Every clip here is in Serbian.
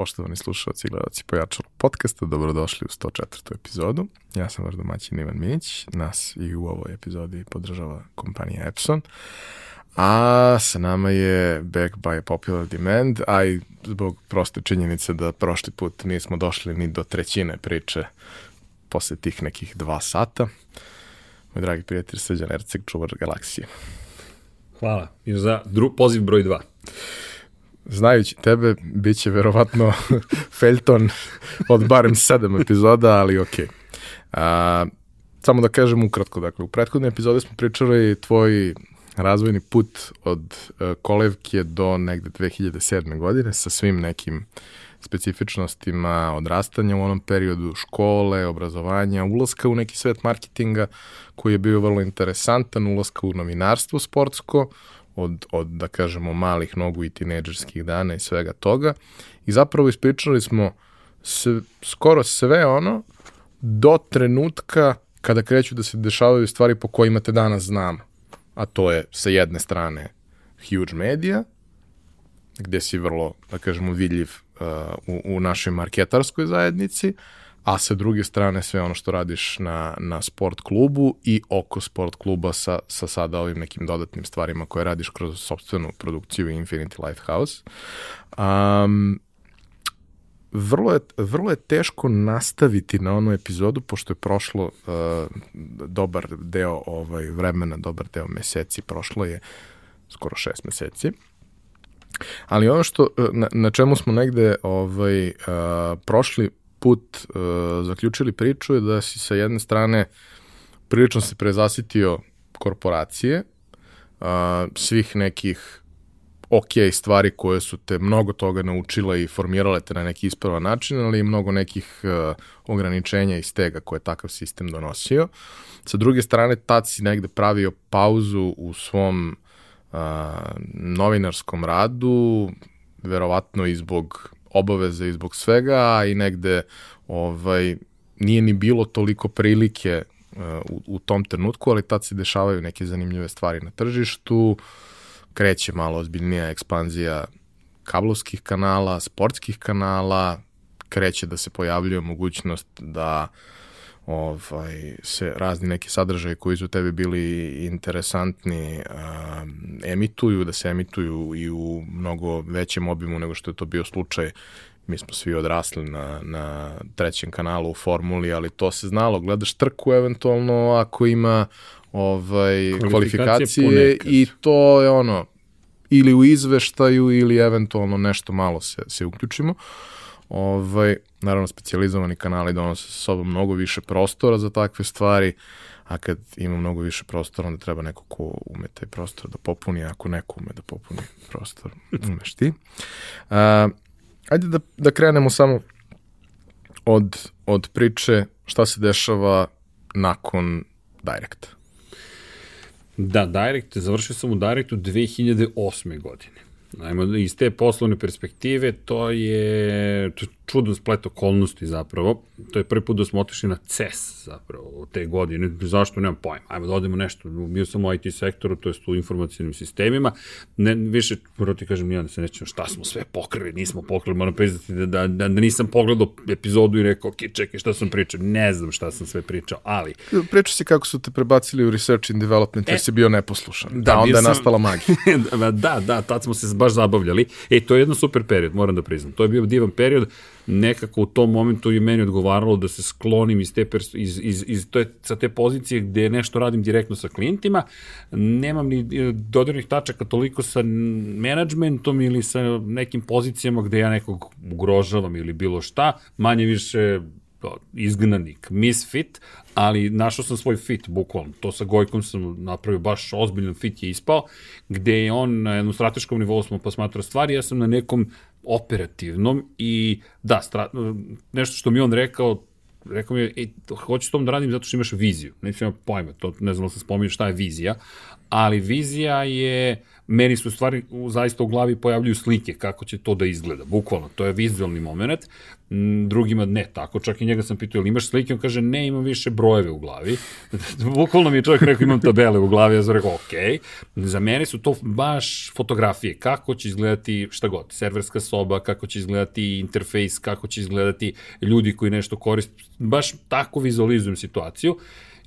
Poštovani slušalci i gledalci Pojačalo podcasta, dobrodošli u 104. epizodu. Ja sam vaš domaćin Ivan Minić, nas i u ovoj epizodi podržava kompanija Epson. A sa nama je Back by Popular Demand, a i zbog proste činjenice da prošli put nismo došli ni do trećine priče posle tih nekih dva sata. Moj dragi prijatelj Srđan Erceg, čuvar galaksije. Hvala. I za dru, poziv broj 2 znajući tebe, bit će verovatno Felton od barem sedam epizoda, ali okej. Okay. samo da kažem ukratko, dakle, u prethodne epizode smo pričali tvoj razvojni put od uh, kolevke do negde 2007. godine sa svim nekim specifičnostima odrastanja u onom periodu, škole, obrazovanja, ulaska u neki svet marketinga koji je bio vrlo interesantan, ulaska u novinarstvo sportsko, od, od, da kažemo, malih nogu i tineđerskih dana i svega toga. I zapravo ispričali smo s, skoro sve ono do trenutka kada kreću da se dešavaju stvari po kojima te danas znamo. A to je sa jedne strane huge media, gde si vrlo, da kažemo, vidljiv uh, u, u našoj marketarskoj zajednici, a sa druge strane sve ono što radiš na, na sport klubu i oko sport kluba sa, sa sada ovim nekim dodatnim stvarima koje radiš kroz sobstvenu produkciju Infinity Lighthouse. Um, vrlo je, vrlo je teško nastaviti na onu epizodu, pošto je prošlo uh, dobar deo ovaj, vremena, dobar deo meseci, prošlo je skoro šest meseci. Ali ono što, na, na čemu smo negde ovaj, uh, prošli put uh, zaključili priču je da si sa jedne strane prilično se prezasitio korporacije, uh, svih nekih ok stvari koje su te mnogo toga naučile i formirale te na neki ispravan način, ali i mnogo nekih uh, ograničenja i stega koje je takav sistem donosio. Sa druge strane, tad si negde pravio pauzu u svom uh, novinarskom radu, verovatno i zbog obaveze i zbog svega, a i negde ovaj, nije ni bilo toliko prilike uh, u, u tom trenutku, ali tad se dešavaju neke zanimljive stvari na tržištu, kreće malo ozbiljnija ekspanzija kablovskih kanala, sportskih kanala, kreće da se pojavljuje mogućnost da ovaj, se razni neki sadržaji koji su tebi bili interesantni uh, emituju, da se emituju i u mnogo većem obimu nego što je to bio slučaj. Mi smo svi odrasli na, na trećem kanalu u formuli, ali to se znalo, gledaš trku eventualno ako ima ovaj, kvalifikacije, kvalifikacije i to je ono, ili u izveštaju ili eventualno nešto malo se, se uključimo. Ovaj, naravno, specializovani kanali donose sa sobom mnogo više prostora za takve stvari, a kad ima mnogo više prostora, onda treba neko ko ume taj prostor da popuni, ako neko ume da popuni prostor, umeš ti. Uh, ajde da, da krenemo samo od, od priče šta se dešava nakon Directa. Da, Direct, završio sam u Directu 2008. godine. Ajmo, iz te poslovne perspektive, to je, čudan splet okolnosti zapravo. To je prvi put da smo otišli na CES zapravo te godine. Zašto, nemam pojma. Ajmo da odemo nešto. Bio sam u IT sektoru, to je u informacijnim sistemima. Ne, više, prvo ti kažem, da se nećemo šta smo sve pokrili, nismo pokrili. Moram priznati da, da, da, da nisam pogledao epizodu i rekao, ok, čekaj, šta sam pričao. Ne znam šta sam sve pričao, ali... Pričao si kako su te prebacili u research and development, jer e, si bio neposlušan. Da, da onda je nastala magija. da, da, tad smo se baš zabavljali. E, to je jedan super period, moram da priznam. To je bio divan period nekako u tom momentu je meni odgovaralo da se sklonim iz te, iz, iz, iz to je, sa te pozicije gde nešto radim direktno sa klijentima, nemam ni e, dodirnih tačaka toliko sa menadžmentom ili sa nekim pozicijama gde ja nekog ugrožavam ili bilo šta, manje više izgnanik, misfit, ali našao sam svoj fit, bukvalno. To sa Gojkom sam napravio baš ozbiljan fit je ispao, gde je on na jednom strateškom nivou smo posmatrao stvari, ja sam na nekom operativnom i da, stra, nešto što mi on rekao, rekao mi je, ej, hoću tom da radim zato što imaš viziju. Neću imam pojma, to ne znam da se spominje šta je vizija, ali vizija je meni su stvari zaista u glavi pojavljuju slike kako će to da izgleda, bukvalno, to je vizualni moment, drugima ne tako, čak i njega sam pitao, ili imaš slike, on kaže, ne, imam više brojeve u glavi, bukvalno mi je čovjek rekao, imam tabele u glavi, ja sam rekao, ok, za mene su to baš fotografije, kako će izgledati šta god, serverska soba, kako će izgledati interfejs, kako će izgledati ljudi koji nešto koriste, baš tako vizualizujem situaciju,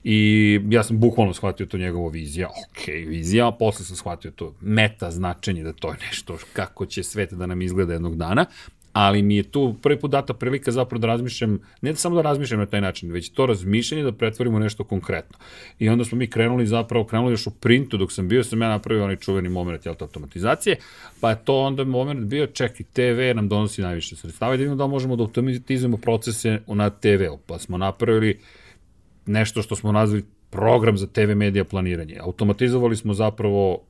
I ja sam bukvalno shvatio to njegovo vizija, ok, vizija, a posle sam shvatio to meta značenje da to je nešto kako će svet da nam izgleda jednog dana, ali mi je tu prvi put data prilika zapravo da razmišljam, ne da samo da razmišljam na taj način, već to razmišljanje da pretvorimo nešto konkretno. I onda smo mi krenuli zapravo, krenuli još u printu dok sam bio, sam ja napravio onaj čuveni moment jel, automatizacije, pa je to onda moment bio, čekaj, TV nam donosi najviše sredstava i da vidimo da možemo da automatizujemo procese na TV-u, pa smo napravili nešto što smo nazvali program za TV medija planiranje. Automatizovali smo zapravo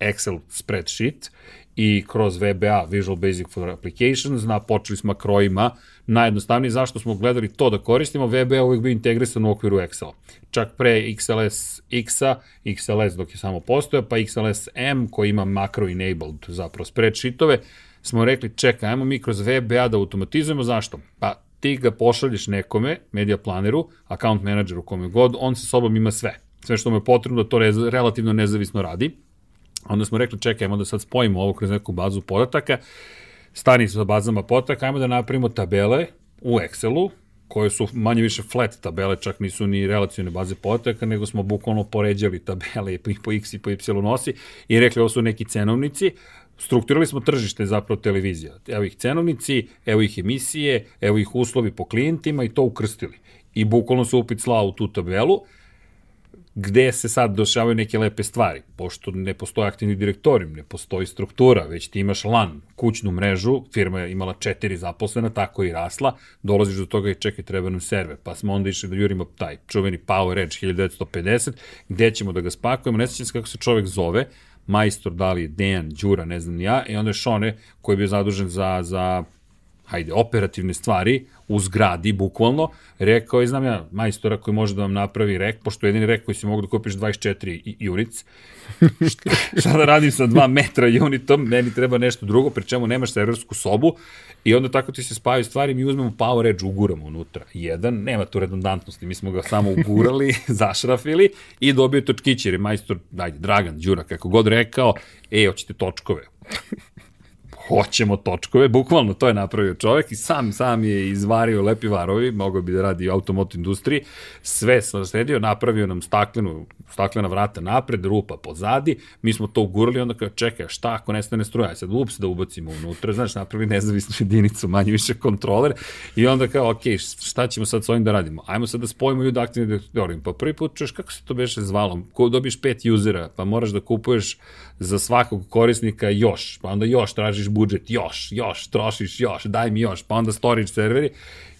Excel spreadsheet i kroz VBA, Visual Basic for Applications, na, počeli s makrojima, najjednostavnije zašto smo gledali to da koristimo, VBA uvijek bio integrisan u okviru Excela. Čak pre XLS X-a, XLS dok je samo postoja, pa XLS M koji ima macro enabled zapravo spreadsheetove, smo rekli čekaj, ajmo mi kroz VBA da automatizujemo, zašto? Pa ti ga pošalješ nekome, media planeru, account manageru, kome god, on sa sobom ima sve. Sve što mu je potrebno da to rez, relativno nezavisno radi. Onda smo rekli, čekajmo da sad spojimo ovo kroz neku bazu podataka, stani sa bazama podataka, ajmo da napravimo tabele u Excelu, koje su manje više flat tabele, čak nisu ni relacijone baze podataka, nego smo bukvalno poređali tabele po, x i po y osi i rekli ovo su neki cenovnici, strukturirali smo tržište zapravo televizija. Evo ih cenovnici, evo ih emisije, evo ih uslovi po klijentima i to ukrstili. I bukvalno su upit slao u tu tabelu, gde se sad došavaju neke lepe stvari, pošto ne postoji aktivni direktorijum, ne postoji struktura, već ti imaš LAN, kućnu mrežu, firma je imala četiri zaposlena, tako i rasla, dolaziš do toga i čekaj, treba nam server, pa smo onda išli da jurimo taj čuveni Power Edge 1950, gde ćemo da ga spakujemo, ne se kako se čovek zove, majstor, da li Dejan, Đura, ne znam ja, i onda je Šone, koji je bio zadužen za, za hajde, operativne stvari u zgradi, bukvalno, rekao je, znam ja, majstora koji može da vam napravi rek, pošto jedini rek koji si mogu da kupiš 24 unic, šta da radim sa 2 metra unitom, meni treba nešto drugo, pri čemu nemaš serversku sobu, i onda tako ti se spaju stvari, mi uzmemo Power Edge, uguramo unutra. Jedan, nema tu redundantnosti, mi smo ga samo ugurali, zašrafili i dobio točkić, jer je majstor, dajde, Dragan, Đura, kako god rekao, e, hoćete točkove hoćemo točkove, bukvalno to je napravio čovek i sam, sam je izvario lepi varovi, mogao bi da radi u automoto industriji, sve sam sredio, napravio nam staklenu, staklena vrata napred, rupa pozadi, mi smo to ugurali, onda kao čekaj, šta ako nestane struja, sad ups da ubacimo unutra, znaš, napravili nezavisnu jedinicu, manje više kontroler i onda kao, ok, šta ćemo sad s ovim da radimo? Ajmo sad da spojimo ljudi aktivni direktorijum, pa prvi put čuješ kako se to beše zvalo, ko dobiješ pet usera, pa moraš da kupuješ za svakog korisnika još, pa onda još tražiš budžet, još, još, trošiš još, daj mi još, pa onda storage serveri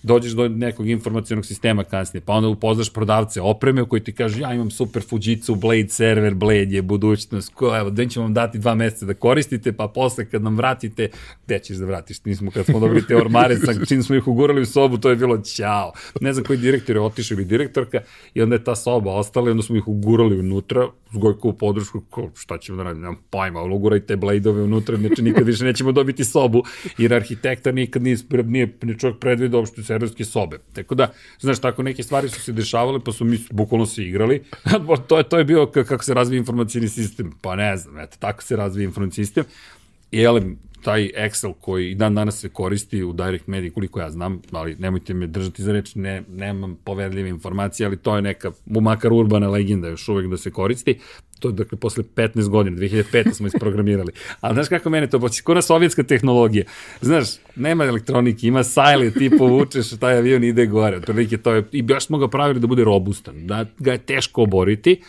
dođeš do nekog informacijonog sistema kasnije, pa onda upoznaš prodavce opreme koji ti kažu ja imam super Fujitsu Blade server, Blade je budućnost, ko, evo, da ćemo vam dati dva meseca da koristite, pa posle kad nam vratite, gde ćeš da vratiš? Nismo kad smo dobili te ormare, sa čim smo ih ugurali u sobu, to je bilo ćao. Ne znam koji direktor je otišao ili direktorka i onda je ta soba ostala i onda smo ih ugurali unutra, s Gojkovu podršku, ko, šta ćemo da radimo, nemam pojma, ali ugurajte Blade-ove unutra, znači nikad više nećemo dobiti sobu, jer arhitekta nikad nije, nije, nije čovjek predvidio uopšte serverske sobe. Tako da, znaš, tako neke stvari su se dešavale, pa su mi bukvalno se igrali. to, je, to je bio kako se razvija informacijni sistem. Pa ne znam, eto, tako se razvija informacijni sistem. I, jel, taj Excel koji dan danas se koristi u Direct Media, koliko ja znam, ali nemojte me držati za reč, ne, nemam poverljive informacije, ali to je neka, makar urbana legenda još uvek da se koristi. To je dakle posle 15 godina, 2005. smo isprogramirali. Ali znaš kako mene to poći? Kona sovjetska tehnologija. Znaš, nema elektronike, ima sajle, ti povučeš, taj avion ide gore. Otprilike to je, i baš smo ga pravili da bude robustan, da ga je teško oboriti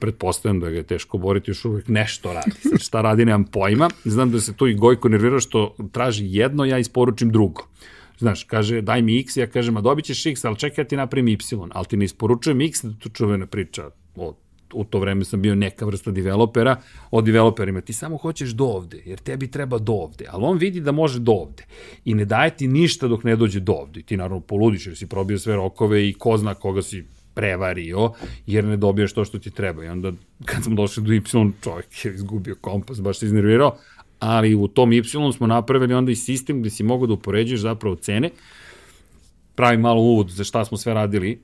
pretpostavljam da ga je teško boriti, još uvek nešto radi. Sad šta radi, nemam pojma. Znam da se tu i Gojko nervira što traži jedno, ja isporučim drugo. Znaš, kaže, daj mi x, ja kažem, a dobit ćeš x, ali čekaj, ja ti napravim y, ali ti ne isporučujem x, da tu čuvena priča o u to vreme sam bio neka vrsta developera, od developerima ti samo hoćeš do ovde, jer tebi treba do ovde, ali on vidi da može do ovde i ne daje ti ništa dok ne dođe do ovde. I ti naravno poludiš jer si probio sve rokove i ko zna koga si prevario, jer ne dobijaš to što ti treba. I onda, kad smo došli do Y, čovjek je izgubio kompas, baš se iznervirao, ali u tom Y smo napravili onda i sistem gde si mogu da upoređuješ zapravo cene, pravi malo uvod za šta smo sve radili,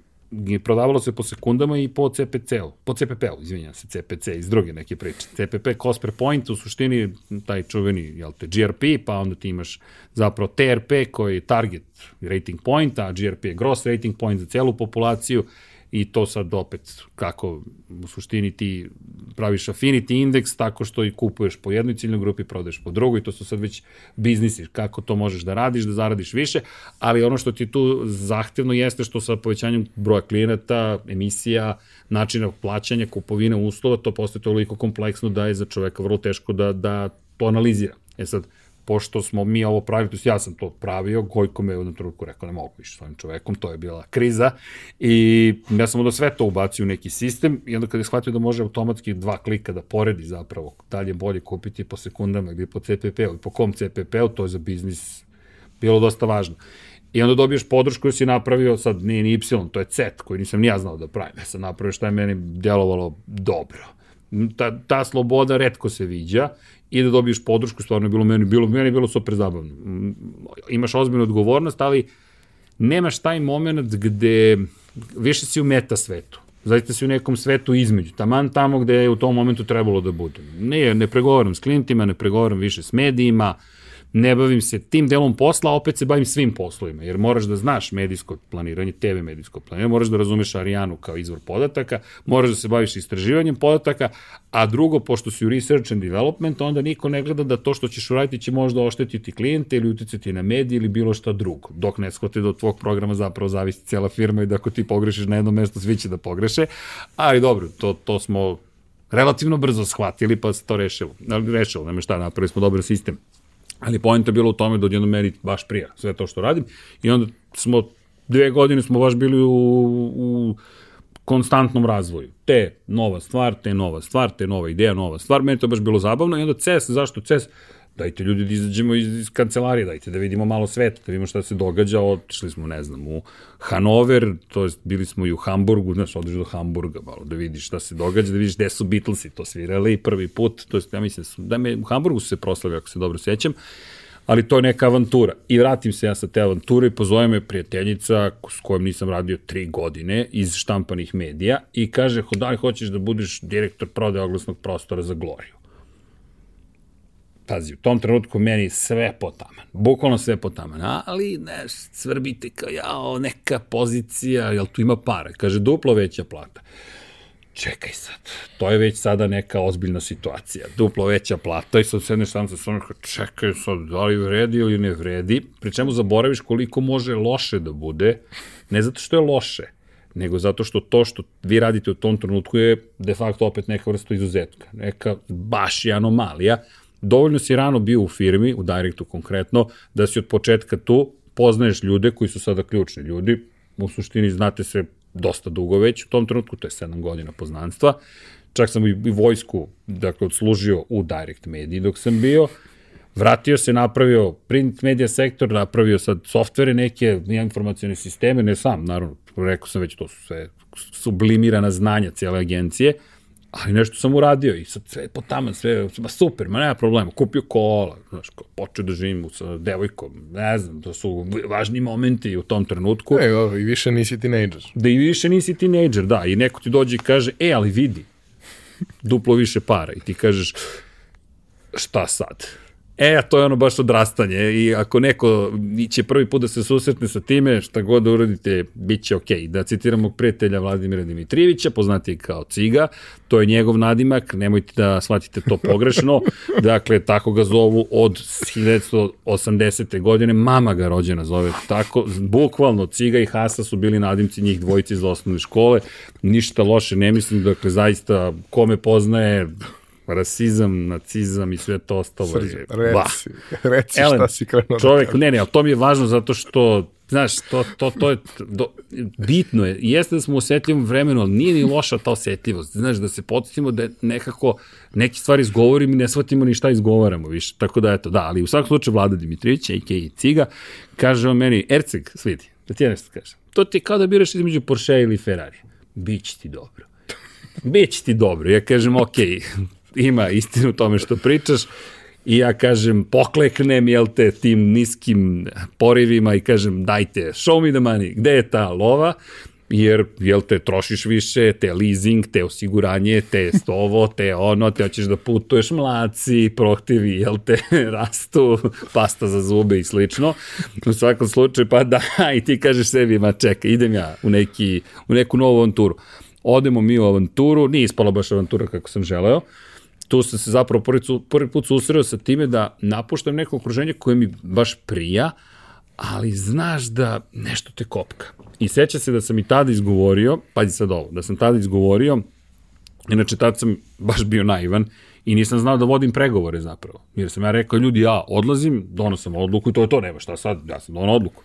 prodavalo se po sekundama i po CPC-u, po CPP-u, izvinjam se, CPC iz druge neke priče. CPP, cost per point, u suštini taj čuveni, jel te, GRP, pa onda ti imaš zapravo TRP koji je target rating point, a GRP je gross rating point za celu populaciju i to sad opet kako u suštini ti praviš affinity index tako što i kupuješ po jednoj ciljnoj grupi, prodaješ po drugoj, to su sad već biznisi, kako to možeš da radiš, da zaradiš više, ali ono što ti tu zahtevno jeste što sa povećanjem broja klijenata, emisija, načina plaćanja, kupovina uslova, to postoje toliko kompleksno da je za čoveka vrlo teško da, da to analizira. E sad, pošto smo mi ovo pravili, to ja sam to pravio, Gojko me u jednom trenutku rekao ne mogu više s ovim čovekom, to je bila kriza i ja sam onda sve to ubacio u neki sistem i onda kada je shvatio da može automatski dva klika da poredi zapravo da li je bolje kupiti po sekundama ili po CPP-u po kom CPP-u, to je za biznis bilo dosta važno. I onda dobiješ podršku koju si napravio, sad nije ni Y, to je C koji nisam ni ja znao da pravim. Ja sam napravio šta je meni djelovalo dobro. Ta, ta sloboda redko se viđa i da dobiješ podršku, stvarno je bilo meni, bilo, meni je bilo super zabavno. Mm, imaš ozbiljnu odgovornost, ali nemaš taj moment gde više si u meta svetu. Zaista si u nekom svetu između, taman tamo gde je u tom momentu trebalo da budem. Ne, ne pregovaram s klijentima, ne pregovaram više s medijima, uh, ne bavim se tim delom posla, a opet se bavim svim poslovima, jer moraš da znaš medijsko planiranje, TV medijsko planiranje, moraš da razumeš Arijanu kao izvor podataka, moraš da se baviš istraživanjem podataka, a drugo, pošto si u research and development, onda niko ne gleda da to što ćeš uraditi će možda oštetiti klijente ili uticati na medije ili bilo šta drugo, dok ne shvate da od tvog programa zapravo zavisi cijela firma i da ako ti pogrešiš na jednom mestu, svi će da pogreše, ali dobro, to, to smo relativno brzo shvatili, pa se to rešilo. Rešilo, nema šta, napravili smo dobar sistem. Ali pojenta je bilo u tome da odjedno meni baš prija sve to što radim i onda smo dve godine smo baš bili u, u konstantnom razvoju. Te nova stvar, te nova stvar, te nova ideja, nova stvar. Meni to baš bilo zabavno i onda CES, zašto CES? Dajte ljudi da izađemo iz, iz kancelarije, dajte da vidimo malo sveta, da vidimo šta se događa, otišli smo, ne znam, u Hanover, to jest bili smo i u Hamburgu, znaš, odeš do Hamburga, malo da vidiš šta se događa, da vidiš gde su Beatlesi to svirali prvi put, to jest, ja mislim, da me, u Hamburgu su se proslavili, ako se dobro sećam, ali to je neka avantura. I vratim se ja sa te avanture i pozove me prijateljica s kojom nisam radio tri godine iz štampanih medija i kaže, da li hoćeš da budeš direktor prodaje oglasnog prostora za Gloriju? Pazi, u tom trenutku meni sve potaman, bukvalno sve potaman, ali, ne, svrbite kao, jao, neka pozicija, jel tu ima para? Kaže, duplo veća plata. Čekaj sad, to je već sada neka ozbiljna situacija, duplo veća plata i sad sedneš sam sa svojom, čekaj sad, da li vredi ili ne vredi, pri čemu zaboraviš koliko može loše da bude, ne zato što je loše, nego zato što to što vi radite u tom trenutku je de facto opet neka vrsta izuzetka, neka baš i anomalija, dovoljno si rano bio u firmi, u Directu konkretno, da si od početka tu, poznaješ ljude koji su sada ključni ljudi, u suštini znate se dosta dugo već, u tom trenutku to je 7 godina poznanstva, čak sam i vojsku, dakle, odslužio u Direct Mediji dok sam bio, vratio se, napravio print media sektor, napravio sad softvere neke, informacijone sisteme, ne sam, naravno, rekao sam već, to su sve sublimirana znanja cijele agencije, ali nešto sam uradio i sad sve po tamo, sve, ba super, ma nema problema, kupio kola, znaš, počeo da živim sa devojkom, ne znam, to su važni momenti u tom trenutku. E, o, i više nisi tinejdžer. Da i više nisi tinejdžer, da, i neko ti dođe i kaže, e, ali vidi, duplo više para i ti kažeš, šta sad? E, to je ono baš odrastanje i ako neko će prvi put da se susretne sa time, šta god da uradite, bit će okej. Okay. Da citiramo prijatelja Vladimira Dimitrijevića, poznati kao Ciga, to je njegov nadimak, nemojte da shvatite to pogrešno, dakle, tako ga zovu od 1980. godine, mama ga rođena zove tako, bukvalno Ciga i Hasa su bili nadimci njih dvojice iz osnovne škole, ništa loše ne mislim, dakle, zaista, kome poznaje, rasizam, nacizam i sve to ostalo Srđe, je... Reci, reci Elen, šta si krenuo da čovjek, da Ne, ne, ali to mi je važno zato što znaš, to, to, to je do, bitno je. Jeste da smo u osetljivom vremenu, ali nije ni loša ta osetljivost. Znaš, da se podsjetimo da nekako neke stvari izgovorimo i ne shvatimo ni šta izgovaramo više. Tako da, eto, da, ali u svakom slučaju Vlada Dimitrijević, a.k.a. Ciga, kaže on meni, Erceg, svidi, da ti ja nešto kažem. To ti je kao da biraš između Porsche ili Ferrari. Biće ti dobro. Biće ti dobro. Ja kažem, ok, ima istinu u tome što pričaš, i ja kažem, pokleknem, jel te, tim niskim porivima i kažem, dajte, show me the money, gde je ta lova? jer, jel te, trošiš više, te leasing, te osiguranje, te ovo, te ono, te hoćeš da putuješ mlaci, prohtivi, jel te, rastu, pasta za zube i slično. U svakom slučaju, pa da, i ti kažeš sebi, ma čekaj, idem ja u, neki, u neku novu avanturu. Odemo mi u avanturu, nije ispala baš avantura kako sam želeo, tu sam se zapravo prvi, prvi put susreo sa time da napuštam neko okruženje koje mi baš prija, ali znaš da nešto te kopka. I seća se da sam i tada izgovorio, pazi sad ovo, da sam tada izgovorio, inače tada sam baš bio naivan i nisam znao da vodim pregovore zapravo. Jer sam ja rekao, ljudi, ja odlazim, donosam odluku i to je to, nema šta sad, ja sam dono odluku.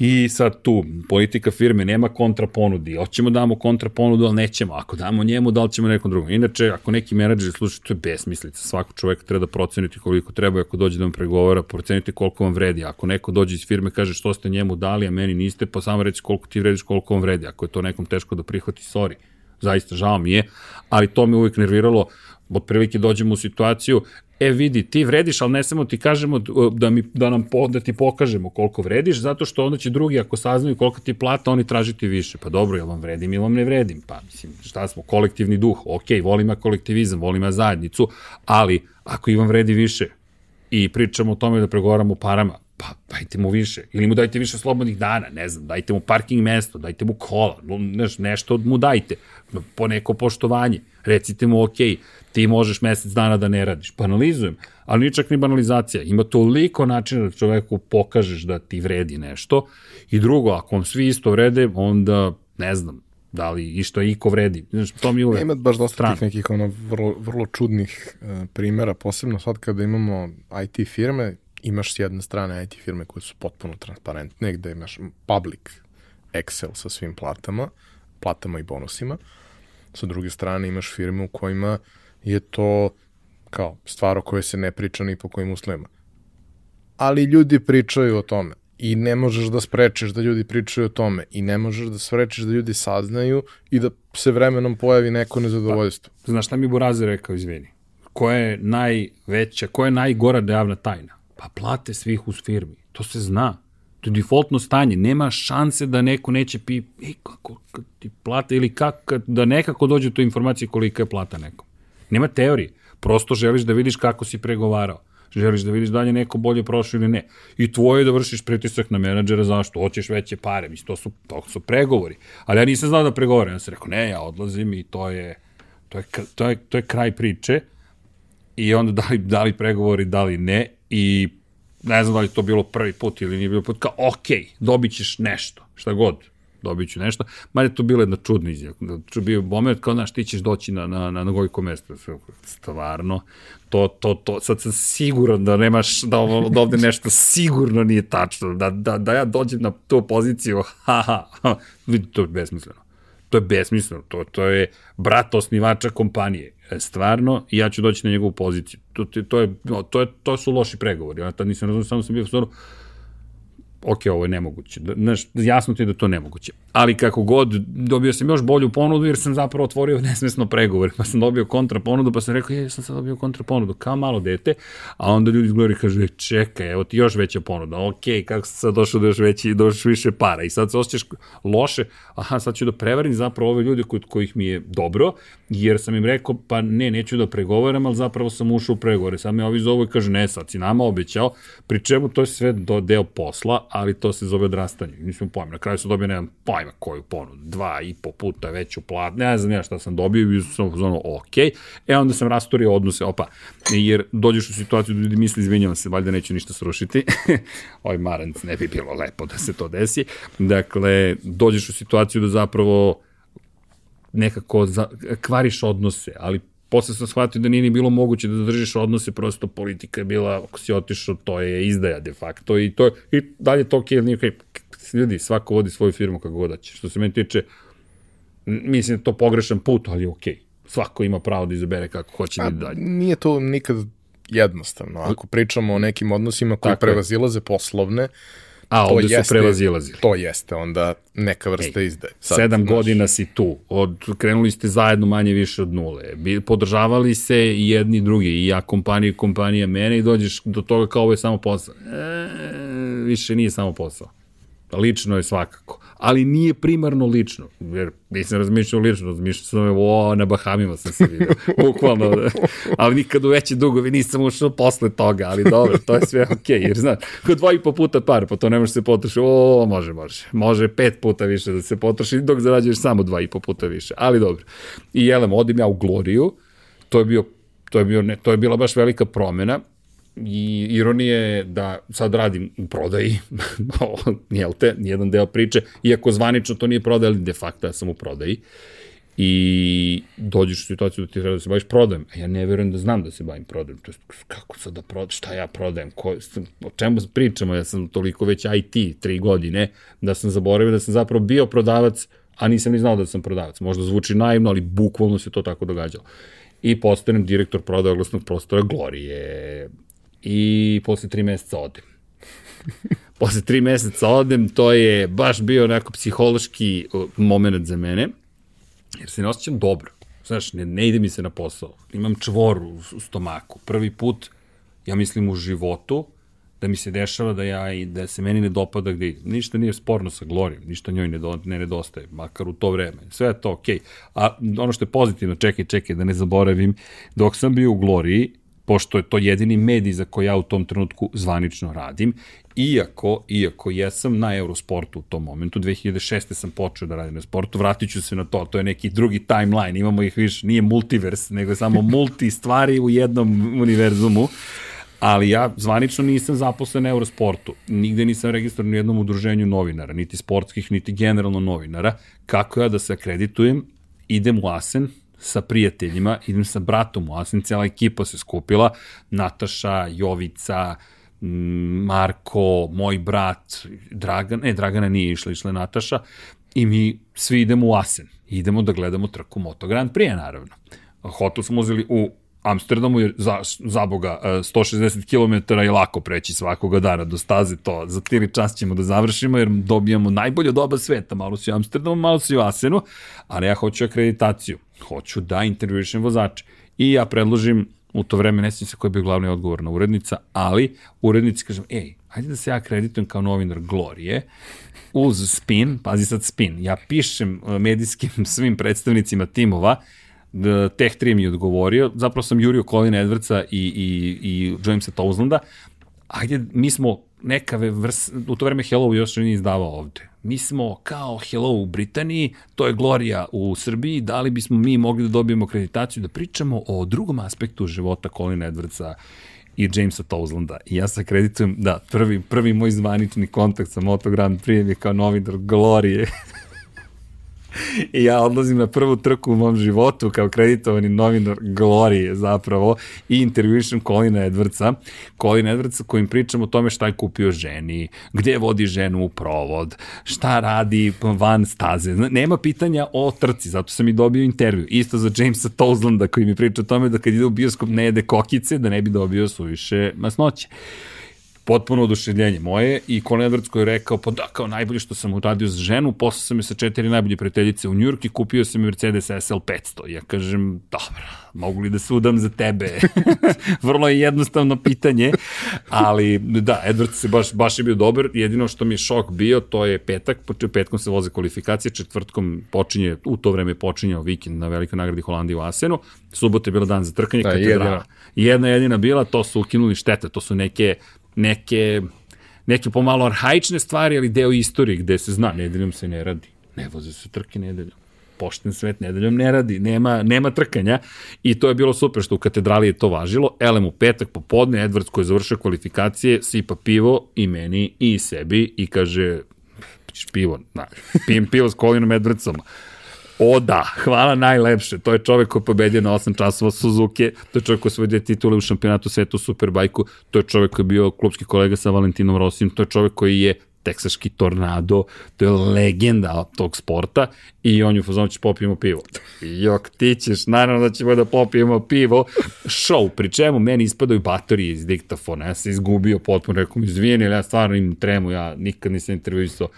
I sad tu, politika firme, nema kontraponudi. Hoćemo da damo kontraponudu, ali nećemo. Ako damo njemu, da li ćemo nekom drugom. Inače, ako neki menadžer sluša, to je besmislica. Svako čovek treba da proceniti koliko treba, ako dođe da vam pregovara, procenite koliko vam vredi. Ako neko dođe iz firme, kaže što ste njemu dali, a meni niste, pa samo reći koliko ti vrediš, koliko vam vredi. Ako je to nekom teško da prihvati, sorry. Zaista, žao mi je, ali to me uvijek nerviralo otprilike dođemo u situaciju, e vidi, ti vrediš, ali ne samo ti kažemo da, mi, da, nam da ti pokažemo koliko vrediš, zato što onda će drugi, ako saznaju koliko ti plata, oni tražiti više. Pa dobro, jel vam vredim ili vam ne vredim? Pa mislim, šta smo, kolektivni duh, ok, volim ja kolektivizam, volim ja zajednicu, ali ako i vam vredi više i pričamo o tome da pregovaramo parama, pa dajte mu više. Ili mu dajte više slobodnih dana, ne znam, dajte mu parking mesto, dajte mu kola, nešto mu dajte, po neko poštovanje. Recite mu, ok, ti možeš mesec dana da ne radiš. Banalizujem, ali ni čak ni banalizacija. Ima toliko načina da čoveku pokažeš da ti vredi nešto. I drugo, ako vam svi isto vrede, onda, ne znam, da li i što iko vredi. Znaš, to mi uvek Ima baš dosta stran. tih nekih ono, vrlo, vrlo čudnih uh, primera, posebno sad kada imamo IT firme, imaš s jedne strane IT firme koje su potpuno transparentne, gde imaš public Excel sa svim platama, platama i bonusima. Sa druge strane imaš firme u kojima je to kao stvar o kojoj se ne priča ni po kojim uslovima. Ali ljudi pričaju o tome i ne možeš da sprečiš da ljudi pričaju o tome i ne možeš da sprečiš da ljudi saznaju i da se vremenom pojavi neko nezadovoljstvo. Pa, znaš šta mi Burazi rekao, izvini? Koja je najveća, koja je najgora javna tajna? Pa plate svih u firmi. To se zna. To je defaultno stanje. Nema šanse da neko neće pi, ej, kako ti plata ili kako, da nekako dođe do informacije kolika je plata nekom. Nema teorije. Prosto želiš da vidiš kako si pregovarao. Želiš da vidiš da li je neko bolje prošao ili ne. I tvoje je da vršiš pritisak na menadžera, zašto? Hoćeš veće pare. Mislim, to su, to su pregovori. Ali ja nisam znao da pregovaram. Ja sam rekao, ne, ja odlazim i to je, to je, to je, to je kraj priče. I onda da li, da li pregovori, da li ne. I ne znam da li to bilo prvi put ili nije bilo put, kao, ok, dobit ćeš nešto, šta god dobit ću nešto. Ma je to bila jedna čudna izjava. Da bio moment kao, znaš, ti ćeš doći na, na, na gojko mesto. Stvarno, to, to, to, sad sam siguran da nemaš, da, ovo, da ovde nešto sigurno nije tačno, da, da, da ja dođem na tu poziciju, ha, ha, to je besmisleno. To je besmisleno, to, to je brat osnivača kompanije. Stvarno, ja ću doći na njegovu poziciju. To, to, je, to, je, to su loši pregovori. Ja tad nisam razumio, samo sam bio u ok, ovo je nemoguće. Znaš, jasno ti je da to nemoguće. Ali kako god, dobio sam još bolju ponudu jer sam zapravo otvorio nesmesno pregovor. Pa sam dobio kontra ponudu, pa sam rekao, je, sam sad dobio kontra ponudu, kao malo dete. A onda ljudi izgledaju i kažu, e, čekaj, evo ti još veća ponuda. Ok, kako sam sad došao do još veći, do još više para. I sad se osjećaš loše, aha, sad ću da prevarim zapravo ove ljude kod kojih mi je dobro, jer sam im rekao, pa ne, neću da pregovaram, ali zapravo sam ušao u pregovore. Sad me ovi zovu i kažu, ne, sad si nama obećao, pri čemu to je sve do, deo posla, ali to se zove odrastanje. Nisam pojma. Na kraju sam dobio, nemam pojma koju ponudu, dva i po puta veću plat, ne znam ja šta sam dobio i sam ono, ok. E onda sam rastorio odnose, opa, jer dođeš u situaciju da ljudi misli, izvinjavam se, valjda neću ništa srušiti. Oj, maranc, ne bi bilo lepo da se to desi. Dakle, dođeš u situaciju da zapravo nekako za, kvariš odnose, ali posle sam shvatio da nije ni bilo moguće da držiš odnose, prosto politika je bila, ako si otišao, to je izdaja de facto i, to, i dalje to ok, nije ok, ljudi, svako vodi svoju firmu kako god će. Što se meni tiče, mislim da to pogrešan put, ali ok. Svako ima pravo da izabere kako hoće da dalje. Nije to nikad jednostavno. Ako pričamo o nekim odnosima koji Tako prevazilaze poslovne, A, to ovde su jeste- prelazilazili. To jeste onda neka vrsta izdaje. Sad, Sedam znaš, godina si tu, od, krenuli ste zajedno manje više od nule, podržavali se i jedni i drugi, i ja kompanija i kompanija mene i dođeš do toga kao ovo je samo posao. E, više nije samo posao. Lično je svakako. Ali nije primarno lično. Jer nisam razmišljao lično, razmišljao sam o, na Bahamima sam se vidio. Bukvalno. Ali nikad u veće dugovi nisam ušao posle toga, ali dobro, to je sve okej. Okay, jer znaš, kod dva i po puta par, pa to ne može se potrošiti. O, može, može. Može pet puta više da se potroši, dok zarađuješ samo dva i po puta više. Ali dobro. I jelem, odim ja u Gloriju, to je bio to je, bio, ne, to je bila baš velika promena i ironije je da sad radim u prodaji, jel te, nijedan deo priče, iako zvanično to nije prodaja, ali de facto ja sam u prodaji. I dođeš u situaciju da ti treba da se baviš prodajem, a ja ne verujem da znam da se bavim prodajem, to je kako sad da prodajem, šta ja prodajem, ko, o čemu pričamo, ja sam toliko već IT, tri godine, da sam zaboravio da sam zapravo bio prodavac, a nisam ni znao da sam prodavac, možda zvuči naivno, ali bukvalno se to tako događalo. I postanem direktor prodaje oglasnog prostora Glorije, i posle tri meseca odem. posle tri meseca odem, to je baš bio onako psihološki moment za mene, jer se ne osjećam dobro. Znaš, ne, ne ide mi se na posao. Imam čvor u, u stomaku. Prvi put, ja mislim u životu, da mi se dešava da ja i da se meni ne dopada gde. Ništa nije sporno sa Glorijom, ništa njoj ne, do, ne nedostaje, makar u to vreme. Sve je to okej. Okay. A ono što je pozitivno, čekaj, čekaj, da ne zaboravim, dok sam bio u Gloriji, pošto je to jedini medij za koji ja u tom trenutku zvanično radim, iako, iako jesam na Eurosportu u tom momentu, 2006. sam počeo da radim na sportu, vratit ću se na to, to je neki drugi timeline, imamo ih više, nije multivers, nego samo multi stvari u jednom univerzumu, ali ja zvanično nisam zaposlen na Eurosportu, nigde nisam registrovan u jednom udruženju novinara, niti sportskih, niti generalno novinara, kako ja da se akreditujem, idem u Asen, sa prijateljima, idem sa bratom u Asen, cijela ekipa se skupila, Nataša, Jovica, Marko, moj brat, Dragan, ne, Dragana nije išla, išla je Nataša, i mi svi idemo u Asen. Idemo da gledamo trku Moto Grand Prix, naravno. Hotel smo uzeli u Amsterdamu, jer za, za boga 160 km je lako preći svakoga dana do staze, to za tili čas ćemo da završimo, jer dobijamo najbolje doba sveta, malo si u Amsterdamu, malo si u Asenu, ali ja hoću akreditaciju, hoću da intervjušem vozače. I ja predložim, u to vreme ne se koja je bio glavni odgovorna urednica, ali urednici kažem, ej, hajde da se ja akreditujem kao novinar Glorije, uz spin, pazi sad spin, ja pišem medijskim svim predstavnicima timova, Tech 3 mi je odgovorio, zapravo sam jurio Colin Edwardsa i, i, i Jamesa Towslanda, ajde, mi smo neka vrst, u to vreme Hello još nije izdavao ovde. Mi smo kao Hello u Britaniji, to je Gloria u Srbiji, da li bismo mi mogli da dobijemo akreditaciju da pričamo o drugom aspektu života Colin Edwardsa i Jamesa Towslanda. I ja se akreditujem, da, prvi, prvi moj zvanični kontakt sa Moto Grand Prix je kao novinar Glorije. I ja odlazim na prvu trku u mom životu kao kreditovani novinar Glorije zapravo i intervjušem Colina Edwardsa. Colin Edwardsa kojim pričam o tome šta je kupio ženi, gde vodi ženu u provod, šta radi van staze. Nema pitanja o trci, zato sam i dobio intervju. Isto za Jamesa Towslanda koji mi priča o tome da kad ide u bioskop ne jede kokice da ne bi dobio suviše masnoće potpuno oduševljenje moje i Colin Edwards koji je rekao, pa da, kao najbolje što sam uradio za ženu, posle sam je sa četiri najbolje prijateljice u Njurk i kupio sam Mercedes SL 500. Ja kažem, dobro, mogu li da se udam za tebe? Vrlo je jednostavno pitanje, ali da, Edwards se baš, baš je bio dobar, jedino što mi je šok bio, to je petak, petkom se voze kvalifikacije, četvrtkom počinje, u to vreme počinjao vikend na velikoj nagradi Holandije u Asenu, subota je bila dan za trkanje, da, katedrala. Jedna jedina bila, to su ukinuli štete, to su neke neke, neke pomalo arhaične stvari, ali deo istorije gde se zna, nedeljom se ne radi. Ne voze se trke nedeljom. Pošten svet nedeljom ne radi, nema, nema trkanja i to je bilo super što u katedrali je to važilo. Elem u petak popodne, Edwards koji je završio kvalifikacije, sipa pivo i meni i sebi i kaže, pivo, na, pijem pivo s Colinom Edwardsom. O da, hvala najlepše. To je čovek koji pobedio na 8 časova Suzuki, to je čovek koji svoje titule u šampionatu sveta u Superbajku, to je čovek koji je bio klubski kolega sa Valentinom Rosijem, to je čovek koji je teksaški tornado, to je legenda tog sporta. I on je u fazonu će popijemo pivo. Jok, ti ćeš, naravno da ćemo da popijemo pivo. Show, pri čemu meni ispadaju baterije iz diktafona. Ja sam izgubio potpuno, rekao mi, izvijeni, ja stvarno imam tremu, ja nikad nisam intervjuisao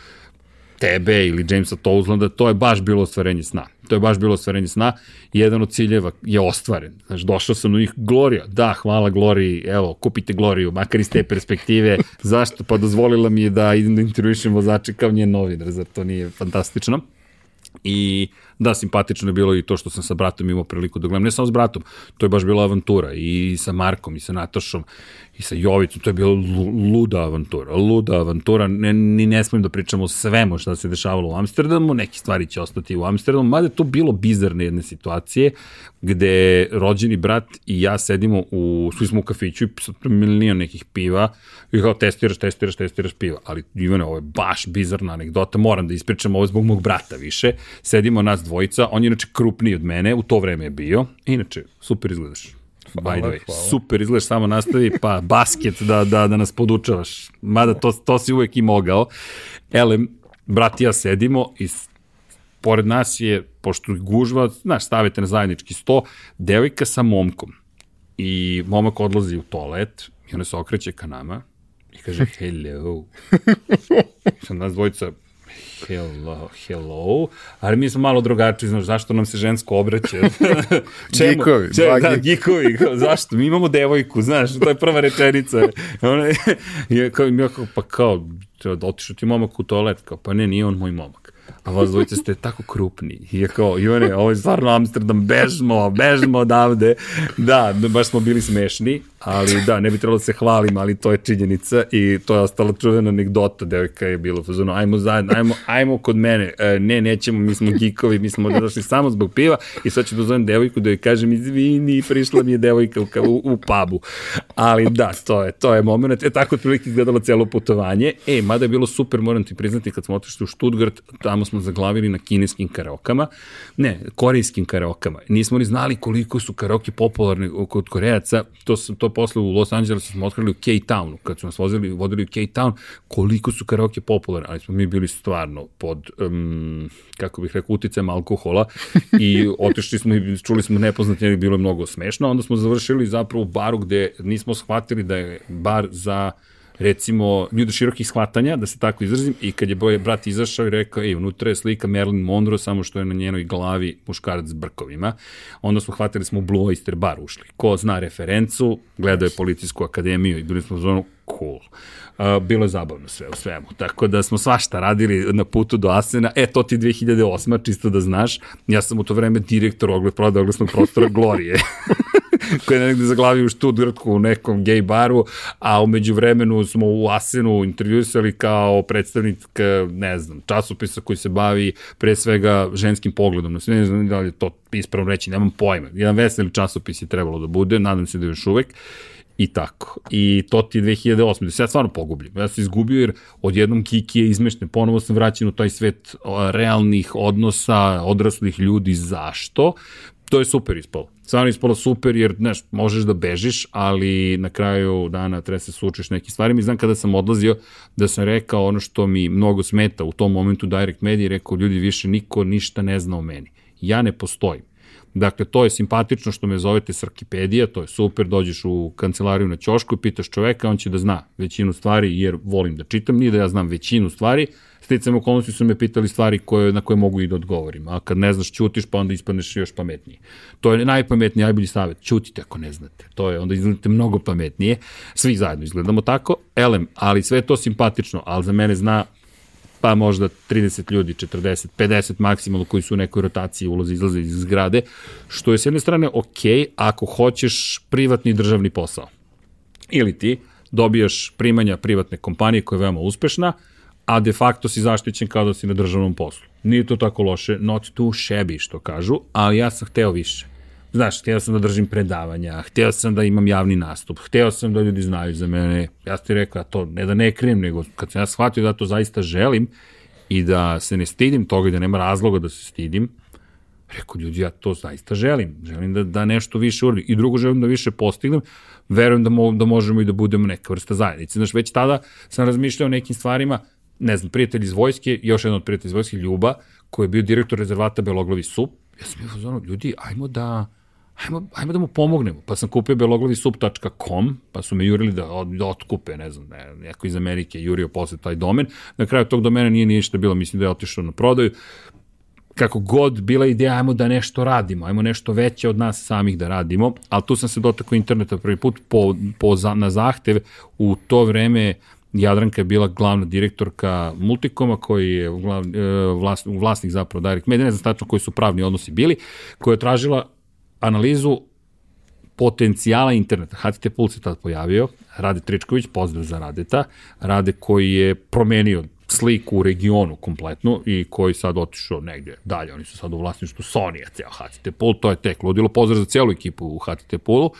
tebe ili Jamesa Touzlanda, to je baš bilo ostvarenje sna. To je baš bilo ostvarenje sna. Jedan od ciljeva je ostvaren. Znaš, došao sam do njih, Gloria, da, hvala Gloriji, evo, kupite Gloriju, makar iz te perspektive. Zašto? Pa dozvolila mi je da idem da intervjušem vozače kao njen novinar, zar to nije fantastično? I da, simpatično je bilo i to što sam sa bratom imao priliku da gledam, ne samo s bratom, to je baš bila avantura i sa Markom i sa Natošom i sa Jovicom, to je bila luda avantura, luda avantura, ne, ni ne smijem da pričamo o svemu šta se dešavalo u Amsterdamu, neke stvari će ostati u Amsterdamu, mada je to bilo bizarne jedne situacije, gde rođeni brat i ja sedimo u, svi smo u kafiću i milion nekih piva i kao testiraš, testiraš, testiraš piva, ali Ivane, ovo je baš bizarna anegdota, moram da ispričam ovo zbog mog brata više, sedimo nas dvojica, on je inače krupniji od mene, u to vreme je bio, inače, super izgledaš, Hvala, by the way. Hvala. Super, izgledaš, samo nastavi, pa basket da, da, da nas podučavaš. Mada to, to si uvek i mogao. Ele, brat i ja sedimo i pored nas je, pošto gužva, znaš, stavite na zajednički sto, devojka sa momkom. I momak odlazi u toalet i ona se okreće ka nama i kaže hello. Sam nas dvojica, hello, hello, ali mi smo malo drugačiji, znaš, zašto nam se žensko obraća? Čemu? Gikovi, Če, da, gikovi, zašto? Mi imamo devojku, znaš, to je prva rečenica. Ona je, kao, mi kao, pa kao, otišao ti momak u toalet, kao, pa ne, nije on moj momak a vas dvojice ste tako krupni. I je kao, Ivane, ovo je stvarno Amsterdam, bežmo, bežmo odavde. Da, baš smo bili smešni, ali da, ne bi trebalo da se hvalim, ali to je činjenica i to je ostala čuvena anegdota, devojka je bila fazonu, ajmo zajedno, ajmo, ajmo kod mene, e, ne, nećemo, mi smo gikovi, mi smo došli samo zbog piva. I sad ću da zovem devojku da joj kažem, izvini, prišla mi je devojka u, u, u pubu. Ali da, to je, to je moment, e, tako otprilike izgledalo celo putovanje, e, mada je bilo super, moram ti priznati, kad smo otišli u Stuttgart, tamo smo zaglavili na kineskim karaokama, ne, korejskim karaokama. Nismo ni znali koliko su karaoke popularni kod Korejaca, to, to posle u Los Angelesu smo otkrili u K-Townu, kad su nas vozili, vodili u K-Town, koliko su karaoke popularni, ali smo mi bili stvarno pod, um, kako bih rekao, uticajem alkohola i otišli smo i čuli smo nepoznat, jer bilo je mnogo smešno, onda smo završili zapravo u baru gde nismo shvatili da je bar za recimo, ljude širokih shvatanja, da se tako izrazim, i kad je boje brat izašao i rekao, ej, unutra je slika Marilyn Monroe, samo što je na njenoj glavi muškarac s brkovima, onda smo hvatili smo u Blue Oyster bar ušli. Ko zna referencu, gledao je policijsku akademiju i bili smo u zonu, cool. Uh, bilo je zabavno sve u svemu. Tako da smo svašta radili na putu do Asena. E, to ti 2008. čisto da znaš. Ja sam u to vreme direktor ogled prodaje oglasnog prostora Glorije. koji je negde zaglavio u Stuttgartku u nekom gej baru, a umeđu vremenu smo u Asenu intervjusali kao predstavnik, ne znam, časopisa koji se bavi pre svega ženskim pogledom. Ne znam da li je to ispravno reći, nemam pojma. Jedan veseli časopis je trebalo da bude, nadam se da još uvek i tako. I to ti je 2008. Da se ja stvarno pogubljen. Ja sam izgubio jer odjednom Kiki je izmešten. Ponovo sam vraćen u taj svet realnih odnosa, odraslih ljudi. Zašto? To je super ispalo stvarno ispalo super jer, znaš, možeš da bežiš, ali na kraju dana treba se sučiš nekim stvarima i znam kada sam odlazio da sam rekao ono što mi mnogo smeta u tom momentu Direct Media, rekao ljudi više niko ništa ne zna o meni. Ja ne postojim. Dakle, to je simpatično što me zovete Srkipedija, to je super, dođeš u kancelariju na ćošku i pitaš čoveka, on će da zna većinu stvari, jer volim da čitam, nije da ja znam većinu stvari, sticam okolnosti su me pitali stvari koje, na koje mogu i da odgovorim. A kad ne znaš, ćutiš, pa onda ispadneš još pametniji. To je najpametniji, najbolji savjet. Ćutite ako ne znate. To je, onda izgledate mnogo pametnije. Svi zajedno izgledamo tako. Elem, ali sve to simpatično, ali za mene zna pa možda 30 ljudi, 40, 50 maksimalno koji su u nekoj rotaciji ulaze izlaze iz zgrade, što je s jedne strane ok ako hoćeš privatni državni posao. Ili ti dobijaš primanja privatne kompanije koja je veoma uspešna, a de facto si zaštićen kao da si na državnom poslu. Nije to tako loše, not too shabby što kažu, ali ja sam hteo više. Znaš, hteo sam da držim predavanja, hteo sam da imam javni nastup, hteo sam da ljudi znaju za mene. Ja ti rekao, to ne da ne krijem, nego kad sam ja shvatio da to zaista želim i da se ne stidim toga i da nema razloga da se stidim, rekao ljudi, ja to zaista želim. Želim da, da nešto više uradim. I drugo, želim da više postignem. Verujem da, mo, da možemo i da budemo neka vrsta zajednice. Znaš, već tada sam razmišljao o nekim stvarima, ne znam, prijatelj iz vojske, još jedan od prijatelja iz vojske, Ljuba, koji je bio direktor rezervata Beloglavi sup. Ja sam bio zonu, ljudi, ajmo da, ajmo, ajmo da mu pomognemo. Pa sam kupio beloglavisup.com, pa su me jurili da, da otkupe, ne znam, ne, neko iz Amerike jurio posle taj domen. Na kraju tog domena nije ništa bilo, mislim da je otišao na prodaju kako god bila ideja, ajmo da nešto radimo, ajmo nešto veće od nas samih da radimo, ali tu sam se dotakao interneta prvi put po, po, na zahtev, u to vreme Jadranka je bila glavna direktorka Multikoma, koji je glav, e, vlas, vlasnik zapravo Direct Media, ne znam tačno koji su pravni odnosi bili, koja je tražila analizu potencijala interneta. HTT Pulse se tad pojavio, Rade Tričković, pozdrav za Radeta, Rade koji je promenio sliku u regionu kompletnu i koji sad otišao negde dalje. Oni su sad u vlasništvu Sony-a, ceo HTT Pool, to je tek ludilo. Pozdrav za celu ekipu u HTT Poolu.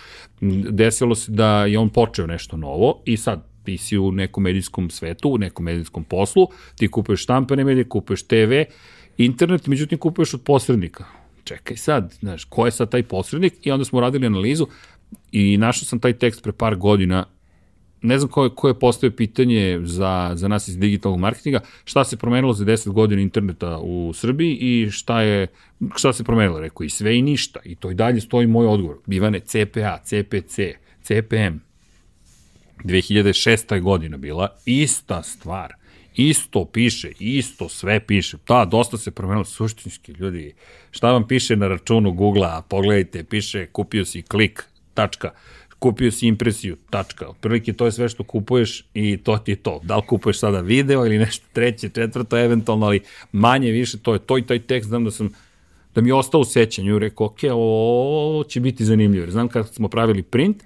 Desilo se da je on počeo nešto novo i sad ti si u nekom medijskom svetu, u nekom medijskom poslu, ti kupuješ štampane medije, kupuješ TV, internet, međutim kupuješ od posrednika. Čekaj sad, znaš, ko je sad taj posrednik? I onda smo radili analizu i našao sam taj tekst pre par godina ne znam ko je, ko je postoje pitanje za, za nas iz digitalnog marketinga, šta se promenilo za 10 godina interneta u Srbiji i šta je, šta se promenilo, rekao, i sve i ništa. I to i dalje stoji moj odgovor. Bivane CPA, CPC, CPM, 2006. godina bila, ista stvar. Isto piše, isto sve piše. Da, dosta se promenilo suštinski, ljudi. Šta vam piše na računu Google-a? Pogledajte, piše kupio si klik, tačka kupio si impresiju, tačka. Otprilike to je sve što kupuješ i to ti je to. Da li kupuješ sada video ili nešto treće, četvrto, eventualno, ali manje više to je to i taj tekst, znam da sam da mi je ostao u sećanju rekao, ok, ovo će biti zanimljivo. Znam kada smo pravili print,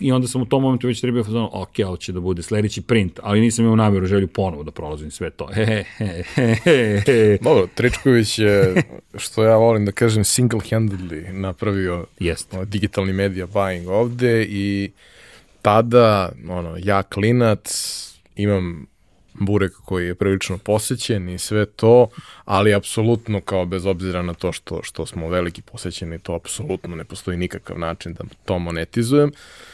i onda sam u tom momentu već trebao fazon, ok, ovo će da bude sledeći print, ali nisam imao namjeru želju ponovo da prolazim sve to. He, he, he, he. Dobro, Tričković je, što ja volim da kažem, single-handedly napravio Jest. digitalni media buying ovde i tada, ono, ja klinac, imam burek koji je prilično posećen i sve to, ali apsolutno kao bez obzira na to što, što smo veliki posećeni, to apsolutno ne postoji nikakav način da to monetizujem. Uh,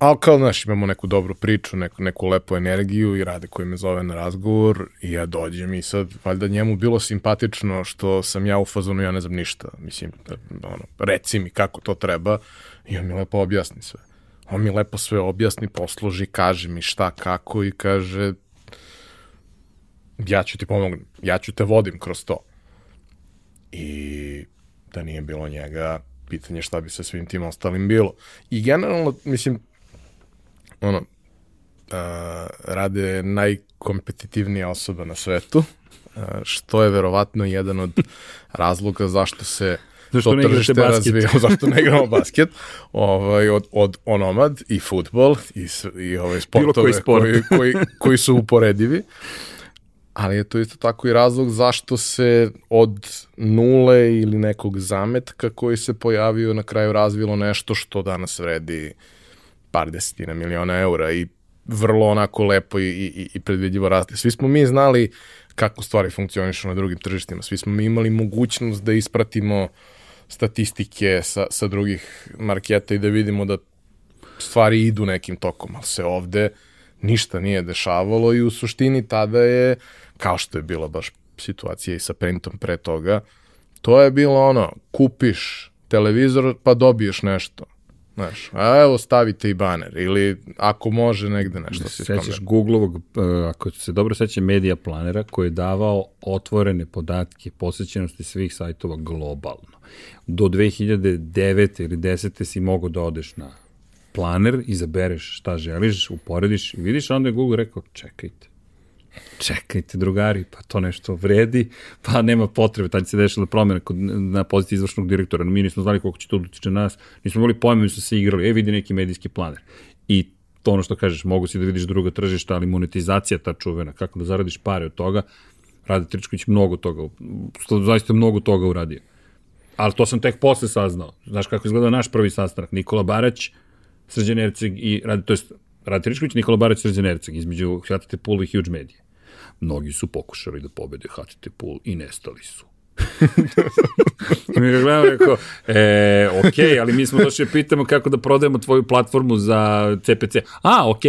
Ali kao, znaš, imamo neku dobru priču, neku, neku lepu energiju i rade koji me zove na razgovor i ja dođem i sad, valjda njemu bilo simpatično što sam ja u fazonu, ja ne znam ništa. Mislim, ono, reci mi kako to treba i on mi lepo objasni sve. On mi lepo sve objasni, posluži, kaže mi šta, kako i kaže ja ću ti pomognem, ja ću te vodim kroz to. I da nije bilo njega, pitanje šta bi sa svim tim ostalim bilo. I generalno, mislim, ono, uh, rade najkompetitivnija osoba na svetu, uh, što je verovatno jedan od razloga zašto se zašto to tržište razvija, zašto ne igramo basket, ovaj, od, od onomad i futbol i, i ove sportove koji, sport. koji, koji, koji su uporedivi. Ali je to isto tako i razlog zašto se od nule ili nekog zametka koji se pojavio na kraju razvilo nešto što danas vredi uh, par desetina miliona eura i vrlo onako lepo i, i, i predvidljivo raste. Svi smo mi znali kako stvari funkcionišu na drugim tržištima. Svi smo mi imali mogućnost da ispratimo statistike sa, sa drugih marketa i da vidimo da stvari idu nekim tokom, ali se ovde ništa nije dešavalo i u suštini tada je, kao što je bila baš situacija i sa printom pre toga, to je bilo ono, kupiš televizor pa dobiješ nešto. Znaš, a evo stavite i baner ili ako može negde nešto se Sećaš Googleovog, uh, ako se dobro seća, medija planera koji je davao otvorene podatke posjećenosti svih sajtova globalno. Do 2009. ili 10. si mogo da odeš na planer, izabereš šta želiš, uporediš i vidiš, onda je Google rekao, čekajte, čekajte drugari, pa to nešto vredi, pa nema potrebe, tad se dešala promjena kod, na poziciji izvršnog direktora, mi nismo znali koliko će to utiče na nas, nismo imali pojma, mi su se igrali, e vidi neki medijski planer. I to ono što kažeš, mogu si da vidiš druga tržišta, ali monetizacija ta čuvena, kako da zaradiš pare od toga, Rade Tričković mnogo toga, zaista mnogo toga uradio. Ali to sam tek posle saznao. Znaš kako izgleda naš prvi sastanak. Nikola Barać, Srđan Erceg i, to jest Rade Tričković, Nikola Barać, Srđan Erceg, između HTT Pool i Huge Media. Mnogi su pokušali da pobede HTT Pool i nestali su. Mi ga gledamo rekao, e, ok, ali mi smo došli da pitamo kako da prodajemo tvoju platformu za CPC. A, ok.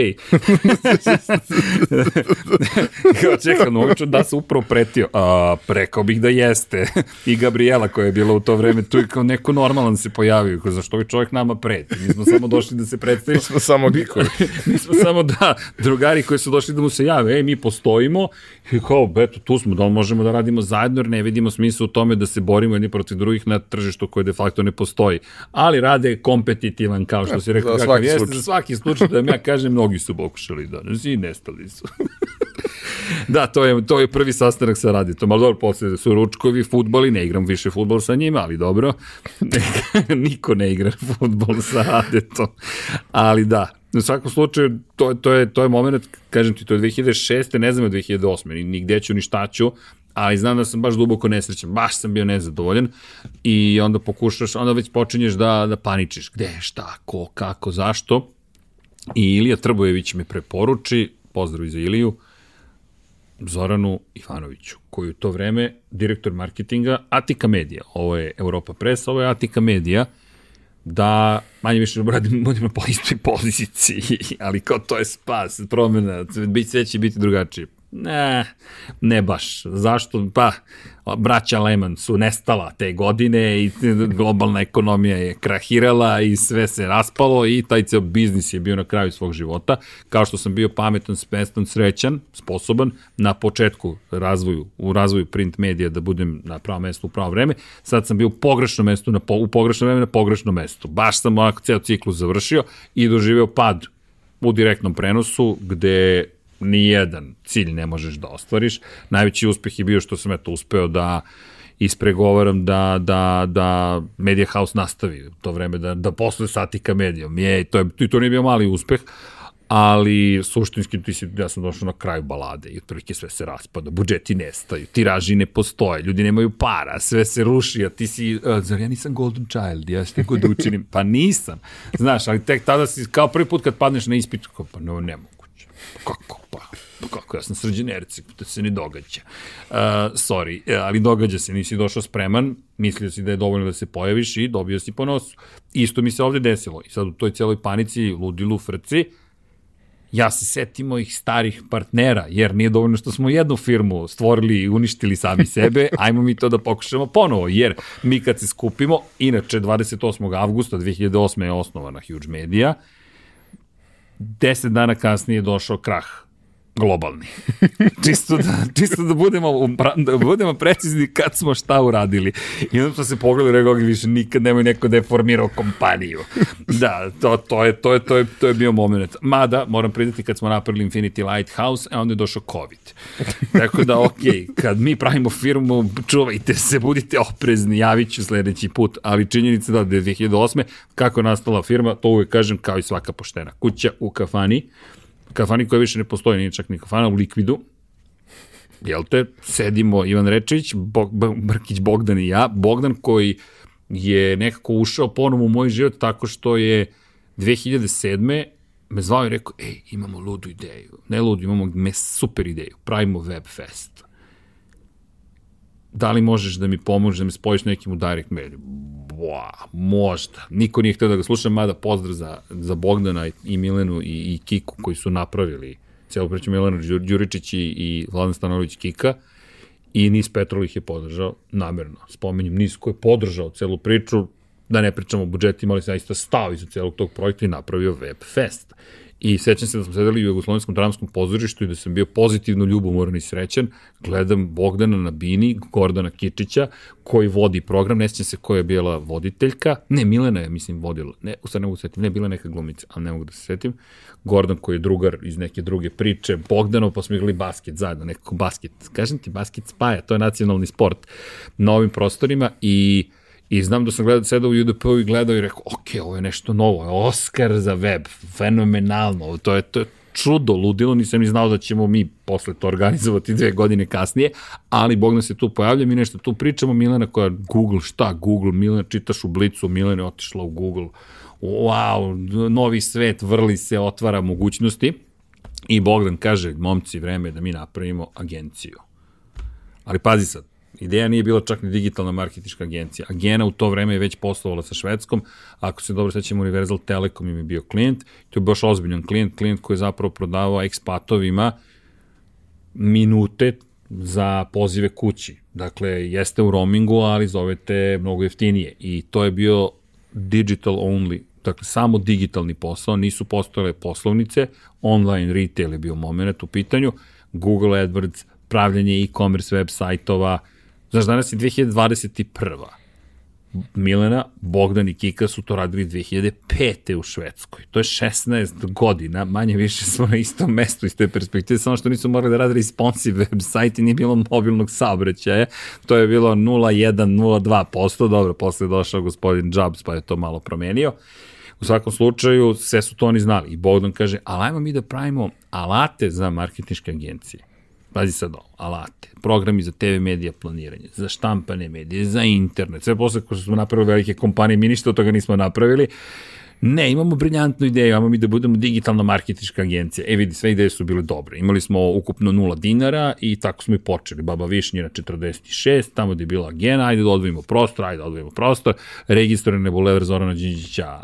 Kao čekam, moguće da se upravo pretio. A, prekao bih da jeste. I Gabriela koja je bila u to vreme tu i kao neko normalan se pojavio. Kao, zašto bi čovjek nama preti? Mi smo samo došli da se predstavimo. Mi smo samo gikovi. mi smo samo, da, drugari koji su došli da mu se jave, ej, mi postojimo i kao, eto, tu smo, da možemo da radimo zajedno, jer ne vidimo smisla u tome da se borimo jedni protiv drugih na tržištu koje de facto ne postoji. Ali rade kompetitivan, kao što si rekao, za kakav jeste, slučaj. za svaki slučaj, da vam ja kažem, mnogi su pokušali danas i nestali su. da, to je, to je prvi sastanak sa Raditom, ali dobro, posle su ručkovi, futboli, ne igram više futbol sa njima, ali dobro, niko ne igra futbol sa Raditom, ali da, u svakom slučaju, to, to, je, to je moment, kažem ti, to je 2006. ne znam je 2008. Ni, ni gde ću, ni šta ću, ali znam da sam baš duboko nesrećan, baš sam bio nezadovoljan i onda pokušaš, onda već počinješ da, da paničiš, gde, šta, ko, kako, zašto. I Ilija Trbojević me preporuči, pozdrav za Iliju, Zoranu Ivanoviću, koji u to vreme direktor marketinga Atika Media. Ovo je Europa Press, ovo je Atika Media, da manje više radim, budem po istoj poziciji, ali kao to je spas, promena, sve će biti drugačije. Ne, ne baš. Zašto? Pa, braća Lehman su nestala te godine i globalna ekonomija je krahirala i sve se raspalo i taj ceo biznis je bio na kraju svog života. Kao što sam bio pametan, spestan, srećan, sposoban na početku razvoju, u razvoju print medija da budem na pravo mesto u pravo vreme, sad sam bio u pogrešnom mestu, na, po, u pogrešnom vreme na pogrešnom mestu. Baš sam ovako ceo ciklus završio i doživeo pad u direktnom prenosu gde ni jedan cilj ne možeš da ostvariš. Najveći uspeh je bio što sam eto uspeo da ispregovaram da, da, da Media House nastavi u to vreme, da, da posluje satika medijom. Je, to, je, to nije bio mali uspeh, ali suštinski ti si, ja sam došao na kraju balade i otprilike sve se raspada, budžeti nestaju, tiraži ne postoje, ljudi nemaju para, sve se ruši, a ti si, uh, zar ja nisam golden child, ja što god da učinim, pa nisam, znaš, ali tek tada si, kao prvi put kad padneš na ispit, kao, pa no, nemoguće, kako, pa, pa kako, ja sam srđen ercik, to se ne događa. Uh, sorry, e, ali događa se, nisi došao spreman, mislio si da je dovoljno da se pojaviš i dobio si po nosu. Isto mi se ovde desilo i sad u toj celoj panici, ludilu, frci, ja se setim mojih starih partnera, jer nije dovoljno što smo jednu firmu stvorili i uništili sami sebe, ajmo mi to da pokušamo ponovo, jer mi kad se skupimo, inače 28. avgusta 2008. je osnovana Huge Media, 10 dana kasnije je došao krah globalni. čisto, da, čisto da, budemo, da budemo precizni kad smo šta uradili. I onda smo se pogledali rekao više nikad nemoj neko da je formirao kompaniju. Da, to, to, je, to, je, to, je, to je bio moment. Mada, moram pridati kad smo napravili Infinity Lighthouse, a onda je došao COVID. Tako da, ok, kad mi pravimo firmu, čuvajte se, budite oprezni, javit ću sledeći put, ali činjenica da je 2008. kako je nastala firma, to uvek kažem kao i svaka poštena kuća u kafani, kafani koja više ne postoji, nije čak ni kafana, u likvidu, jel te, sedimo Ivan Rečević, Bog, Brkić Bogdan i ja, Bogdan koji je nekako ušao ponovo u moj život tako što je 2007 me zvao i rekao, ej, imamo ludu ideju. Ne ludu, imamo super ideju. Pravimo web fest. Da li možeš da mi pomožeš da me spojiš nekim u direct mail? Boa, možda. Niko nije htio da ga slušam, mada pozdrav za, za Bogdana i Milenu i, i Kiku koji su napravili cijelu priču Milena Đuričić i, i Vladan Stanović Kika i Nis Petrol ih je podržao namerno. Spomenjem Nis koji je podržao celu priču, da ne pričamo o budžetima, ali zaista stao iza celog tog projekta i napravio Web Fest. I sećam se da smo sedeli u Jugoslovenskom dramskom pozorištu i da sam bio pozitivno ljubomoran i srećan. Gledam Bogdana na bini, Gordana Kičića, koji vodi program. Ne sećam se koja je bila voditeljka. Ne, Milena je, mislim, vodila. Ne, u stvari ne mogu se setim. Ne, bila neka glumica, ali ne mogu da se setim. Gordon koji je drugar iz neke druge priče. Bogdanov, pa smo igrali basket zajedno, nekako basket. Kažem ti, basket spaja, to je nacionalni sport na ovim prostorima i I znam da sam gledao, sedao u UDP-u i gledao i rekao, ok, ovo je nešto novo, Oscar za web, fenomenalno, to je, to je čudo, ludilo, nisam ni znao da ćemo mi posle to organizovati dve godine kasnije, ali Bog nas se tu pojavlja, mi nešto tu pričamo, Milena koja, Google, šta Google, Milena čitaš u blicu, Milena je otišla u Google, wow, novi svet, vrli se, otvara mogućnosti, i Bogdan kaže, momci, vreme je da mi napravimo agenciju. Ali pazi sad, Ideja nije bila čak ni digitalna marketička agencija. Agena u to vreme je već poslovala sa Švedskom. Ako se dobro sećam, Universal Telekom im je bio klijent. To je baš ozbiljan klijent, klijent koji je zapravo prodavao ekspatovima minute za pozive kući. Dakle, jeste u roamingu, ali zovete mnogo jeftinije. I to je bio digital only, dakle samo digitalni posao, nisu postojale poslovnice, online retail je bio moment u pitanju, Google AdWords, pravljanje e-commerce web sajtova, znaš, danas je 2021. Milena, Bogdan i Kika su to radili 2005. u Švedskoj. To je 16 godina, manje više smo na istom mestu iz te perspektive, samo što nisu morali da rade responsive web sajt i nije bilo mobilnog saobraćaja. To je bilo 0,1, 0,2%, dobro, posle je došao gospodin Jobs pa je to malo promenio. U svakom slučaju, sve su to oni znali. I Bogdan kaže, ali ajmo mi da pravimo alate za marketinške agencije. Pazi sad ovo, alate, programi za TV medija planiranje, za štampane medije, za internet, sve posle ko smo napravili velike kompanije, mi ništa od toga nismo napravili. Ne, imamo briljantnu ideju, imamo mi da budemo digitalna marketička agencija. E vidi, sve ideje su bile dobre. Imali smo ukupno 0 dinara i tako smo i počeli. Baba Višnjina 46, tamo gde je bila agena, ajde da odvojimo prostor, ajde da odvojimo prostor. Registrovane Bulevar Zorana Đinđića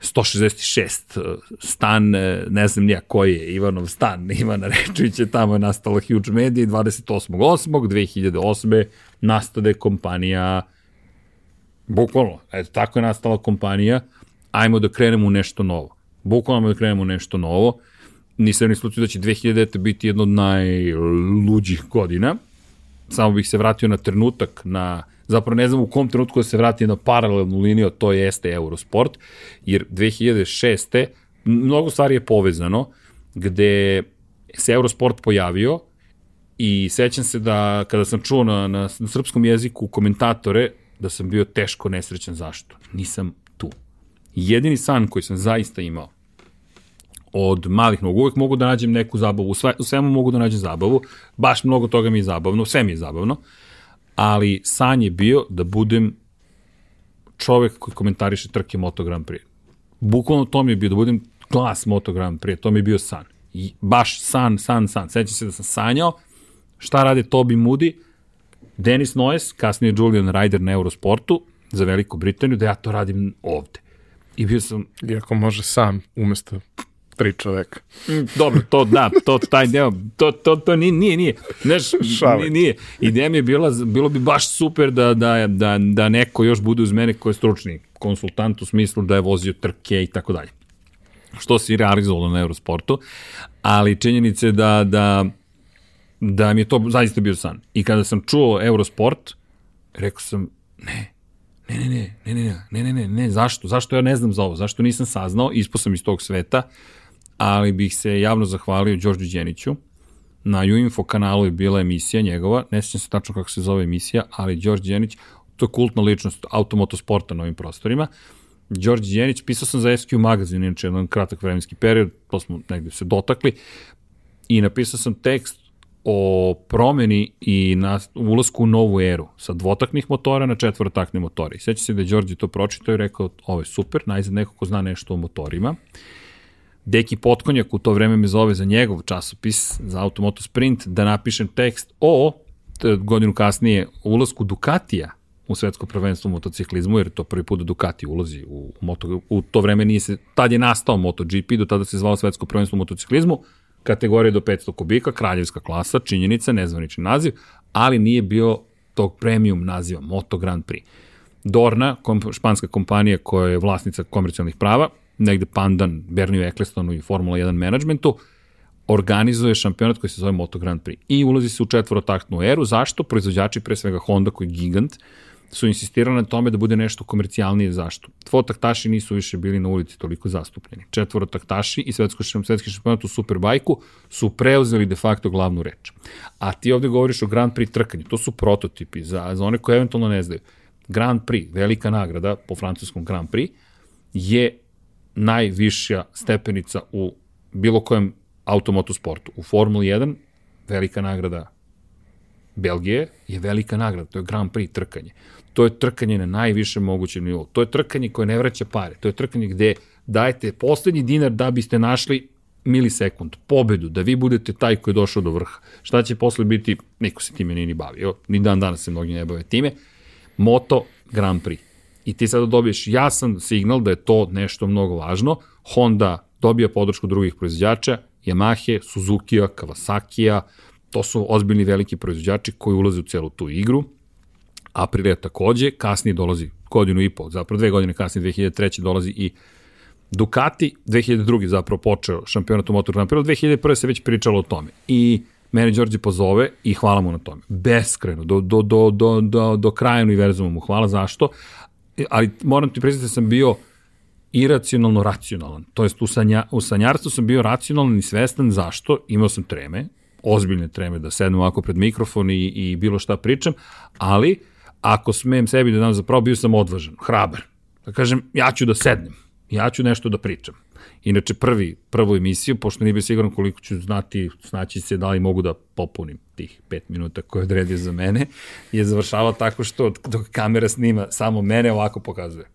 166 e, stan, e, ne znam nija koji je Ivanov stan, Ivana Rečevića, tamo je nastala Huge Media 28.8.2008. nastade kompanija bukvalno, eto, tako je nastala kompanija, ajmo da krenemo u nešto novo. Bukvalno da krenemo u nešto novo. Nisam ni slučio da će 2009. biti jedno od najluđih godina. Samo bih se vratio na trenutak, na zapravo ne znam u kom trenutku da se vrati na paralelnu liniju, to jeste Eurosport, jer 2006. mnogo stvari je povezano, gde se Eurosport pojavio i sećam se da kada sam čuo na, na, na srpskom jeziku komentatore, da sam bio teško nesrećan zašto. Nisam tu. Jedini san koji sam zaista imao od malih nogu, uvek mogu da nađem neku zabavu, u, sve, u svemu mogu da nađem zabavu, baš mnogo toga mi je zabavno, sve mi je zabavno, ali san je bio da budem čovek koji komentariše trke Moto Grand Prix. Bukvalno to mi je bio, da budem glas Moto Grand Prix, to mi je bio san. I baš san, san, san. Sećam se da sam sanjao šta rade Toby Moody, Denis Noes, kasnije Julian Ryder na Eurosportu za Veliku Britaniju, da ja to radim ovde. I bio sam... Iako može sam, umesto tri čoveka. Mm, dobro, to da, to taj deo, to, to, to nije, nije, nije. Znaš, nije, nije. Ideja mi je bila, bilo bi baš super da, da, da, da neko još bude uz mene ko je stručni konsultant u smislu da je vozio trke i tako dalje. Što se i realizovalo na Eurosportu, ali činjenice da, da, da mi je to zaista bio san. I kada sam čuo Eurosport, rekao sam, ne, ne, ne, ne, ne, ne, ne, ne, ne, ne, zašto? Zašto ja ne znam za ovo? Zašto nisam saznao? Ispao sam iz tog sveta ali bih se javno zahvalio Đorđu Đeniću. Na Uinfo kanalu je bila emisija njegova, ne sjećam se tačno kako se zove emisija, ali Đorđe Đenić, to je kultna ličnost automotosporta na ovim prostorima. Đorđe Đenić, pisao sam za SQ magazin, inače jedan kratak vremenski period, to smo negde se dotakli, i napisao sam tekst o promeni i na ulasku u novu eru sa dvotaknih motora na četvorotakne motore. I seća se da je Đorđe to pročitao i rekao, ovo je super, najzad neko ko zna nešto o motorima. Deki Potkonjak u to vreme me zove za njegov časopis, za Automoto Sprint, da napišem tekst o godinu kasnije ulasku Ducatija u svetsko prvenstvo u motociklizmu, jer to prvi put da Ducati ulazi u, moto, u to vreme nije se, tad je nastao MotoGP, do tada se zvao svetsko prvenstvo u motociklizmu, kategorija do 500 kubika, kraljevska klasa, činjenica, nezvanični naziv, ali nije bio tog premium naziva, Moto Grand Prix. Dorna, kom, španska kompanija koja je vlasnica komercijalnih prava, negde pandan Berniju Ecclestonu i Formula 1 managementu, organizuje šampionat koji se zove Moto Grand Prix i ulazi se u četvorotaktnu eru. Zašto? Proizvođači, pre svega Honda koji je gigant, su insistirali na tome da bude nešto komercijalnije. Zašto? Dvotaktaši nisu više bili na ulici toliko zastupljeni. Četvorotaktaši i svetsko, svetski šampionat u Superbajku su preuzeli de facto glavnu reč. A ti ovde govoriš o Grand Prix trkanju. To su prototipi za, za one koje eventualno ne znaju. Grand Prix, velika nagrada po francuskom Grand Prix, je najvišja stepenica u bilo kojem automotosportu. U Formuli 1 velika nagrada Belgije je velika nagrada, to je Grand Prix trkanje. To je trkanje na najvišem mogućem nivou. To je trkanje koje ne vraća pare. To je trkanje gde dajete poslednji dinar da biste našli milisekund, pobedu, da vi budete taj koji je došao do vrha. Šta će posle biti, niko se time nije ni bavio, ni dan danas se mnogi ne bave time, Moto Grand Prix. I ti sada dobiješ jasan signal da je to nešto mnogo važno. Honda dobija podršku drugih proizvođača, Yamahe, Suzuki-a, Kawasaki-a, to su ozbiljni veliki proizvođači koji ulaze u celu tu igru. Aprilia takođe, kasnije dolazi godinu i pol, zapravo dve godine kasnije, 2003. dolazi i Ducati, 2002. zapravo počeo šampionat u Motor Grand Prix, 2001. se već pričalo o tome. I mene Đorđe pozove i hvala mu na tome. Beskreno, do, do, do, do, do, do kraja univerzuma mu hvala, zašto? Ali moram ti priznati da sam bio iracionalno racionalan. To jest u, sanja, u sanjarstvu sam bio racionalan i svestan zašto. Imao sam treme, ozbiljne treme da sednem ovako pred mikrofon i, i bilo šta pričam, ali ako smem sebi da dam za pravo, bio sam odvažan, hrabar. Da kažem, ja ću da sednem, ja ću nešto da pričam. Inače, prvi, prvu emisiju, pošto nije bio siguran koliko ću znati, snaći se da li mogu da popunim tih pet minuta koje odredio za mene, je završavao tako što dok kamera snima samo mene ovako pokazuje.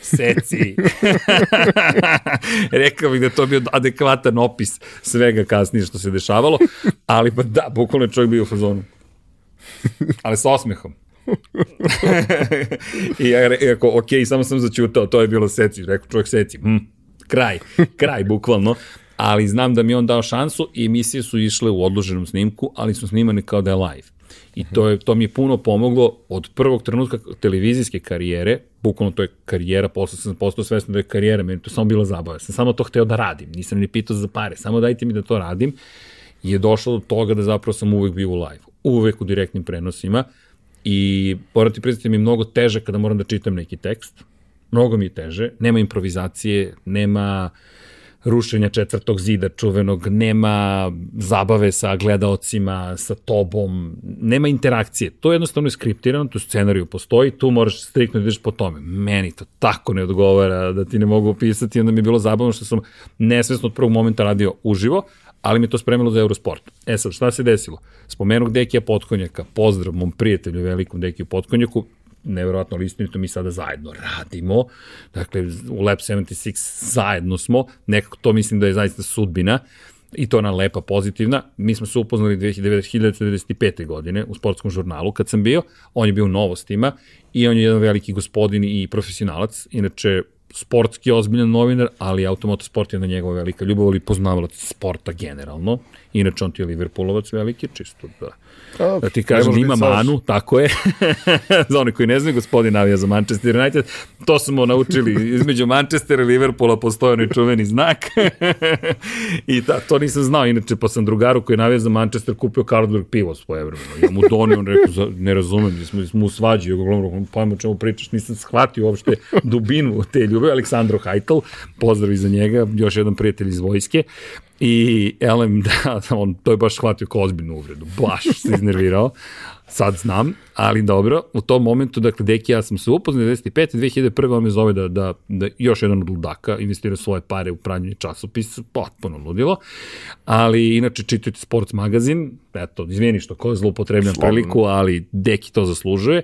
Seci. Rekao bih da to bio adekvatan opis svega kasnije što se dešavalo, ali pa da, bukvalno je čovjek bio u fazonu. Ali sa osmehom. I ja rekao, ok, samo sam začutao, to je bilo seci. Rekao čovjek seci, hm, kraj, kraj, bukvalno. Ali znam da mi on dao šansu i emisije su išle u odloženom snimku, ali su snimane kao da je live. I to, je, to mi je puno pomoglo od prvog trenutka televizijske karijere, bukvalno to je karijera, posle sam postao svesno da je karijera, meni to samo bila zabava. Sam samo to hteo da radim, nisam ni pitao za pare, samo dajte mi da to radim. I je došlo do toga da zapravo sam uvek bio u live, uvek u direktnim prenosima i moram ti priznati mi je mnogo teže kada moram da čitam neki tekst, mnogo mi je teže, nema improvizacije, nema rušenja četvrtog zida čuvenog, nema zabave sa gledaocima, sa tobom, nema interakcije. To je jednostavno skriptirano, tu scenariju postoji, tu moraš striktno da ideš po tome. Meni to tako ne odgovara da ti ne mogu opisati, onda mi je bilo zabavno što sam nesvesno od prvog momenta radio uživo, ali mi to spremilo za Eurosport. E sad, šta se desilo? Spomenuh Dekija Potkonjaka, pozdrav mom prijatelju velikom Dekiju Potkonjaku, neverovatno listinito, mi sada zajedno radimo, dakle u Lab 76 zajedno smo, nekako to mislim da je zaista sudbina, i to ona lepa, pozitivna. Mi smo se upoznali 1995. godine u sportskom žurnalu kad sam bio, on je bio u novostima i on je jedan veliki gospodin i profesionalac, inače sportski ozbiljan novinar, ali automotosport je na njegova velika ljubav, ali poznavalac sporta generalno. Inače, on ti je Liverpoolovac veliki, čisto da A, da ti kažem, ima manu, tako je. za one koji ne znaju, gospodin navija za Manchester United. To smo naučili, između Manchestera i Liverpoola postoje onaj čuveni znak. I da, to nisam znao, inače, pa sam drugaru koji navija za Manchester kupio Carlsberg pivo svoje vremeno. Ja mu donio, on rekao, ne razumem, smo, smo u svađi, ja govorim, pojma čemu pričaš, nisam shvatio uopšte dubinu te ljubavi. Aleksandro Hajtel, pozdrav i za njega, još jedan prijatelj iz vojske. I Elem, da, on to je baš shvatio kao ozbiljnu uvredu, baš se iznervirao, sad znam, ali dobro, u tom momentu, dakle, Deki ja sam se upoznao 95. 2001. on me zove da, da, da još jedan od ludaka investira svoje pare u pranjanje časopisa, potpuno ludilo, ali inače čitajte Sports magazin, eto, izvijeni što ko je zloupotrebljam priliku, ali Deki to zaslužuje,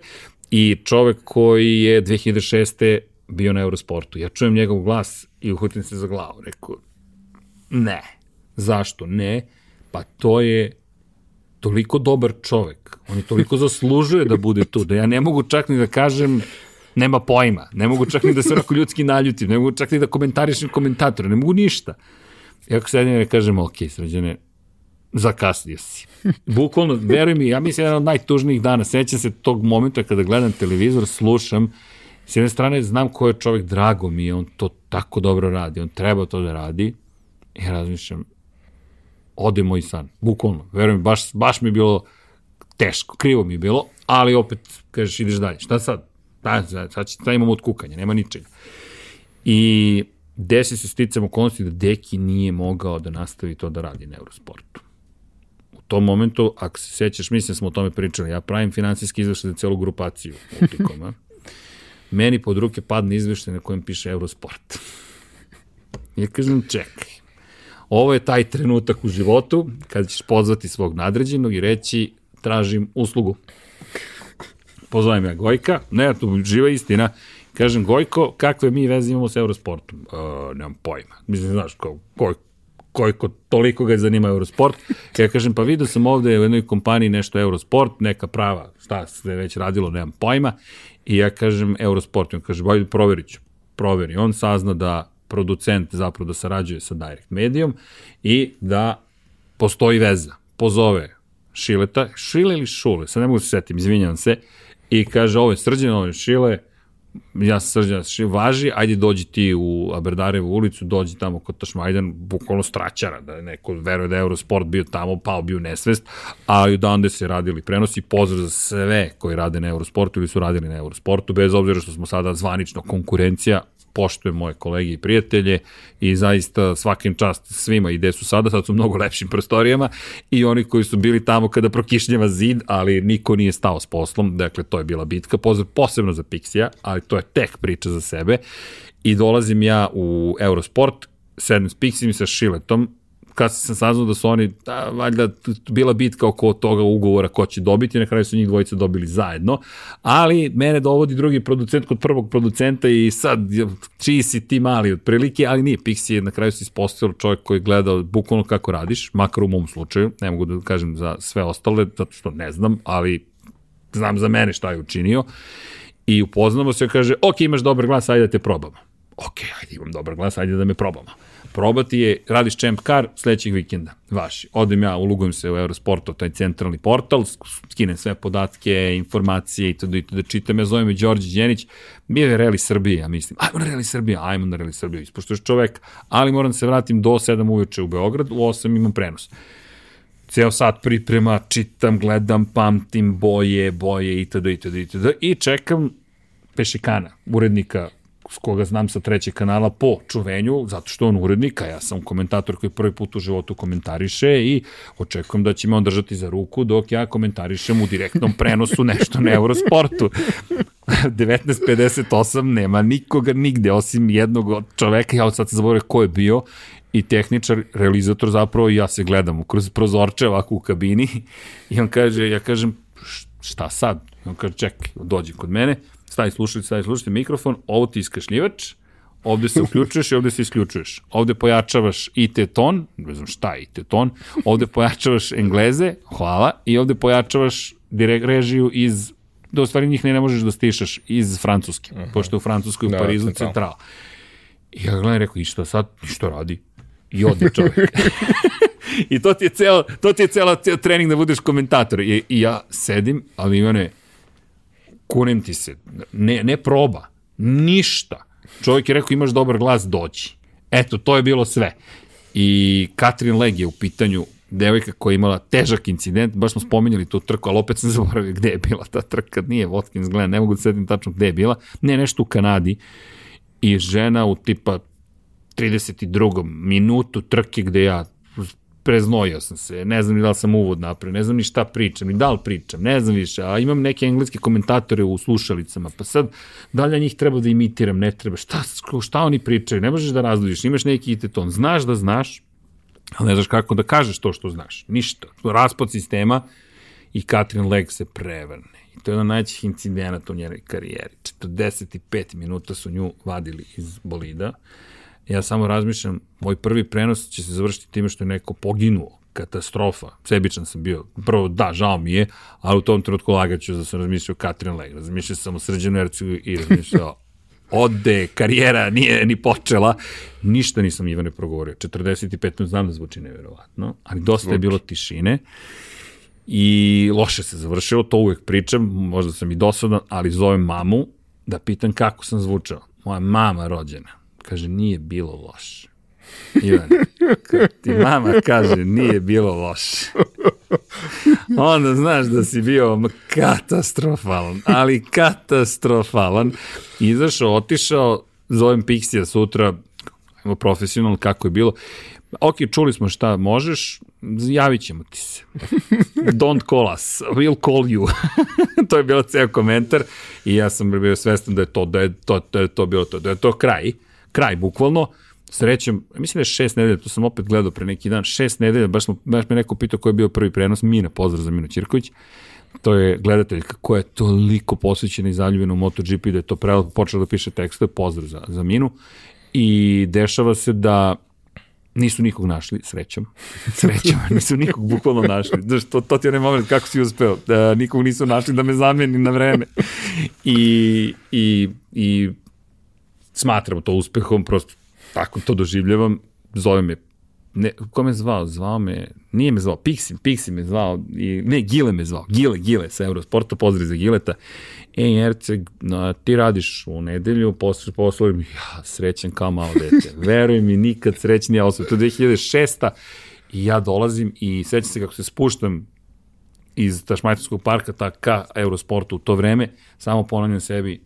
i čovek koji je 2006. bio na Eurosportu. Ja čujem njegov glas i uhutim se za glavu. Rekao, ne, Zašto? Ne. Pa to je toliko dobar čovek. On je toliko zaslužuje da bude tu, da ja ne mogu čak ni da kažem nema pojma, ne mogu čak ni da se onako ljudski naljutim, ne mogu čak ni da komentarišem komentatora, ne mogu ništa. I ako sedim ne kažem, ok, sređene, zakasnio si. Bukvalno, veruj mi, ja mislim jedan od najtužnijih dana, sećam se tog momenta kada gledam televizor, slušam, s jedne strane znam ko je čovek, drago mi je, on to tako dobro radi, on treba to da radi, i razmišljam, ode moj san, bukvalno, verujem, baš, baš mi je bilo teško, krivo mi je bilo, ali opet, kažeš, ideš dalje, šta sad? Da, sad, sad, sad imamo od kukanja, nema ničega. I desi se sticam okolnosti da Deki nije mogao da nastavi to da radi na Eurosportu. U tom momentu, ako se sećaš, mislim da smo o tome pričali, ja pravim finansijski izveštaj za celu grupaciju Multikoma. Meni pod ruke padne izveštaj na kojem piše Eurosport. Ja kažem, čekaj, Ovo je taj trenutak u životu kada ćeš pozvati svog nadređenog i reći tražim uslugu. Pozovem ja Gojka, ne, to živa istina. Kažem, Gojko, kakve mi veze imamo s Eurosportom? Uh, nemam pojma. Mislim, znaš, kao, Goj, koliko toliko ga zanima Eurosport. Ja kažem, pa vidio sam ovde u jednoj kompaniji nešto Eurosport, neka prava, šta se već radilo, nemam pojma. I ja kažem Eurosport, on kaže, bojde proverit ću. Proveri. On sazna da producent zapravo da sarađuje sa Direct Medijom i da postoji veza. Pozove Šileta, Šile ili Šule, sad ne mogu da se setim, izvinjam se, i kaže, ovo je srđan, ovo je Šile, ja sam srđan, še važi, ajde dođi ti u Aberdarevu ulicu, dođi tamo kod Tašmajdan, bukvalno straćara, da neko veruje da je Eurosport bio tamo, pao bio nesvest, a i odande se radili prenosi, pozdrav za sve koji rade na Eurosportu ili su radili na Eurosportu, bez obzira što smo sada zvanično konkurencija, poštujem moje kolege i prijatelje i zaista svakim čast svima. I gde su sada, sad su mnogo lepšim prostorijama. I oni koji su bili tamo kada prokišnjava zid, ali niko nije stao s poslom, dakle to je bila bitka, posebno za Pixija, ali to je tek priča za sebe. I dolazim ja u Eurosport, sedem s Pixijim i sa Šiletom, kad sam saznao da su oni, da, valjda, bila bitka oko toga ugovora ko će dobiti, na kraju su njih dvojica dobili zajedno, ali mene dovodi drugi producent kod prvog producenta i sad, čiji si ti mali otprilike, ali nije, Pixi je na kraju se ispostavio čovjek koji gleda bukvalno kako radiš, makar u mom slučaju, ne mogu da kažem za sve ostale, zato što ne znam, ali znam za mene šta je učinio, i upoznamo se, kaže, ok, imaš dobar glas, ajde da te probamo. Ok, ajde, imam dobar glas, ajde da me probamo probati je, radiš Champ Car sledećeg vikenda, vaši. Odem ja, ulugujem se u Eurosportu, taj centralni portal, skinem sve podatke, informacije i to da čitam, ja zovem je Đorđe Đenić, bio je Reli Srbije, ja mislim, ajmo na Reli Srbije, ajmo na Reli Srbije, ispoštuješ čovek, ali moram da se vratim do 7 uveče u Beograd, u 8 imam prenos ceo sat priprema, čitam, gledam, pamtim boje, boje itd. itd. itd. i čekam Pešikana, urednika s koga znam sa trećeg kanala po čuvenju, zato što on urednik, a ja sam komentator koji prvi put u životu komentariše i očekujem da će me on držati za ruku dok ja komentarišem u direktnom prenosu nešto na Eurosportu. 19.58 nema nikoga nigde osim jednog čoveka, ja sad se zaboravim ko je bio i tehničar, realizator zapravo i ja se gledam kroz prozorče ovako u kabini i on kaže, ja kažem šta sad? I on kaže čekaj, dođi kod mene, stavi slušalice, stavi slušalice, mikrofon, ovo ti iskašljivač, ovde se uključuješ i ovde se isključuješ. Ovde pojačavaš IT ton, ne znam šta je IT ton, ovde pojačavaš engleze, hvala, i ovde pojačavaš direkt režiju iz, da u stvari njih ne, ne možeš da stišaš iz Francuske, uh -huh. pošto u Francuskoj u da, Parizu central. central. I ja gledam rekao, i šta sad, i što radi? I ode čovjek. I to ti je ceo, to ti je cela, ceo trening da budeš komentator. I, I ja sedim, ali Ivane, kunem ti se, ne, ne proba, ništa. Čovjek je rekao imaš dobar glas, doći. Eto, to je bilo sve. I Katrin Leg je u pitanju devojka koja je imala težak incident, baš smo spominjali tu trku, ali opet sam zaboravio gde je bila ta trka, nije Watkins, gledam, ne mogu da sedim tačno gde je bila, ne, nešto u Kanadi, i žena u tipa 32. minutu trke gde ja preznojio sam se, ne znam ni da li sam uvod napravio, ne znam ni šta pričam, ni da li pričam, ne znam više, a imam neke engleske komentatore u slušalicama, pa sad, da li ja njih treba da imitiram, ne treba, šta, šta oni pričaju, ne možeš da razludiš, imaš neki iteton, znaš da znaš, ali ne znaš kako da kažeš to što znaš, ništa, raspod sistema i Katrin Leg se prevrne. I to je jedan najćih incidenata u njenoj karijeri. 45 minuta su nju vadili iz bolida, Ja samo razmišljam, moj prvi prenos će se završiti time što je neko poginuo katastrofa. Sebičan sam bio. Prvo, da, žao mi je, ali u tom trenutku lagaću da sam razmišljao Katrin Leg. Razmišljao sam o Srđanu Ercu i razmišljao ode, karijera nije ni počela. Ništa nisam Ivane progovorio. 45 znam da zvuči neverovatno, ali dosta Zvuči. je bilo tišine i loše se završilo, to uvek pričam, možda sam i dosadan, ali zovem mamu da pitam kako sam zvučao. Moja mama rođena Kaže, nije bilo loše. Ivan, ti mama kaže nije bilo loše, onda znaš da si bio katastrofalan, ali katastrofalan. Izašao, otišao, zovem Pixija sutra, ajmo profesionalno kako je bilo. Ok, čuli smo šta možeš, javit ćemo ti se. Don't call us, we'll call you. to je bilo ceo komentar i ja sam bio svestan da je to, da je to, da je to bilo to, da je to kraj kraj bukvalno, srećem, mislim da je šest nedelja, to sam opet gledao pre neki dan, šest nedelja, baš, smo, baš me neko pitao ko je bio prvi prenos, Mina, pozdrav za Minu Ćirković, to je gledateljka koja je toliko posvećena i zaljubljena u MotoGP da je to prelepo počela da piše tekstove, pozdrav za, za Minu, i dešava se da Nisu nikog našli, srećom. Srećom, nisu nikog bukvalno našli. Znaš, to, to ti je onaj moment kako si uspeo. Da, nikog nisu našli da me zameni na vreme. I, i, i smatramo to uspehom, prosto tako to doživljavam. Zove me ne, ko me zvao? Zvao me, nije me zvao, Pixi, Pixi me zvao, i, ne, Gile me zvao, Gile, Gile sa Eurosporta, pozdrav za Gileta. Ej, Erceg, no, ti radiš u nedelju, posle poslovim, ja, srećan kao malo dete. Veruj mi, nikad srećnija osoba. To je 2006. I ja dolazim i sećam se kako se spuštam iz Tašmajtovskog parka ta ka Eurosportu u to vreme, samo ponavljam sebi,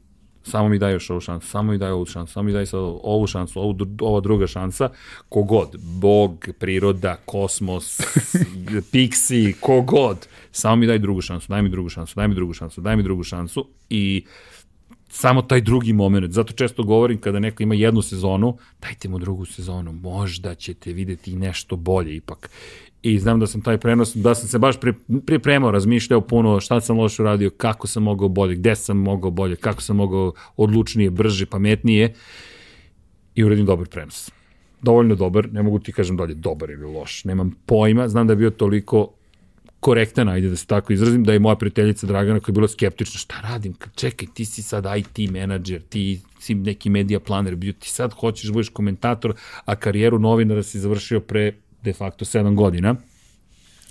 samo mi daj još ovu šansu, samo mi daj ovu šansu, samo mi daj sad ovu šansu, ovu, ova druga šansa, kogod, Bog, priroda, kosmos, piksi, kogod, samo mi daj drugu šansu, daj mi drugu šansu, daj mi drugu šansu, daj mi drugu šansu i samo taj drugi moment. Zato često govorim kada neko ima jednu sezonu, dajte mu drugu sezonu, možda ćete videti nešto bolje ipak i znam da sam taj prenos, da sam se baš pripremao, razmišljao puno šta sam loše uradio, kako sam mogao bolje, gde sam mogao bolje, kako sam mogao odlučnije, brže, pametnije i uradim dobar prenos. Dovoljno dobar, ne mogu ti kažem dalje dobar ili loš, nemam pojma, znam da je bio toliko korektan, ajde da se tako izrazim, da je moja prijateljica Dragana koja je bila skeptična, šta radim, čekaj, ti si sad IT menadžer, ti si neki media planer, bio ti sad hoćeš budeš komentator, a karijeru novinara si završio pre de facto 7 godina,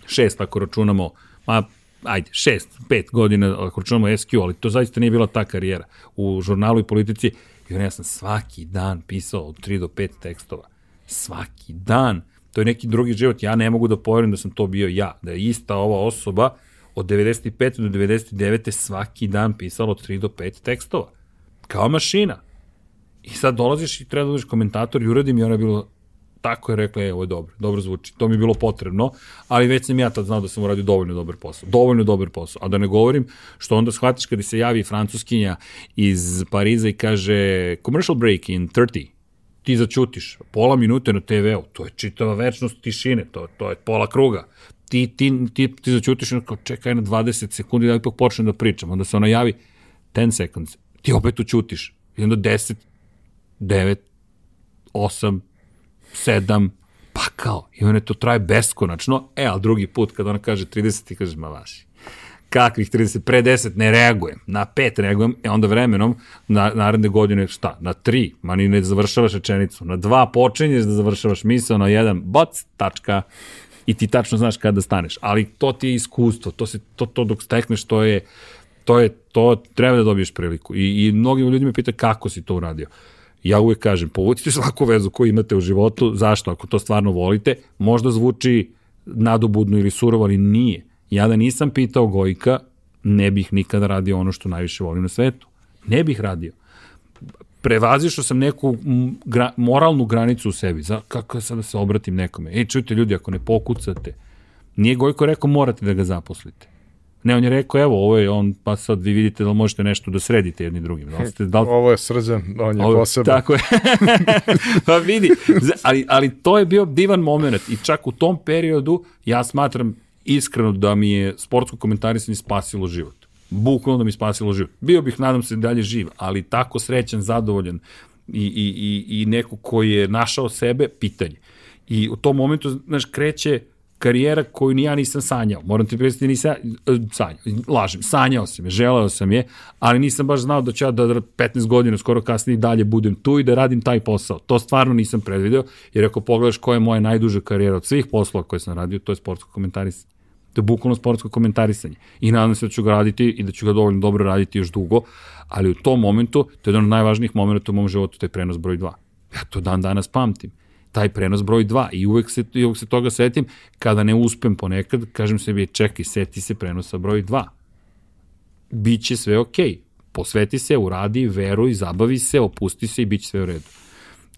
6 ako računamo, ma ajde, 6, 5 godina ako računamo SQ, ali to zaista nije bila ta karijera. U žurnalu i politici, i ja sam svaki dan pisao od 3 do 5 tekstova. Svaki dan. To je neki drugi život. Ja ne mogu da poverim da sam to bio ja. Da je ista ova osoba od 95. do 99. svaki dan pisala od 3 do 5 tekstova. Kao mašina. I sad dolaziš i treba da komentator i uradim i ona je bilo tako je rekla, je, ovo je dobro, dobro zvuči, to mi je bilo potrebno, ali već sam ja tad znao da sam uradio dovoljno dobar posao, dovoljno dobar posao, a da ne govorim što onda shvatiš kada se javi francuskinja iz Pariza i kaže commercial break in 30, ti začutiš, pola minute na TV-u, to je čitava večnost tišine, to, to je pola kruga, ti, ti, ti, ti začutiš kao čekaj na 20 sekundi da ipak počnem da pričam, onda se ona javi 10 seconds, ti opet učutiš, i onda 10, 9, 8, sedam, pa kao, i one to traje beskonačno, e, ali drugi put kada ona kaže 30, ti kažeš, ma vaši, kakvih 30, pre 10 ne reagujem, na 5 reagujem, e onda vremenom, na, naredne godine, šta, na 3, ma ni ne završavaš rečenicu, na 2 počinješ da završavaš misao, na 1, boc, tačka, i ti tačno znaš kada staneš, ali to ti je iskustvo, to, se, to, to dok stekneš, to je, to je, to treba da dobiješ priliku. I, i mnogi ljudi me pitaju kako si to uradio ja uvek kažem, povucite svaku vezu koju imate u životu, zašto? Ako to stvarno volite, možda zvuči nadobudno ili surovo, ali nije. Ja da nisam pitao Gojka, ne bih nikada radio ono što najviše volim na svetu. Ne bih radio. Prevazišao sam neku gra, moralnu granicu u sebi. Za, kako sad da se obratim nekome? Ej, čujte ljudi, ako ne pokucate, nije Gojko rekao morate da ga zaposlite. Ne, on je rekao, evo, ovo je on, pa sad vi vidite da možete nešto da sredite jedni drugim. Da ste, da li... Ovo je srđan, on je ovo, poseban. Tako je. pa vidi, ali, ali to je bio divan moment i čak u tom periodu ja smatram iskreno da mi je sportsko komentarisanje spasilo život. Bukvalno da mi spasilo život. Bio bih, nadam se, dalje živ, ali tako srećan, zadovoljan i, i, i, i neko koji je našao sebe, pitanje. I u tom momentu, znaš, kreće karijera koju ni ja nisam sanjao. Moram ti predstaviti, nisam e, sanjao, lažem, sanjao sam je, želeo sam je, ali nisam baš znao da ću ja da 15 godina, skoro kasnije dalje budem tu i da radim taj posao. To stvarno nisam predvideo, jer ako pogledaš koja je moja najduža karijera od svih poslova koje sam radio, to je sportsko komentarisanje. To je bukvalno sportsko komentarisanje. I nadam se da ću ga raditi i da ću ga dovoljno dobro raditi još dugo, ali u tom momentu, to je jedan od najvažnijih momenta u mom životu, to je prenos broj 2. Ja to dan danas pamtim taj prenos broj 2 i uvek se, i uvek se toga setim kada ne uspem ponekad, kažem sebi čekaj, seti se prenosa broj 2 biće sve okej. Okay. posveti se, uradi, veruj, zabavi se, opusti se i biće sve u redu.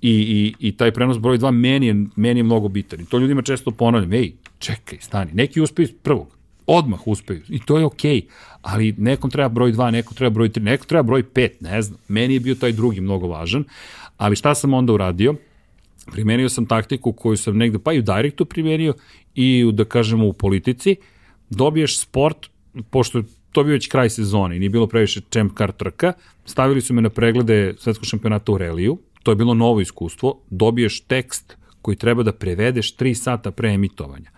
I, i, i taj prenos broj 2 meni je, meni je mnogo bitan. I to ljudima često ponavljam, ej, čekaj, stani, neki uspeju prvog, odmah uspeju i to je okej, okay. ali nekom treba broj 2, nekom treba broj 3, nekom treba broj 5, ne znam, meni je bio taj drugi mnogo važan, ali šta sam onda uradio? Primenio sam taktiku koju sam negde, pa i u direktu primenio i u, da kažemo, u politici, dobiješ sport, pošto to bio već kraj sezone i nije bilo previše champ car trka, stavili su me na preglede svetskog šampionata u reliju, to je bilo novo iskustvo, dobiješ tekst koji treba da prevedeš 3 sata pre emitovanja.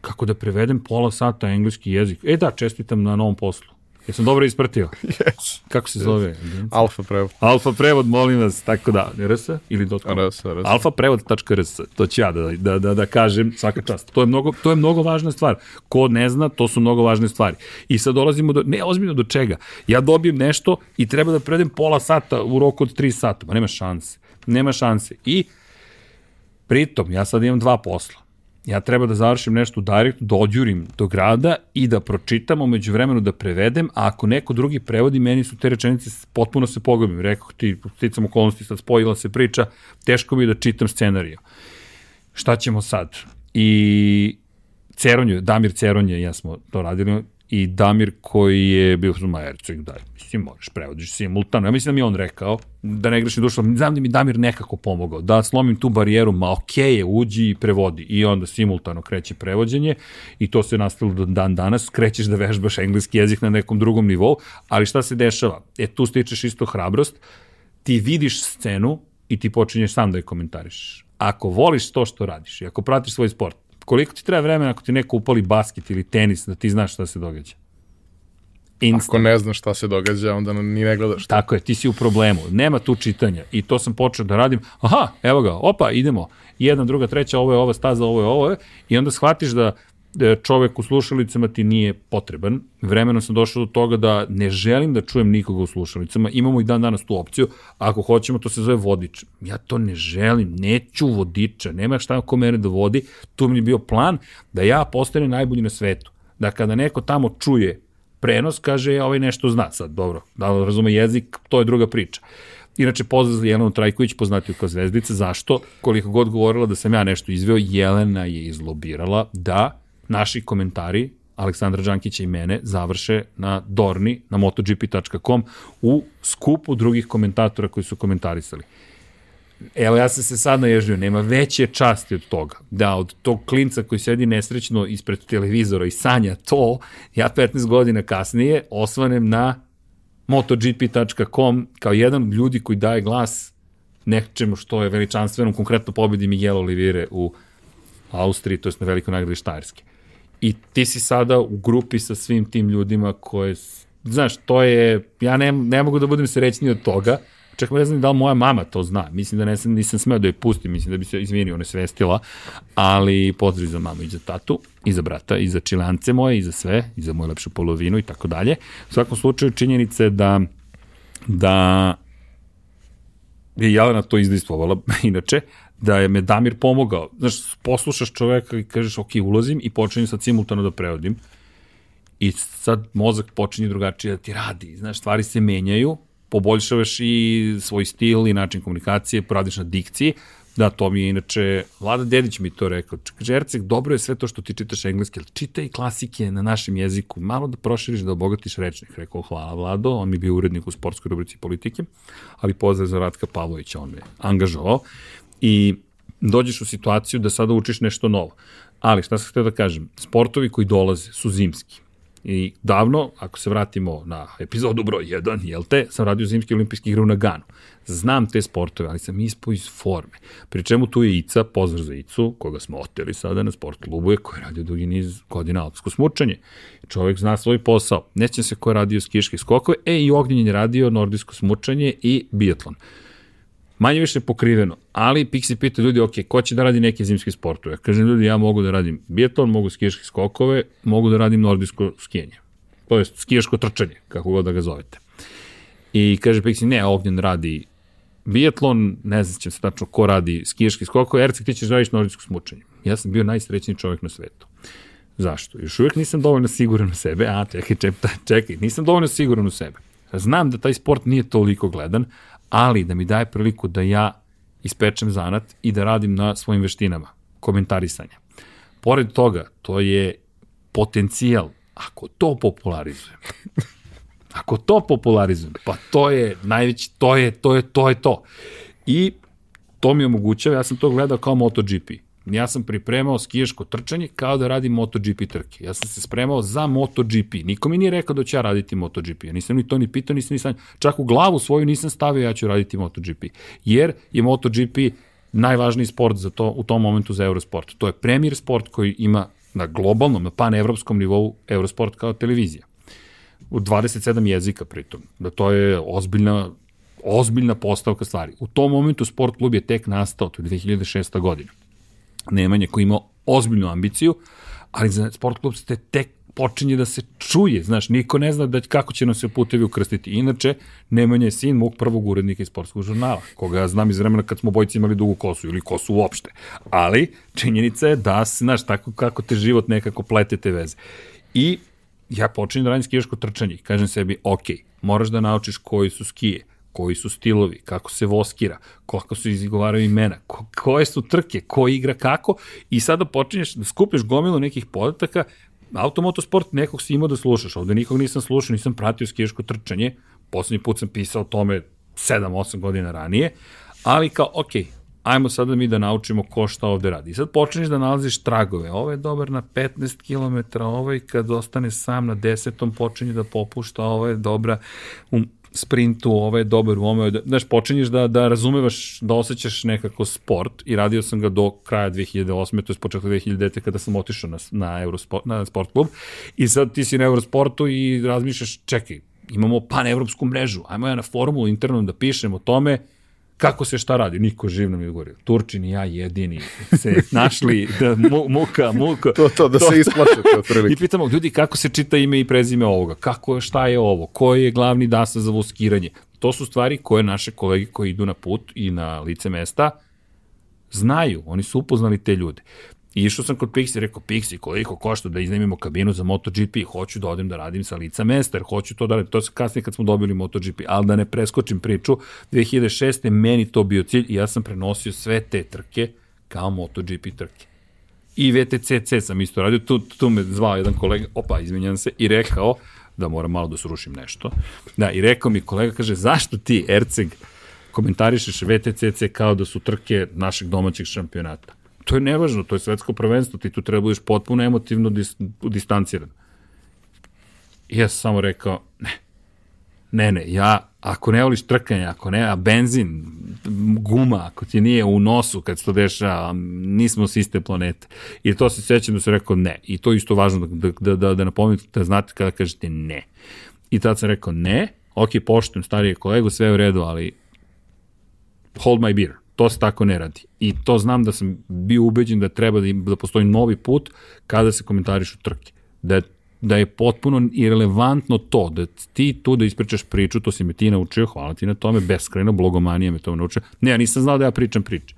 Kako da prevedem pola sata engleski jezik? E da, čestitam na novom poslu. Jesam dobro ispratio? Yes. Kako se zove? Alfa prevod. Alfa prevod, molim vas, tako da, RS ili .com? RS, RS. alfaprevod.rs, to ću ja da, da, da, da kažem svaka čast. To je, mnogo, to je mnogo važna stvar. Ko ne zna, to su mnogo važne stvari. I sad dolazimo do, ne ozbiljno do čega. Ja dobijem nešto i treba da predem pola sata u roku od 3 sata. Pa nema šanse. Nema šanse. I pritom, ja sad imam dva posla. Ja treba da završim nešto u direktu, da odjurim do grada i da pročitam, umeđu vremenu da prevedem, a ako neko drugi prevodi, meni su te rečenice, potpuno se pogubim. Rekao ti, sticam okolnosti, sad spojila se priča, teško mi je da čitam scenariju. Šta ćemo sad? I Ceronje, Damir Ceronje, ja smo to radili, i Damir koji je bio u Majercu, daj, mislim, možeš, prevodiš simultano. Ja mislim da mi on rekao, da ne grešim dušo, znam da mi Damir nekako pomogao, da slomim tu barijeru, ma okej okay je, uđi i prevodi. I onda simultano kreće prevođenje i to se nastavilo do dan danas, krećeš da vežbaš engleski jezik na nekom drugom nivou, ali šta se dešava? E, tu stičeš isto hrabrost, ti vidiš scenu i ti počinješ sam da je komentariš. Ako voliš to što radiš i ako pratiš svoj sport, koliko ti treba vremena ako ti neko upali basket ili tenis da ti znaš šta se događa? Instant. Ako ne znaš šta se događa, onda ni ne gledaš. Tako je, ti si u problemu. Nema tu čitanja. I to sam počeo da radim. Aha, evo ga, opa, idemo. Jedna, druga, treća, ovo je ova staza, ovo je ovo je. I onda shvatiš da čovek u slušalicama ti nije potreban. Vremenom sam došao do toga da ne želim da čujem nikoga u slušalicama. Imamo i dan danas tu opciju. Ako hoćemo, to se zove vodič. Ja to ne želim. Neću vodiča. Nema šta ko mene da vodi. Tu mi je bio plan da ja postane najbolji na svetu. Da kada neko tamo čuje prenos, kaže, ovaj nešto zna sad, dobro, da razume jezik, to je druga priča. Inače, pozdrav za Jelenu Trajković, poznatiju kao zvezdica. Zašto? Koliko god govorila da sam ja nešto izveo, Jelena je izlobirala da naši komentari Aleksandra Đankića i mene završe na Dorni, na motogp.com u skupu drugih komentatora koji su komentarisali. Evo, ja sam se sad naježio, nema veće časti od toga. Da, od tog klinca koji sedi nesrećno ispred televizora i sanja to, ja 15 godina kasnije osvanem na motogp.com kao jedan od ljudi koji daje glas nečemu što je veličanstveno, konkretno pobedi Miguel Olivire u Austriji, to je na velikoj nagradi Štajerske. I ti si sada u grupi sa svim tim ljudima koje, znaš, to je, ja ne, ne mogu da budem srećniji od toga, čak ne znam da li moja mama to zna, mislim da nisam, nisam smeo da je pustim, mislim da bi se izvinio, ne svestila, ali pozdrav za mamu i za tatu, i za brata, i za čilance moje, i za sve, i za moju lepšu polovinu i tako dalje. U svakom slučaju činjenice da, da je Jelena to izdejstvovala, inače, da je me Damir pomogao. Znaš, poslušaš čoveka i kažeš, ok, ulazim i počinjem sad simultano da prevodim. I sad mozak počinje drugačije da ti radi. Znaš, stvari se menjaju, poboljšavaš i svoj stil i način komunikacije, poradiš na dikciji. Da, to mi je inače, Vlada Dedić mi to rekao. Kaže, Erceg, dobro je sve to što ti čitaš engleski, ali čitaj klasike na našem jeziku, malo da proširiš, da obogatiš rečnik. Rekao, hvala Vlado, on mi bio urednik u sportskoj rubrici politike, ali pozdrav za Ratka Pavlovića, on me angažovao i dođeš u situaciju da sada učiš nešto novo. Ali šta sam htio da kažem, sportovi koji dolaze su zimski. I davno, ako se vratimo na epizodu broj 1, jel te, sam radio zimski olimpijski igre u Naganu. Znam te sportove, ali sam ispo iz forme. Pri čemu tu je Ica, pozdrav za Icu, koga smo oteli sada na sport klubu, je koji je radio dugi niz godina alpsko smučanje. Čovek zna svoj posao. Nećem se ko je radio skiške skokove, e i Ognjen je radio nordijsko smučanje i biatlon manje više pokriveno, ali Pixi pita ljudi, ok, ko će da radi neke zimske sportove? Kažem ljudi, ja mogu da radim bijeton, mogu skijaške skokove, mogu da radim nordijsko skijanje. To je skijaško trčanje, kako god da ga zovete. I kaže Pixi, ne, Ognjen radi biatlon, ne znam će se tačno ko radi skijaški skokove, Ercik ti ćeš da radiš nordijsko smučanje. Ja sam bio najsrećniji čovjek na svetu. Zašto? Još uvijek nisam dovoljno siguran u sebe, a čekaj, čekaj, čekaj, nisam dovoljno siguran u sebe. Znam da taj sport nije toliko gledan, ali da mi daje priliku da ja ispečem zanat i da radim na svojim veštinama, komentarisanja. Pored toga, to je potencijal, ako to popularizujem, ako to popularizujem, pa to je najveći, to je, to je, to je to. I to mi omogućava, ja sam to gledao kao MotoGP. Ja sam pripremao skijaško trčanje kao da radim MotoGP trke. Ja sam se spremao za MotoGP. Niko mi nije rekao da ću ja raditi MotoGP. Ja nisam ni to ni pitao, nisam ni sanjao. Čak u glavu svoju nisam stavio ja ću raditi MotoGP. Jer je MotoGP najvažniji sport za to u tom momentu za Eurosport. To je premier sport koji ima na globalnom, na panevropskom nivou Eurosport kao televizija. U 27 jezika pritom. Da to je ozbiljna ozbiljna postavka stvari. U tom momentu sport klub je tek nastao, to je 2006. godina. Nemanja koji ima ozbiljnu ambiciju, ali za sport klub ste tek počinje da se čuje, znaš, niko ne zna da kako će nam se putevi ukrstiti. Inače, Nemanja je sin mog prvog urednika iz sportskog žurnala, koga ja znam iz vremena kad smo bojci imali dugu kosu ili kosu uopšte. Ali, činjenica je da, znaš, tako kako te život nekako plete te veze. I ja počinjem da radim skijaško trčanje. Kažem sebi, ok, moraš da naučiš koji su skije, koji su stilovi, kako se voskira, kako se izgovaraju imena, ko, koje su trke, ko igra kako i sada počinješ da skupiš gomilu nekih podataka automotosport nekog si imao da slušaš, ovde nikog nisam slušao, nisam pratio skijaško trčanje, poslednji put sam pisao o tome 7-8 godina ranije, ali kao, ok, ajmo sada mi da naučimo ko šta ovde radi. I sad počneš da nalaziš tragove, ovo je dobar na 15 km, ovaj kad ostane sam na 10. počinje da popušta, ovo je dobra sprintu, ovo je dobar u ome, znaš, počinješ da, da razumevaš, da osjećaš nekako sport i radio sam ga do kraja 2008. to je početka 2009. kada sam otišao na, na, Eurosport, na sport klub i sad ti si na Eurosportu i razmišljaš, čekaj, imamo pan-evropsku mrežu, ajmo ja na forumu internom da pišem o tome, kako se šta radi, niko živ nam je govorio. Turčini ja jedini se našli, da, mu, muka, muka. to, to, da to, se isplašate otprilike. I pitamo ljudi kako se čita ime i prezime ovoga, kako, šta je ovo, ko je glavni dasa za voskiranje. To su stvari koje naše kolege koji idu na put i na lice mesta znaju, oni su upoznali te ljude. I išao sam kod Pixi, rekao, Pixi, koliko košta da iznajmimo kabinu za MotoGP, hoću da odem da radim sa lica mesta, jer hoću to da radim. To se kasnije kad smo dobili MotoGP, ali da ne preskočim priču, 2006. meni to bio cilj i ja sam prenosio sve te trke kao MotoGP trke. I VTCC sam isto radio, tu, tu me zvao jedan kolega, opa, izvinjam se, i rekao, da moram malo da srušim nešto, da, i rekao mi kolega, kaže, zašto ti, Erceg, komentarišeš VTCC kao da su trke našeg domaćeg šampionata? To je nevažno, to je svetsko prvenstvo, ti tu treba da potpuno emotivno dis, distanciran. I ja sam samo rekao, ne, ne, ne, ja, ako ne voliš trkanje, ako ne, a benzin, guma, ako ti nije u nosu kad se to dešava, nismo s iste planete. I to se sećam da sam rekao ne. I to je isto važno da, da, da, da napomenuti, da znate kada kažete ne. I tad sam rekao ne, ok, poštujem starije kolegu, sve je u redu, ali hold my beer to se tako ne radi. I to znam da sam bio ubeđen da treba da, da postoji novi put kada se komentarišu trke. Da je, da je potpuno irelevantno to, da ti tu da ispričaš priču, to si me ti naučio, hvala ti na tome, beskrajno, blogomanija me to naučio. Ne, ja nisam znao da ja pričam priče.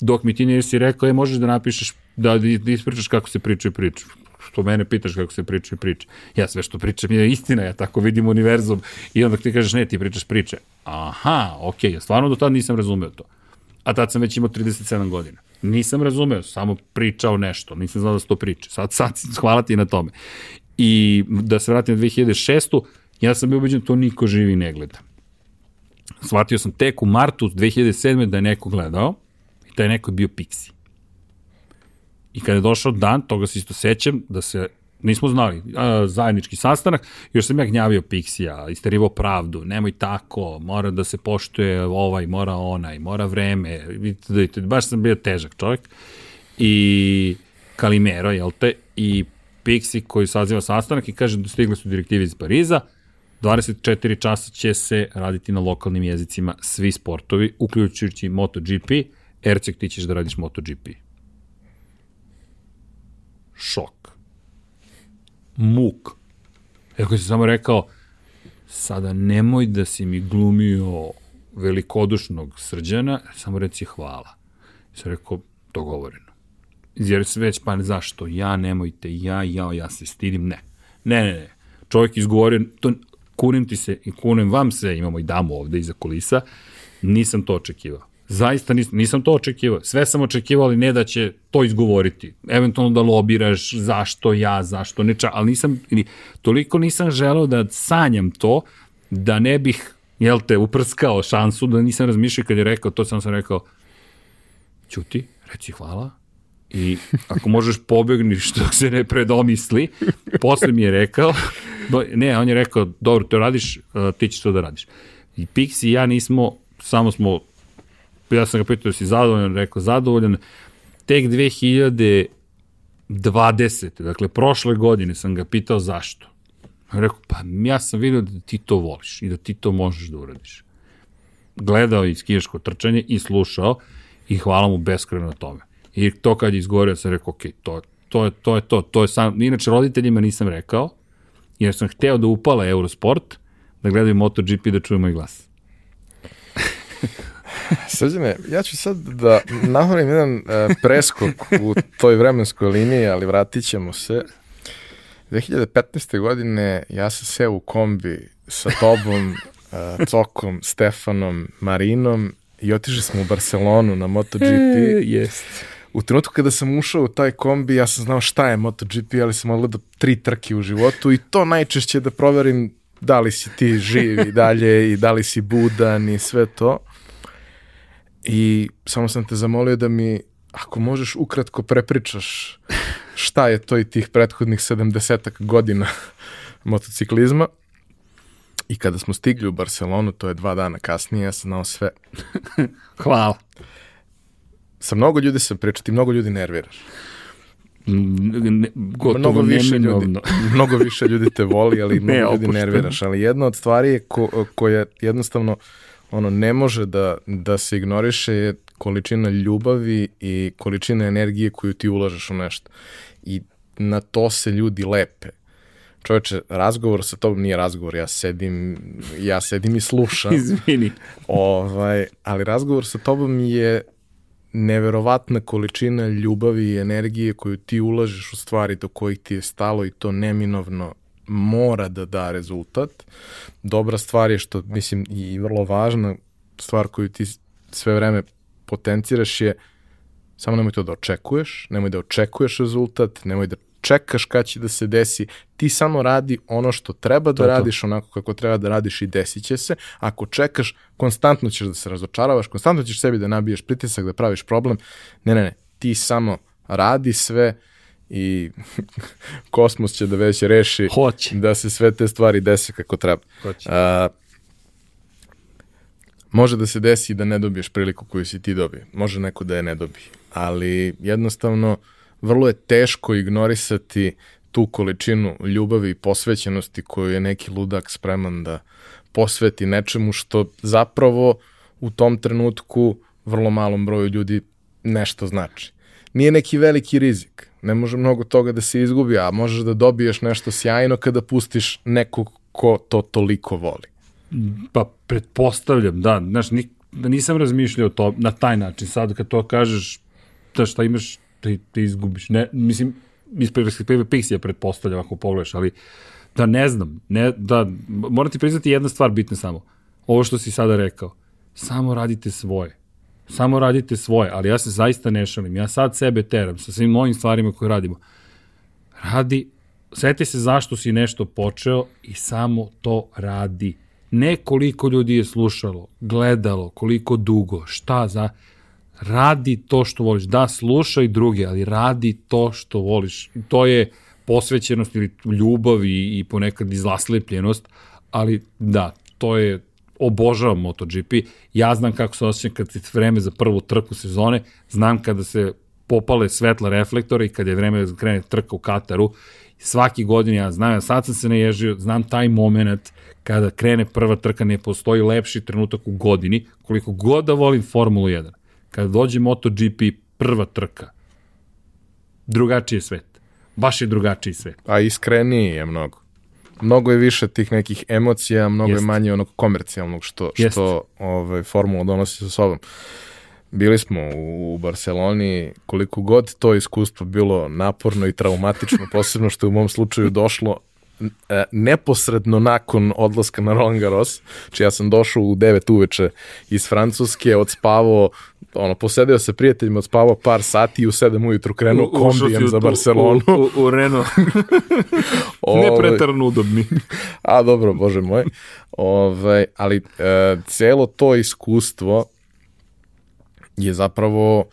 Dok mi ti nisi rekao, je, možeš da napišeš, da, da ispričaš kako se pričaju priče što mene pitaš kako se pričaju priče. Ja sve što pričam je istina, ja tako vidim univerzum i onda ti kažeš ne, ti pričaš priče. Aha, okej, okay, ja stvarno do tada nisam razumeo to a tad sam već imao 37 godina. Nisam razumeo, samo pričao nešto, nisam znao da se to priče. Sad, sad, hvala ti na tome. I da se vratim na 2006. Ja sam bio ubeđen da to niko živi ne gleda. Shvatio sam tek u martu 2007. da je neko gledao i je neko bio Pixi. I kada je došao dan, toga se isto sećam, da se nismo znali, a, zajednički sastanak, još sam ja gnjavio Pixija, isterivao pravdu, nemoj tako, mora da se poštuje ovaj, mora onaj, mora vreme, vidite, baš sam bio težak čovjek. I Kalimero, jel te, i Pixi koji saziva sastanak i kaže da stigli su direktive iz Pariza, 24 časa će se raditi na lokalnim jezicima svi sportovi, uključujući MotoGP, Ercek ti ćeš da radiš MotoGP. Šok muk. Eko si samo rekao, sada nemoj da si mi glumio velikodušnog srđana, samo reci hvala. I sam rekao, dogovoreno. Jer se već, pa ne, zašto? Ja, nemojte, ja, ja, ja se stidim. Ne. Ne, ne, ne. Čovjek izgovorio, to, kunim ti se i kunem vam se, imamo i damu ovde iza kulisa, nisam to očekivao. Zaista nisam, nisam to očekivao. Sve sam očekivao, ali ne da će to izgovoriti. Eventualno da lobiraš zašto ja, zašto neča, ali nisam, toliko nisam želeo da sanjam to, da ne bih, jel te, uprskao šansu, da nisam razmišljao kad je rekao, to sam sam rekao, ćuti, reci hvala, i ako možeš pobegni što se ne predomisli, posle mi je rekao, ne, on je rekao, dobro, to radiš, ti ćeš to da radiš. I Pix i ja nismo, samo smo ja sam ga pitao, si zadovoljan, rekao, zadovoljan, tek 2020. Dakle, prošle godine sam ga pitao zašto. Rekao, pa ja sam vidio da ti to voliš i da ti to možeš da uradiš. Gledao je skijaško trčanje i slušao i hvala mu beskreno na tome. I to kad je izgovorio, sam rekao, ok, to, to, je, to je to, to je sam, inače roditeljima nisam rekao, jer sam hteo da upala Eurosport, da gledaju MotoGP da čuju moj glas. Srđane, ja ću sad da nahorim jedan uh, preskok u toj vremenskoj liniji, ali vratit ćemo se. 2015. godine ja sam seo u kombi sa tobom, uh, Cokom, Stefanom, Marinom i otišli smo u Barcelonu na MotoGP. E, jest. U trenutku kada sam ušao u taj kombi, ja sam znao šta je MotoGP, ali sam odgledao tri trke u životu i to najčešće da proverim da li si ti živ i dalje i da li si budan i sve to. I samo sam te zamolio da mi, ako možeš ukratko prepričaš šta je to i tih prethodnih 70 godina motociklizma. I kada smo stigli u Barcelonu, to je dva dana kasnije, ja sam znao sve. Hvala. Sa mnogo ljudi sam pričao, ti mnogo ljudi nerviraš. Ne, gotovo mnogo više, ljudi, neminovno. mnogo više ljudi te voli, ali mnogo Ne, ljudi nerviraš. Ali jedna od stvari je ko, koja jednostavno ono ne može da, da se ignoriše je količina ljubavi i količina energije koju ti ulažeš u nešto. I na to se ljudi lepe. Čovječe, razgovor sa tobom nije razgovor, ja sedim, ja sedim i slušam. Izvini. Ovaj, ali razgovor sa tobom je neverovatna količina ljubavi i energije koju ti ulažeš u stvari do kojih ti je stalo i to neminovno mora da da rezultat. Dobra stvar je što, mislim, i vrlo važna stvar koju ti sve vreme potenciraš je samo nemoj to da očekuješ, nemoj da očekuješ rezultat, nemoj da čekaš kad će da se desi, ti samo radi ono što treba da To je to. radiš onako kako treba da radiš i desit će se. Ako čekaš, konstantno ćeš da se razočaravaš, konstantno ćeš sebi da nabiješ pritisak, da praviš problem. Ne, ne, ne, ti samo radi sve i kosmos će da već reši Hoće. da se sve te stvari dese kako treba. Hoće. A, može da se desi da ne dobiješ priliku koju si ti dobio. Može neko da je ne dobije. Ali jednostavno vrlo je teško ignorisati tu količinu ljubavi i posvećenosti koju je neki ludak spreman da posveti nečemu što zapravo u tom trenutku vrlo malom broju ljudi nešto znači. Nije neki veliki rizik. Ne može mnogo toga da se izgubi, a možeš da dobiješ nešto sjajno kada pustiš nekog ko to toliko voli. Pa pretpostavljam, da, znaš, nik, da nisam razmišljao to na taj način. Sad kad to kažeš, da šta imaš, ti, ti izgubiš. Ne, mislim, iz perspektive Pixija pretpostavljam ako pogledaš, ali da ne znam, ne, da, moram ti priznati jedna stvar bitna samo. Ovo što si sada rekao, samo radite svoje. Samo radite svoje, ali ja se zaista ne šalim. Ja sad sebe teram sa svim mojim stvarima koje radimo. Radi, seti se zašto si nešto počeo i samo to radi. Ne koliko ljudi je slušalo, gledalo, koliko dugo, šta za... Radi to što voliš. Da, slušaj druge, ali radi to što voliš. To je posvećenost ili ljubav i, i ponekad izlaslepljenost, ali da, to je obožavam MotoGP. Ja znam kako se osjećam kad je vreme za prvu trku sezone, znam kada se popale svetla reflektora i kada je vreme da krene trka u Kataru. Svaki godin ja znam, ja sad sam se naježio, znam taj moment kada krene prva trka, ne postoji lepši trenutak u godini, koliko god da volim Formulu 1. Kada dođe MotoGP prva trka, drugačiji je svet. Baš je drugačiji svet. A iskreniji je mnogo. Mnogo je više tih nekih emocija, mnogo Jeste. je manje onog komercijalnog što, Jeste. što ovaj, formula donosi sa sobom. Bili smo u, u Barceloni, koliko god to iskustvo bilo naporno i traumatično, posebno što je u mom slučaju došlo neposredno nakon odlaska na Roland Garros, či ja sam došao u 9 uveče iz Francuske, odspavao, ono, posedeo sa prijateljima, odspavao par sati i u 7 ujutru krenuo kombijem za Barcelonu. U, u, u Renault. ne Ovaj, pretarno udobni. A dobro, bože moj. Ovaj, ali e, celo to iskustvo je zapravo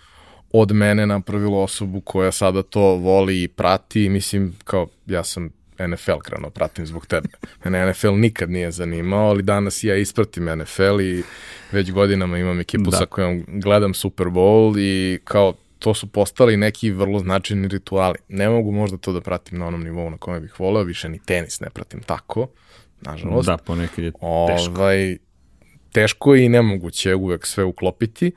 od mene napravilo osobu koja sada to voli i prati. Mislim, kao ja sam NFL krenuo pratim zbog tebe. Mene NFL nikad nije zanimao, ali danas ja ispratim NFL i već godinama imam ekipu da. sa kojom gledam Super Bowl i kao to su postali neki vrlo značajni rituali. Ne mogu možda to da pratim na onom nivou na kome bih voleo, više ni tenis ne pratim tako, nažalost. Da, ponekad je teško. Ovaj, teško je i nemoguće uvek sve uklopiti,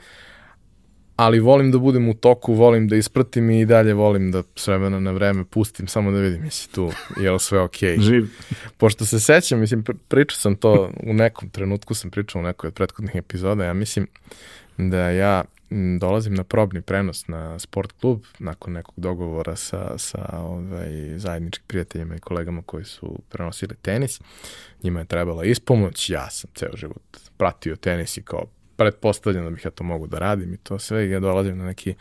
ali volim da budem u toku, volim da ispratim i dalje volim da s vremena na vreme pustim, samo da vidim jesi tu, je li sve okej. Okay. Živ. Pošto se sećam, mislim, pričao sam to, u nekom trenutku sam pričao u nekoj od prethodnih epizoda, ja mislim da ja dolazim na probni prenos na sport klub nakon nekog dogovora sa, sa ovaj, zajedničkim prijateljima i kolegama koji su prenosili tenis. Njima je trebala ispomoć, ja sam ceo život pratio tenis i kao pretpostavljam da bih ja to mogu da radim i to sve i ja dolazim na neki,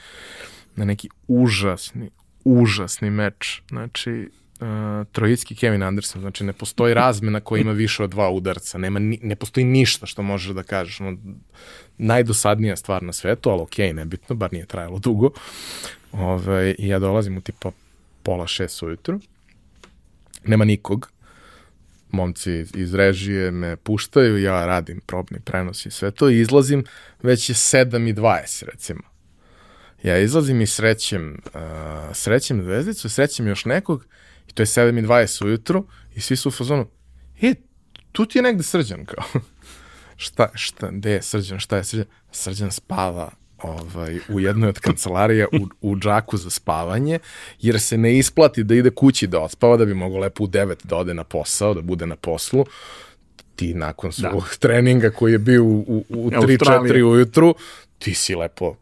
na neki užasni, užasni meč. Znači, uh, trojicki Kevin Anderson, znači ne postoji razmena koja ima više od dva udarca, nema ni, ne postoji ništa što možeš da kažeš. No, najdosadnija stvar na svetu, ali okej, okay, nebitno, bar nije trajalo dugo. Ove, ovaj, I ja dolazim u tipa pola šest ujutru, nema nikog, momci iz režije me puštaju, ja radim probni prenos i sve to i izlazim, već je 7 i 20 recimo. Ja izlazim i srećem, uh, srećem zvezdicu, srećem još nekog i to je 7 i 20 ujutru i svi su u fazonu, e, tu ti je negde srđan kao. šta, šta, gde je srđan, šta je srđan? Srđan spava ovaj, u jednoj od kancelarija u, u džaku za spavanje, jer se ne isplati da ide kući da odspava, da bi mogo lepo u 9 da ode na posao, da bude na poslu. Ti nakon svog da. treninga koji je bio u, u, u 3-4 ujutru, ti si lepo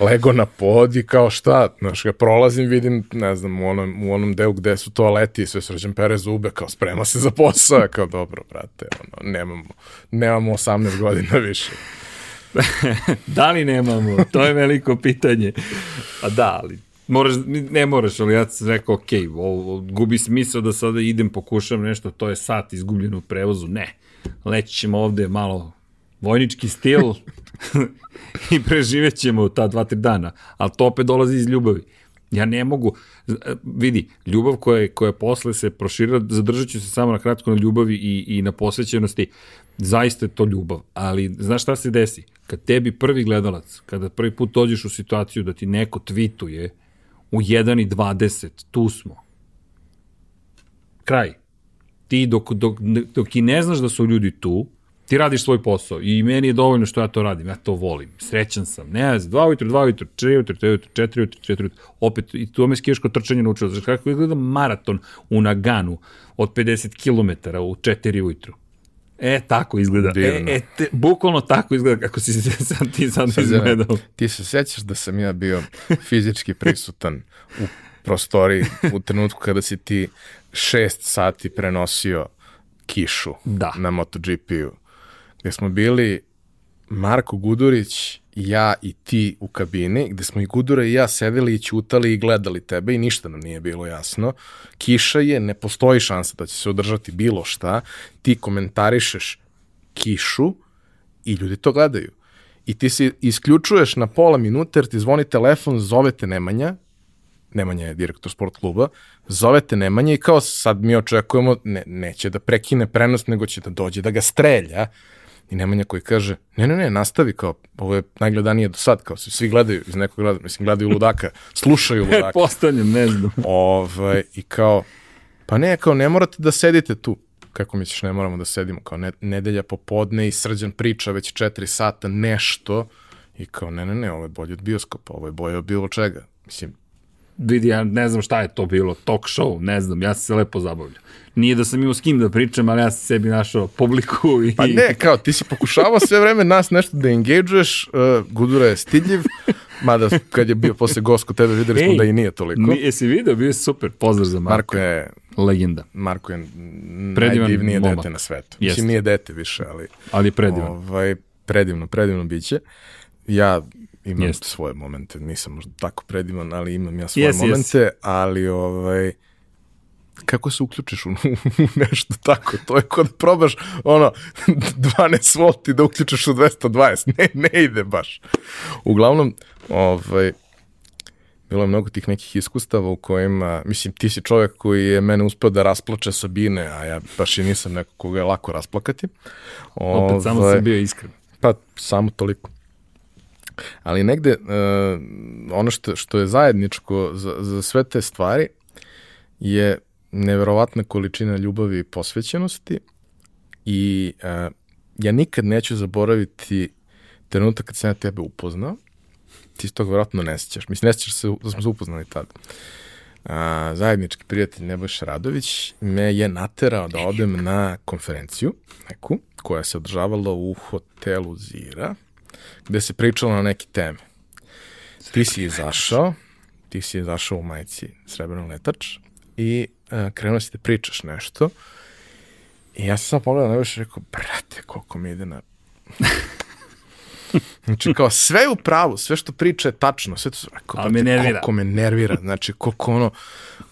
lego na pod i kao šta, znaš, ga prolazim, vidim, ne znam, u onom, u onom delu gde su toaleti i sve srđan pere zube, kao sprema se za posao, kao dobro, brate, ono, nemamo, nemamo 18 godina više. da li nemamo? To je veliko pitanje. A da, ali moraš, ne moraš, ali ja sam rekao, ok, ovo, gubi smisao da sada idem, pokušam nešto, to je sat izgubljen u prevozu. Ne, leći ćemo ovde malo vojnički stil i preživet ćemo ta dva, tri dana. Ali to opet dolazi iz ljubavi. Ja ne mogu, vidi, ljubav koja, je, koja posle se prošira, zadržat ću se samo na kratko na ljubavi i, i na posvećenosti, zaista je to ljubav, ali znaš šta se desi? Kad tebi prvi gledalac, kada prvi put dođeš u situaciju da ti neko tweetuje u 1.20, tu smo. Kraj. Ti dok, dok, dok i ne znaš da su ljudi tu, ti radiš svoj posao i meni je dovoljno što ja to radim, ja to volim, srećan sam, ne znam, dva ujutru, dva ujutru, četiri ujutru, četiri ujutru, četiri ujutru, četiri ujutru, opet, i to me skijaško trčanje naučilo, znaš kako izgleda maraton u Naganu od 50 km u četiri ujutru. E, tako izgleda. Divno. E, e te, bukvalno tako izgleda kako si se sad ti sad izgledao. Ti se sećaš da sam ja bio fizički prisutan u prostoriji u trenutku kada si ti šest sati prenosio kišu da. na MotoGP-u gde smo bili Marko Gudurić, ja i ti u kabini, gde smo i Gudura i ja sedeli i ćutali i gledali tebe i ništa nam nije bilo jasno. Kiša je, ne postoji šansa da će se održati bilo šta. Ti komentarišeš kišu i ljudi to gledaju. I ti se isključuješ na pola minuta jer ti zvoni telefon, zovete Nemanja, Nemanja je direktor sport kluba, zovete Nemanja i kao sad mi očekujemo, ne, neće da prekine prenos, nego će da dođe da ga strelja I Nemanja koji kaže, ne, ne, ne, nastavi kao, ovo je najgledanije do sad, kao se svi gledaju iz nekog gleda, mislim, gledaju ludaka, slušaju ludaka. Postanjem, ne znam. Ovaj, I kao, pa ne, kao, ne morate da sedite tu. Kako misliš, ne moramo da sedimo, kao ne, nedelja popodne i srđan priča već četiri sata nešto i kao, ne, ne, ne, ovo je bolje od bioskopa, ovo je bolje od bilo čega. Mislim, vidi, ja ne znam šta je to bilo, talk show, ne znam, ja se lepo zabavljam. Nije da sam imao s kim da pričam, ali ja sam sebi našao publiku i... Pa ne, kao, ti si pokušavao sve vreme nas nešto da engageuješ, uh, Gudura je stidljiv, mada kad je bio posle Gosko tebe videli smo Ej, da i nije toliko. Ni, jesi video, bio je super, pozdrav za Marko. Marko je... Legenda. Marko je Predivan najdivnije momak. dete na svetu. Jest. Mislim, nije dete više, ali... Ali je predivan. Ovaj, predivno, predivno biće. Ja imam Jest. svoje momente, nisam možda tako predivan, ali imam ja svoje yes, momente, yes. ali ovaj, kako se uključiš u, nešto tako, to je kod da probaš ono 12 volti da uključiš u 220, ne, ne ide baš. Uglavnom, ovaj, bilo je mnogo tih nekih iskustava u kojima, mislim, ti si čovjek koji je mene uspeo da rasplače sa bine, a ja baš i nisam neko koga je lako rasplakati. Opet, samo Ovaj, sam bio iskren. Pa, samo toliko. Ali negde, uh, ono što, što je zajedničko za, za sve te stvari je neverovatna količina ljubavi i posvećenosti i uh, ja nikad neću zaboraviti trenutak kad sam ja tebe upoznao, ti se toga vjerojatno ne sjećaš. Mislim, ne sjećaš se da smo se upoznali tada. A, zajednički prijatelj Nebojša Radović me je naterao da odem na konferenciju neku, koja se održavala u hotelu Zira, gde se pričalo na neke teme. Ti si izašao, ti si izašao u majici Srebrno letač i a, krenuo si da pričaš nešto i ja sam sam pogledao na i rekao, brate, koliko mi ide na Znači, kao, sve je u pravu, sve što priča je tačno, sve to su, rekao, Ali me brate, nervira. Koliko me nervira, znači, koliko ono,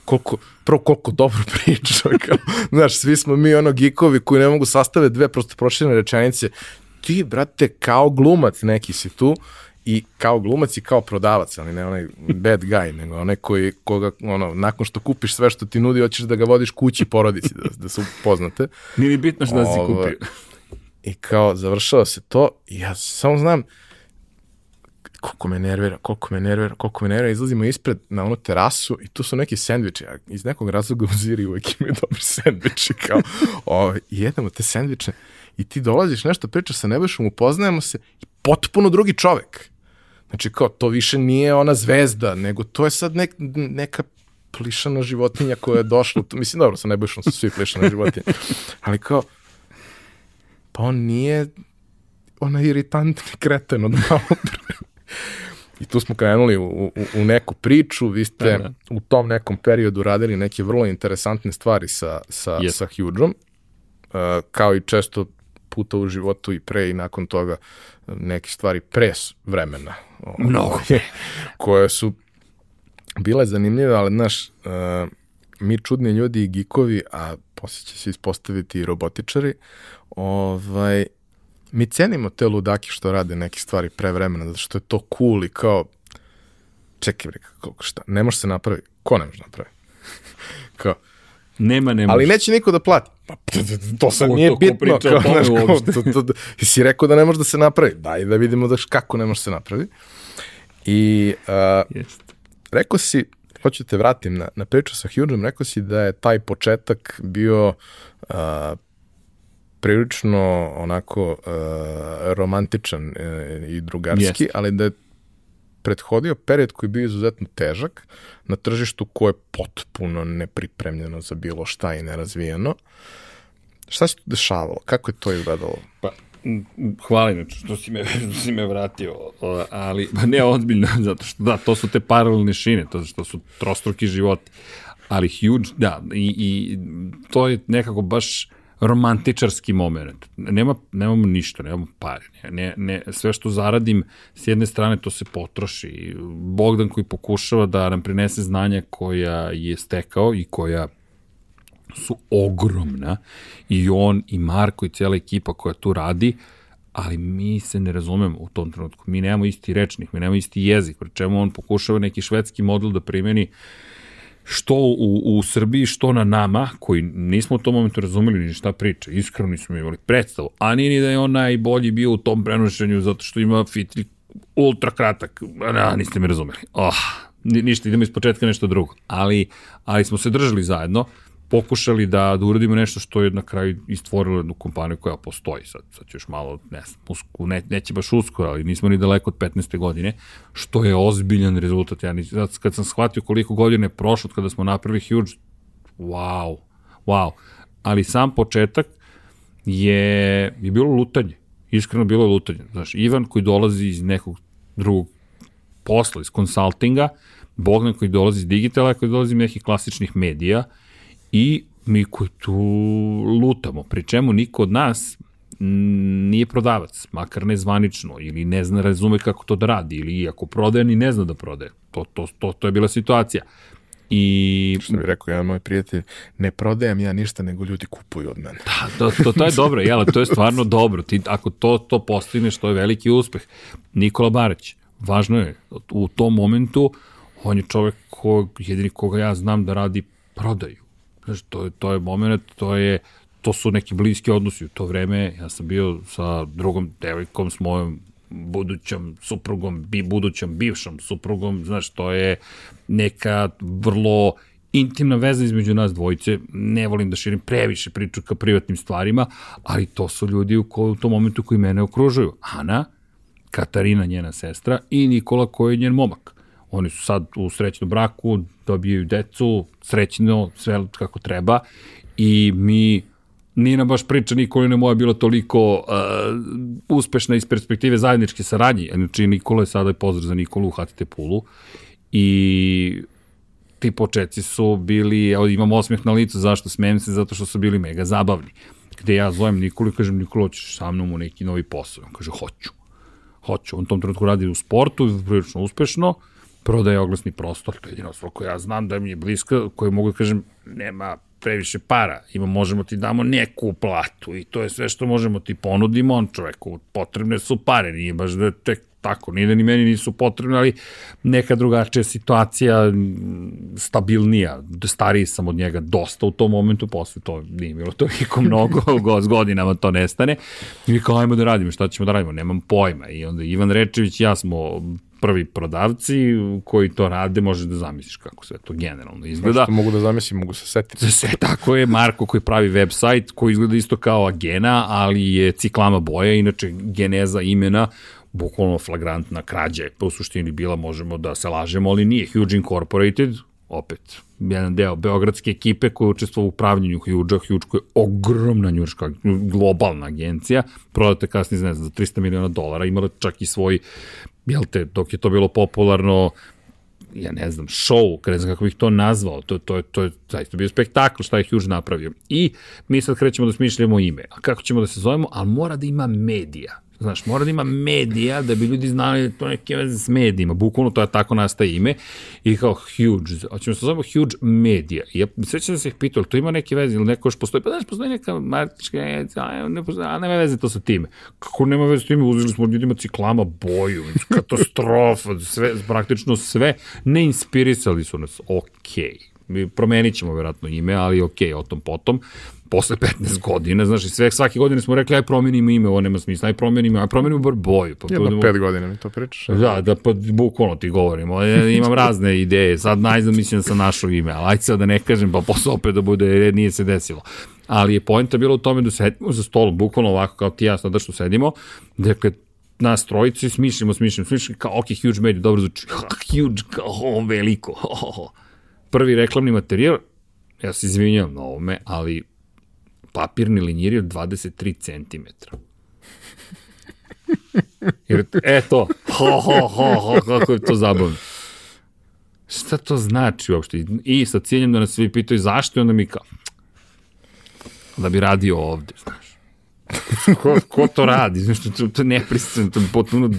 koliko, prvo koliko dobro priča, kao, znaš, svi smo mi ono gikovi koji ne mogu sastave dve prosto proširene rečenice, ti, brate, kao glumac neki si tu, i kao glumac i kao prodavac, ali ne onaj bad guy, nego onaj koji, koga, ono, nakon što kupiš sve što ti nudi, hoćeš da ga vodiš kući porodici, da, da se upoznate. Nije ni bitno šta si Ovo, kupio. I kao, završava se to i ja samo znam koliko me nervira, koliko me nervira, koliko me nervira. Izlazimo ispred na onu terasu i tu su neki sendviči. A iz nekog razloga u Ziri uvek imaju dobri sendviči. Kao, o, jedemo te sendviče i ti dolaziš nešto, pričaš sa Nebojšom, upoznajemo se i potpuno drugi čovek. Znači kao, to više nije ona zvezda, nego to je sad nek, neka plišana životinja koja je došla. Mislim, dobro, sa Nebojšom su svi plišane životinje. Ali kao, pa on nije onaj iritantni kreten od malo pre. I tu smo krenuli u, u, u neku priču, vi ste Da, da. u tom nekom periodu radili neke vrlo interesantne stvari sa, sa, Yes. sa Hugeom, uh, kao i često puta u životu i pre i nakon toga neke stvari pre vremena. o- Mnogo koje su bile zanimljive, ali znaš, uh, mi čudni ljudi i gikovi, a posle će se ispostaviti i robotičari, ovaj, mi cenimo te ludaki što rade neke stvari pre vremena, zato što je to cool i kao, čekaj bre, kako šta, ne može se napraviti, ko ne može napraviti? kao, Nema, nema. ali neće niko da plati. Pa, to, sad nije to bitno. Kao, znaš, kao, to, to, to, si rekao da ne može da se napravi. Daj da vidimo da š- kako ne može da se napravi. I uh, rekao si, hoću da te vratim na, na priču sa Hugeom, rekao si da je taj početak bio uh, prilično onako uh, romantičan uh, i drugarski, Jeste. ali da je prethodio period koji je bio izuzetno težak na tržištu koje je potpuno nepripremljeno za bilo šta i nerazvijeno. Šta se tu dešavalo? Kako je to izgledalo? Pa, hvala inače što si me, što si me vratio, ali pa ne ozbiljno, zato što da, to su te paralelne šine, to što su trostruki životi, ali huge, da, i, i to je nekako baš romantičarski moment. Nema, nemamo ništa, nemamo pare. Ne, ne, sve što zaradim, s jedne strane to se potroši. Bogdan koji pokušava da nam prinese znanja koja je stekao i koja su ogromna i on i Marko i cijela ekipa koja tu radi, ali mi se ne razumemo u tom trenutku. Mi nemamo isti rečnik, mi nemamo isti jezik, pri čemu on pokušava neki švedski model da primeni što u, u Srbiji, što na nama, koji nismo u tom momentu razumeli ni šta priča, iskreno nismo imali predstavu, a nije ni da je on najbolji bio u tom prenošenju zato što ima fitri ultra kratak, a, niste me razumeli. Oh, ni, ništa, idemo iz početka nešto drugo. Ali, ali smo se držali zajedno, pokušali da, da uradimo nešto što je na kraju istvorilo jednu kompaniju koja postoji. Sad, sad još malo, ne znam, usku, ne, neće baš uskoro, ali nismo ni daleko od 15. godine, što je ozbiljan rezultat. Ja nis, sad, kad sam shvatio koliko godina je prošlo kada smo napravili Huge, wow, wow. Ali sam početak je, je bilo lutanje. Iskreno bilo je lutanje. Znaš, Ivan koji dolazi iz nekog drugog posla, iz konsultinga, Bogdan koji dolazi iz digitala, koji dolazi iz nekih klasičnih medija i mi koji tu lutamo. Pri čemu niko od nas nije prodavac, makar ne zvanično, ili ne zna, razume kako to da radi, ili ako prodaje, ni ne zna da prodaje. To, to, to, to je bila situacija. I Što bi rekao jedan moj prijatelj, ne prodajem ja ništa, nego ljudi kupuju od mene. Da, to, to, to je dobro, jel, to je stvarno dobro. Ti, ako to, to postigneš, to je veliki uspeh. Nikola Barać, važno je, u tom momentu On je čovek ko, jedini koga ja znam da radi prodaju. Znaš, to to je moment, to je, to su neki bliski odnosi. U to vreme ja sam bio sa drugom devojkom, s mojom budućom suprugom, bi, budućom bivšom suprugom, znaš, to je neka vrlo intimna veza između nas dvojice, ne volim da širim previše priču ka privatnim stvarima, ali to su ljudi u, ko, u tom momentu koji mene okružuju. Ana, Katarina, njena sestra, i Nikola koji je njen momak. Oni su sad u srećnom braku, dobijaju decu, srećno, sve kako treba i mi nije nam baš priča Nikolina moja bila toliko uh, uspešna iz perspektive zajedničke saradnje. Znači, Nikola je sada pozdrav za Nikolu u HTT Pulu i ti početci su bili, evo imam osmeh na licu, zašto smijem se, zato što su bili mega zabavni. Gde ja zovem Nikolu i kažem, Nikola, hoćeš sa mnom u neki novi posao? On kaže, hoću. Hoću. On tom trenutku radi u sportu, prilično uspešno, prodaje oglasni prostor, to je jedino svoj koje ja znam da mi je bliska, koje mogu da kažem, nema previše para, ima, možemo ti damo neku platu i to je sve što možemo ti ponudimo, on čoveku, potrebne su pare, nije baš da tek tako, nije da ni meni nisu potrebne, ali neka drugačija situacija, stabilnija, stariji sam od njega dosta u tom momentu, posle to nije bilo toliko mnogo, s godinama to nestane, i kao ajmo da radimo, šta ćemo da radimo, nemam pojma, i onda Ivan Rečević i ja smo prvi prodavci koji to rade, možeš da zamisliš kako sve to generalno izgleda. Što mogu da zamislim, mogu se setiti. Sve tako je, Marko koji pravi website koji izgleda isto kao Agena, ali je ciklama boja, inače geneza imena bukvalno flagrantna krađa je po suštini bila, možemo da se lažemo, ali nije Huge Incorporated, opet jedan deo beogradske ekipe koja učestva u upravljanju Huge-a, Huge koja je ogromna njurška, globalna agencija, prodate kasnije, ne znam, za 300 miliona dolara, imala čak i svoj, jel te, dok je to bilo popularno, ja ne znam, show, ne znam kako bih to nazvao, to, to, to je zaista bio spektakl šta je Huge napravio. I mi sad krećemo da smišljamo ime. A kako ćemo da se zovemo? Ali mora da ima medija. Znaš, mora da ima medija da bi ljudi znali da to neke veze s medijima. Bukvalno to je tako nastaje ime. I kao huge, hoćemo se zovemo huge media. I ja svećam da se ih pitao, to ima neke veze ili neko još postoji? Pa znaš, postoji neka martička a, ne, postoji, a nema veze to sa time. Kako nema veze s time? Uzeli smo ljudima ciklama boju, katastrofa, sve, praktično sve. Ne inspirisali su nas. Okej. Okay. Promenit ćemo vjerojatno ime, ali okay, o tom potom posle 15 godina, znaš, i sve, svake godine smo rekli, aj promenimo ime, ovo nema smisla, aj promenimo, aj promenimo bar boju. Pa Jedno pet godina mi to pričaš. Da, da, pa bukvalno ti govorimo. Ja imam razne ideje, sad najzad mislim sa našo ime, ali ajde sad da ne kažem, pa posle opet da bude, jer nije se desilo. Ali je pojenta bila u tome da sedimo za stolom, bukvalno ovako kao ti ja sada što sedimo, dakle, nas trojici smišljamo, smišljamo, smišljamo, kao, ok, huge media, dobro zvuči, huge, kao, oh, veliko, oh, oh. Prvi reklamni materijal, ja se izvinjam na ovome, ali papirni linjiri od 23 cm. Jer, eto, ho, ho, ho, ho, kako je to zabavno. Šta to znači uopšte? I sa ciljem da nas svi pitaju zašto, onda mi kao, da bi radio ovde, znaš ko, ko to radi? Znaš, to, to je nepristojno, to je potpuno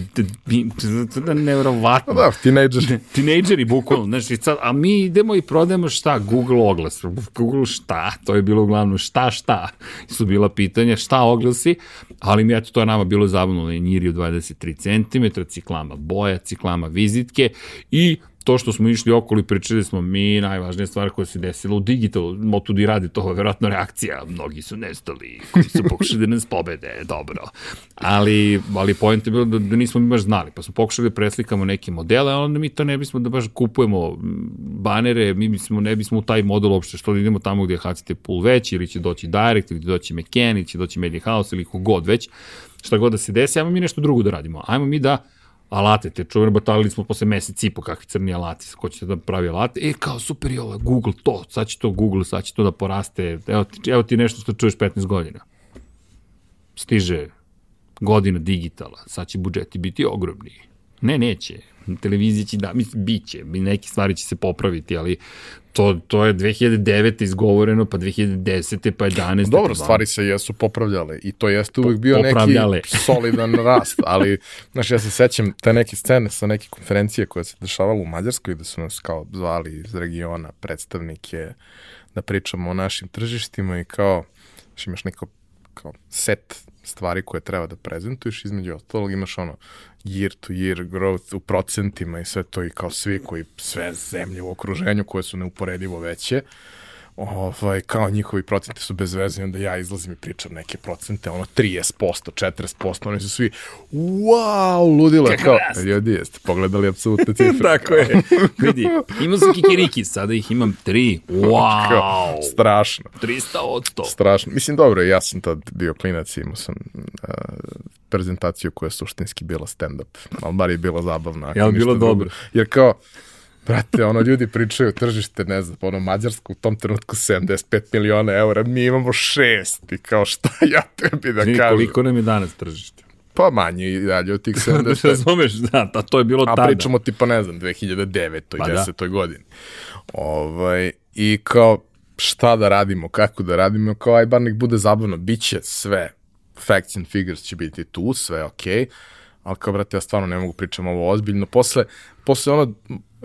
to je nevrovatno. Da, tinejdžeri. Tinejdžeri, bukvalno. Znaš, i sad, a mi idemo i prodajemo šta? Google oglas. Google šta? To je bilo uglavnom šta, šta? Su bila pitanja šta oglasi, ali mi, eto, to je nama bilo zabavno. Njiri u 23 cm, ciklama boja, ciklama vizitke i to što smo išli okolo i pričali smo mi, najvažnija stvar koja se desila u digitalu, Moto i radi to, verovatno reakcija, mnogi su nestali, koji su pokušali da nas pobede, dobro. Ali, ali point je bilo da, da nismo mi baš znali, pa smo pokušali da preslikamo neke modele, a onda mi to ne bismo da baš kupujemo banere, mi bismo, ne bismo u taj model uopšte, što da idemo tamo gde hacite pool već, ili će doći Direct, ili će doći McCann, ili će doći Media House, ili kogod već, šta god da se desi, ajmo mi nešto drugo da radimo. Ajmo mi da alate, te čuvene batalili smo posle mesec i po kakvi crni alati, ko ćete da pravi alate, e kao super je ovo, Google to, sad će to Google, sad će to da poraste, evo ti, evo ti nešto što čuješ 15 godina. Stiže godina digitala, sad će budžeti biti ogromni. Ne, neće. Televizija će da, mislim, bit će, neke stvari će se popraviti, ali to, to je 2009. izgovoreno, pa 2010. pa 11. Dobro, pa stvari se jesu popravljale i to jeste uvek bio neki solidan rast, ali, znaš, ja se sećam te neke scene sa neke konferencije koje se dešavala u Mađarskoj, da su nas kao zvali iz regiona predstavnike da pričamo o našim tržištima i kao, znaš, imaš neko kao set stvari koje treba da prezentuješ, između ostalog imaš ono year to year growth u procentima i sve to i kao svi koji, sve zemlje u okruženju koje su neuporedivo veće, ovaj, kao njihovi procenti su bez veze, onda ja izlazim i pričam neke procente, ono 30%, 40%, oni su svi, wow, ludilo, Kako kao, rast. ljudi, jeste pogledali apsolutne cifre. Tako je. Vidi, imao sam kikiriki, sada ih imam tri. Wow! Kao, strašno. 300 od 100. Strašno. Mislim, dobro, ja sam tad bio klinac i imao sam uh, prezentaciju koja je suštinski bila stand-up, ali bar je bila zabavna. Jel ništa bilo drugo. dobro? Jer kao, brate, ono, ljudi pričaju tržište, ne znam, ono, Mađarsko u tom trenutku 75 miliona eura, mi imamo šest i kao šta ja tebi da kažem. koliko nam je danas tržište. Pa manje i dalje od tih Da 75. razumeš, da, ta, to je bilo A tada. pričamo tipa, ne znam, 2009. Pa i da. 10. godini. Ovaj, I kao, šta da radimo, kako da radimo, kao, aj bar nek bude zabavno, bit će sve, facts and figures će biti tu, sve okej, okay, ali kao, brate, ja stvarno ne mogu pričam ovo ozbiljno. Posle, posle ono,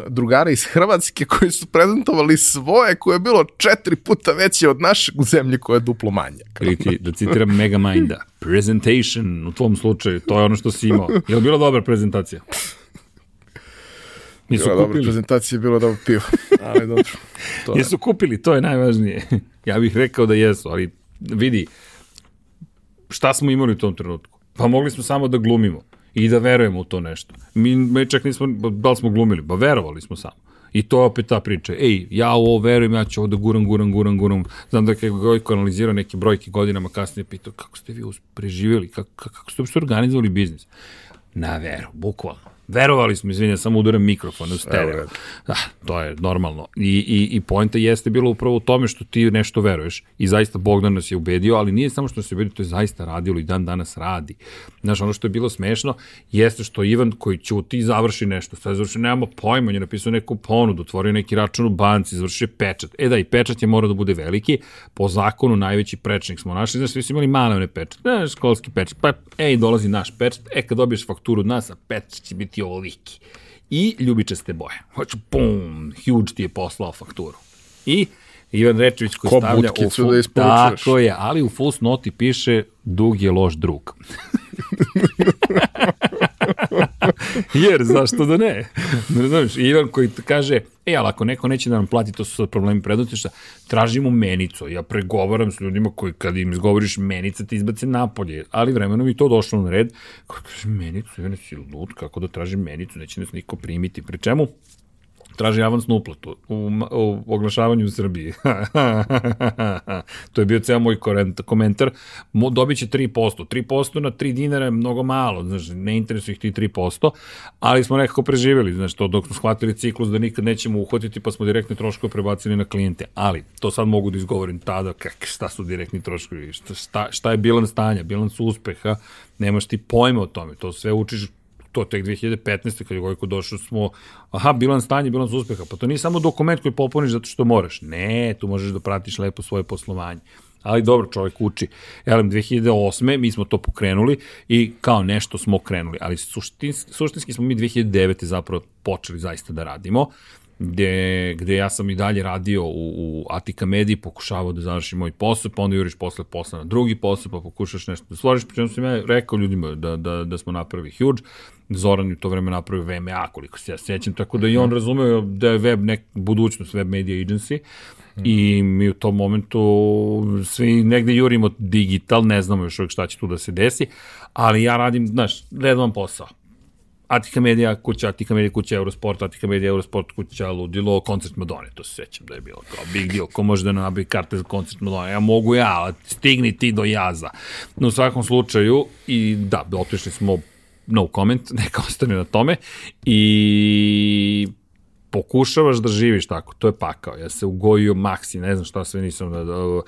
drugara iz Hrvatske koji su prezentovali svoje, koje je bilo četiri puta veće od našeg u zemlji koja je duplo manja. Ti, da citiram Megaminda, presentation, u tvom slučaju, to je ono što si imao. Je li bila dobra prezentacija? Nisu bila dobra kupili. prezentacija, bilo dobro pivo, ali dobro. To je. Jesu kupili, to je najvažnije. ja bih rekao da jesu, ali vidi, šta smo imali u tom trenutku? Pa mogli smo samo da glumimo i da verujemo u to nešto. Mi, mi čak nismo, da li smo glumili? Pa verovali smo samo. I to je opet ta priča. Ej, ja u ovo verujem, ja ću ovo da guram, guram, guram, guram. Znam da je Gojko analizirao neke brojke godinama kasnije, pitao kako ste vi preživjeli, kako, kako ste uopšte organizovali biznis. Na veru, bukvalno. Verovali smo, izvinjam, samo udaram mikrofon u stereo. Da, to je normalno. I, i, i poenta jeste bilo upravo u tome što ti nešto veruješ. I zaista Bogdan nas je ubedio, ali nije samo što se ubedio, to je zaista radilo i dan danas radi. Znaš, ono što je bilo smešno jeste što Ivan koji ćuti završi nešto. Sve završi, nemamo pojma, on je napisao neku ponudu, otvorio neki račun u banci, završio pečat. E da, i pečat je mora da bude veliki. Po zakonu najveći prečnik smo našli. Znaš, svi su imali male one pečat. Ne, školski pečat. Pa, ej, dolazi naš pečat. E, kad dobiješ fakturu od nas, a pečat će biti ovoliki i ljubičaste boje. Hoću, pum, huge ti je poslao fakturu. I Ivan Rečević koji Ko stavlja u full, da isporučuješ. tako je, ali u full noti piše dug je loš drug. Jer, zašto da ne? Ne znaš, Ivan koji kaže, e, ali ako neko neće da nam plati, to su sad problemi prednotišta, tražimo menicu. Ja pregovaram s ljudima koji kad im izgovoriš menica te izbace napolje. Ali vremenom i to došlo na red. Kako kaže, menicu, Ivane, si lud, kako da tražim menicu, neće nas niko primiti. Pri čemu? Traži avansnu uplatu u, u oglašavanju u Srbiji. to je bio ceo moj komentar. Mo, dobit će 3%. 3% na 3 dinara je mnogo malo, znaš, ne interesuje ih ti 3%, ali smo nekako preživjeli, znaš, to dok smo shvatili ciklus da nikad nećemo uhvatiti, pa smo direktne troškove prebacili na klijente. Ali, to sad mogu da izgovorim tada, kak, šta su direktni troškovi, šta, šta je bilans stanja, bilans uspeha, nemaš ti pojma o tome, to sve učiš to tek 2015. kad je Gojko došao smo, aha, bilans stanje, bilans uspeha, pa to nije samo dokument koji popuniš zato što moraš. Ne, tu možeš da pratiš lepo svoje poslovanje. Ali dobro, čovjek uči. Elem, 2008. mi smo to pokrenuli i kao nešto smo krenuli, ali suštinski, suštinski smo mi 2009. zapravo počeli zaista da radimo gde, gde ja sam i dalje radio u, u Atika Mediji, pokušavao da završim moj posao, pa onda juriš posle posla na drugi posao, pa pokušaš nešto da stvoriš, pričemu sam ja rekao ljudima da, da, da smo napravili huge, Zoran je u to vreme napravio VMA, koliko se ja sećam, tako da i on razumeo da je web nek, budućnost web media agency. I mi u tom momentu svi negde jurimo digital, ne znamo još uvijek šta će tu da se desi, ali ja radim, znaš, redovan posao. Atika Media kuća, Atika Media kuća Eurosport, Atika Media Eurosport kuća Ludilo, koncert Madone, to se sećam da je bilo kao big deal, ko može da nabavi karte za koncert Madone, ja mogu ja, stigni ti do jaza. No, u svakom slučaju, i da, otišli smo no comment, neka ostane na tome, i pokušavaš da živiš tako, to je pakao. Ja se ugojio maksi, ne znam šta sve nisam, da, da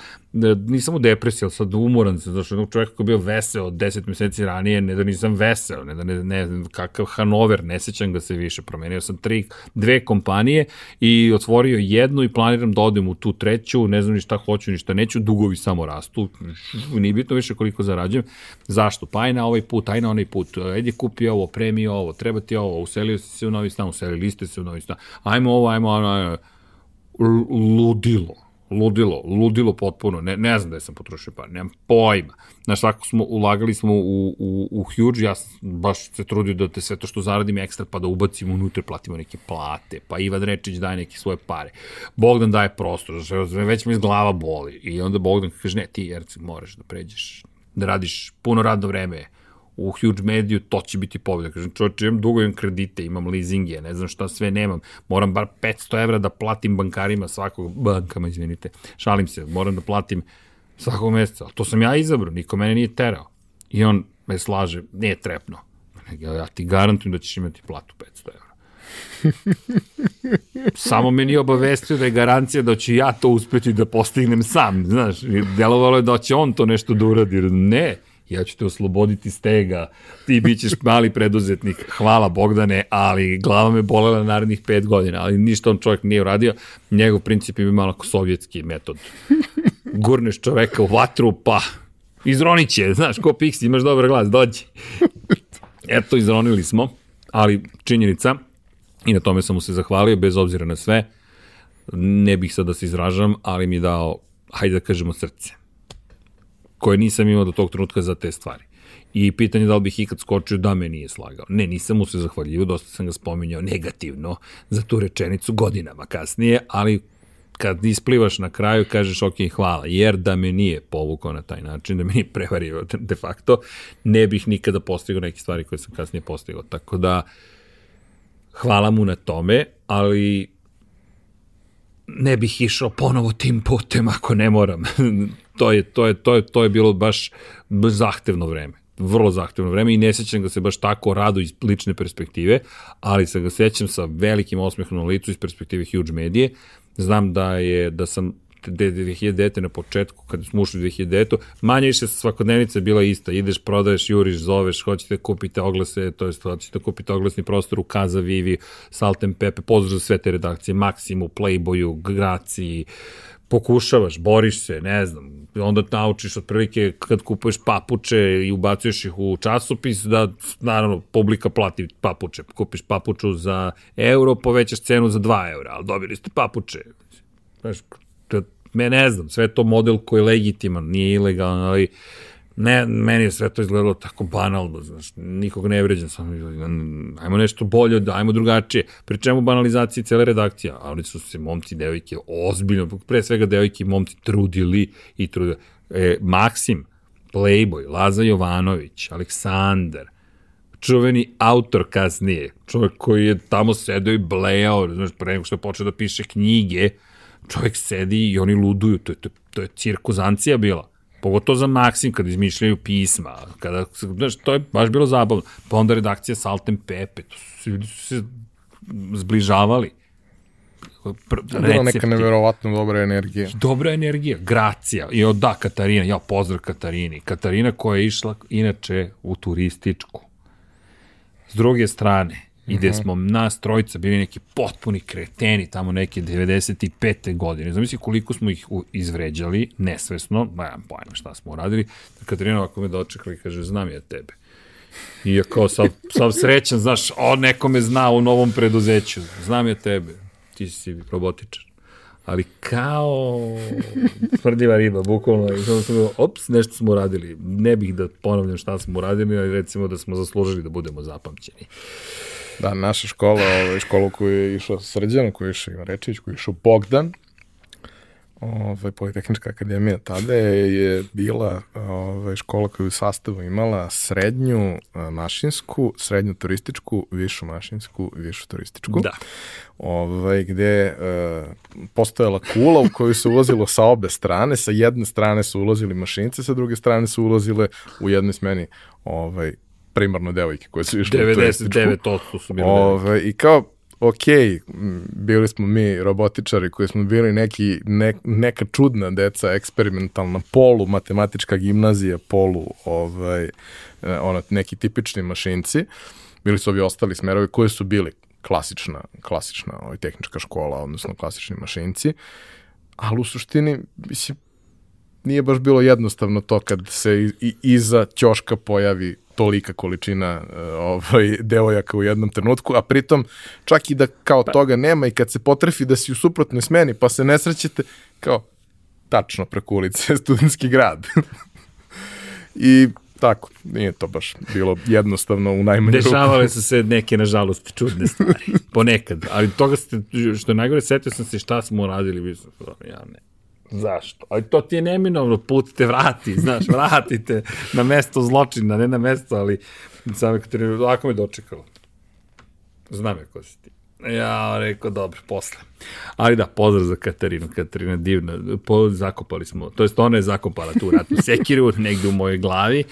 nisam u depresiji, ali sad umoran sam, zašto jednog čovjeka koji je bio veseo od 10 meseci ranije, ne da nisam veseo, ne da ne, ne znam kakav Hanover, ne sećam ga se više, promenio sam tri, dve kompanije i otvorio jednu i planiram da odem u tu treću, ne znam ni šta hoću, ni šta neću, dugovi samo rastu, nije bitno više koliko zarađujem. Zašto? Pa aj na ovaj put, aj na onaj put, ajde kupi ovo, premi ovo, treba ti ovo, uselio si se u novi stan, uselili ste se u novi stan, ajmo ovo, ajmo, ajmo, ajmo. L- ludilo ludilo, ludilo potpuno, ne, ne znam da sam potrošio par, nemam pojma. Znaš, svako smo, ulagali smo u, u, u huge, ja baš se trudio da te sve to što zaradim ekstra, pa da ubacim unutra, platimo neke plate, pa Ivan Rečić daje neke svoje pare. Bogdan daje prostor, već mi iz glava boli. I onda Bogdan kaže, ne, ti, Erceg, moraš da pređeš, da radiš puno radno vreme, u huge mediju, to će biti pobjeda. Kažem, čovječ, imam dugo imam kredite, imam leasinge, ne znam šta sve nemam. Moram bar 500 evra da platim bankarima svakog, bankama, izvinite, šalim se, moram da platim svakog meseca. To sam ja izabrao, niko mene nije terao. I on me slaže, nije trepno. Ja ti garantujem da ćeš imati platu 500 evra. Samo me nije obavestio da je garancija da će ja to uspeti da postignem sam, znaš, delovalo je da će on to nešto da uradi, ne, ja ću te osloboditi stega, ti bit ćeš mali preduzetnik, hvala Bogdane, ali glava me bolela narednih pet godina, ali ništa on čovjek nije uradio, njegov princip je malo sovjetski metod. Gurneš čoveka u vatru, pa izronit će, znaš, ko piksi, imaš dobar glas, dođi. Eto, izronili smo, ali činjenica, i na tome sam mu se zahvalio, bez obzira na sve, ne bih sad da se izražam, ali mi je dao, hajde da kažemo, srce koje nisam imao do tog trenutka za te stvari. I pitanje da li bih ikad skočio da me nije slagao. Ne, nisam mu se zahvaljivao, dosta sam ga spominjao negativno za tu rečenicu godinama kasnije, ali kad isplivaš na kraju kažeš ok, hvala, jer da me nije povukao na taj način, da me nije prevario de facto, ne bih nikada postigao neke stvari koje sam kasnije postigao. Tako da, hvala mu na tome, ali ne bih išao ponovo tim putem ako ne moram. to, je, to, je, to, je, to je bilo baš zahtevno vreme vrlo zahtevno vreme i ne sećam ga se baš tako rado iz lične perspektive, ali se ga sećam sa velikim osmehom na licu iz perspektive Huge Medije. Znam da je da sam 2009. na početku, kada smo ušli u 2009. Manje više svakodnevnica je bila ista. Ideš, prodaješ, juriš, zoveš, hoćete kupite oglase, to je hoćete kupite oglasni prostor u Kaza Vivi, Salt and Pepe, pozdrav za sve te redakcije, Maximu, Playboyu, Graciji, pokušavaš, boriš se, ne znam, onda naučiš otprilike kad kupuješ papuče i ubacuješ ih u časopis da, naravno, publika plati papuče. Kupiš papuču za euro, povećaš cenu za 2 eura, ali dobili ste papuče. Znaš, me ne znam, sve to model koji je legitiman, nije ilegalan, ali ne, meni je sve to izgledalo tako banalno, znaš, nikog ne vređam, samo ajmo nešto bolje, ajmo drugačije. Pri čemu banalizaciji cele redakcija, ali su se momci i devojke ozbiljno, pre svega devojke i momci trudili i trudili. E, Maksim, Playboy, Laza Jovanović, Aleksandar, čuveni autor kasnije, čovjek koji je tamo sedeo i blejao, znaš, pre nego što je počeo da piše knjige, čovjek sedi i oni luduju, to je, to, to je cirkuzancija bila. Pogotovo za Maksim, kada izmišljaju pisma, kada, znaš, to je baš bilo zabavno. Pa onda redakcija Salt and Pepe, to su, ljudi su se zbližavali. Pr, Bila neka neverovatno dobra energija. Dobra energija, gracija. I od da, Katarina, ja pozdrav Katarini. Katarina koja je išla inače u turističku. S druge strane, i gde smo nas trojica bili neki potpuni kreteni tamo neke 95. godine. Zamisli koliko smo ih izvređali, nesvesno, ma ja pojma šta smo uradili. Katarina ovako me dočekala i kaže, znam ja tebe. I ja kao sam, sam srećan, znaš, o, neko me zna u novom preduzeću, znam ja tebe, ti si robotičar. Ali kao tvrdiva riba, bukvalno, i samo sam ops, nešto smo uradili. Ne bih da ponavljam šta smo uradili, ali recimo da smo zaslužili da budemo zapamćeni. Da, naša škola, ovaj, škola koju je išao Srđan, koju je išao Ivan Rečić, koju je išao Bogdan, ovaj, Politehnička akademija tada je, je bila ovaj, škola koju u sastavu imala srednju mašinsku, srednju turističku, višu mašinsku, višu turističku. Da. Ovaj, gde je postojala kula u koju se ulazilo sa obe strane, sa jedne strane su ulazili mašinice, sa druge strane su ulazile u jednoj smeni ovaj, primarno devojke koje su išle 99% su bile Ove, I kao, ok, bili smo mi robotičari koji smo bili neki, ne, neka čudna deca, eksperimentalna, polu matematička gimnazija, polu ovaj, ono, neki tipični mašinci. Bili su ovi ostali smerovi koji su bili klasična, klasična ovaj, tehnička škola, odnosno klasični mašinci, ali u suštini, mislim, nije baš bilo jednostavno to kad se i, iza ćoška pojavi tolika količina uh, ovaj, devojaka u jednom trenutku, a pritom čak i da kao pa. toga nema i kad se potrefi da si u suprotnoj smeni pa se ne srećete, kao tačno preko ulice studentski grad. I tako, nije to baš bilo jednostavno u najmanju ruku. Dešavale su se neke, nažalost, čudne stvari. Ponekad. Ali toga ste, što je najgore, setio sam se šta smo radili. Ja ne. Zašto? Ali to ti je neminovno, put te vrati, znaš, vratite na mesto zločina, ne na mesto, ali sam Katarina, lako me dočekalo. Znam je ko si ti. Ja rekao, dobro, posle. Ali da, pozdrav za Katarinu. Katarina divna. Po, zakopali smo, to jest ona je zakopala tu ratnu sekiru negde u mojoj glavi.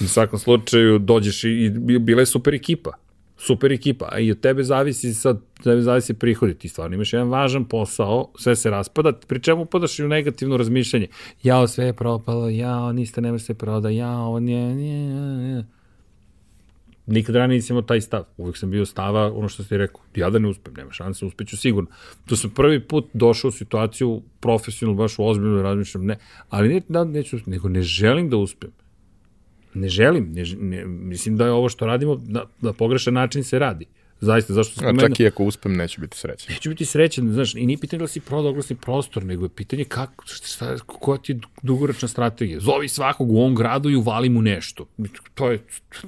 U svakom slučaju dođeš i, i bila je super ekipa. Super ekipa. A i od tebe zavisi sad, tebe zavisi prihodi. Ti stvarno imaš jedan važan posao, sve se raspada, pri čemu upadaš i u negativno razmišljanje. Jao, sve je propalo, jao, niste nema se proda, jao, nije, nije, nije nikad ranije nisam imao taj stav. Uvek sam bio stava, ono što ste rekao, ja da ne uspem, nema šanse, uspeću sigurno. To sam prvi put došao u situaciju profesionalno, baš u ozbiljno razmišljam, ne, ali ne da neću uspem, nego ne želim da uspem. Ne želim, ne, ne, mislim da je ovo što radimo, na, na pogrešan način se radi. Zaista, zašto sam A čak i ako uspem, neću biti srećan. Neću biti srećan, znaš, i nije pitanje da si prodao oglasni prostor, nego je pitanje kako, šta, koja ti je dugoročna strategija. Zovi svakog u ovom gradu i uvali mu nešto. To je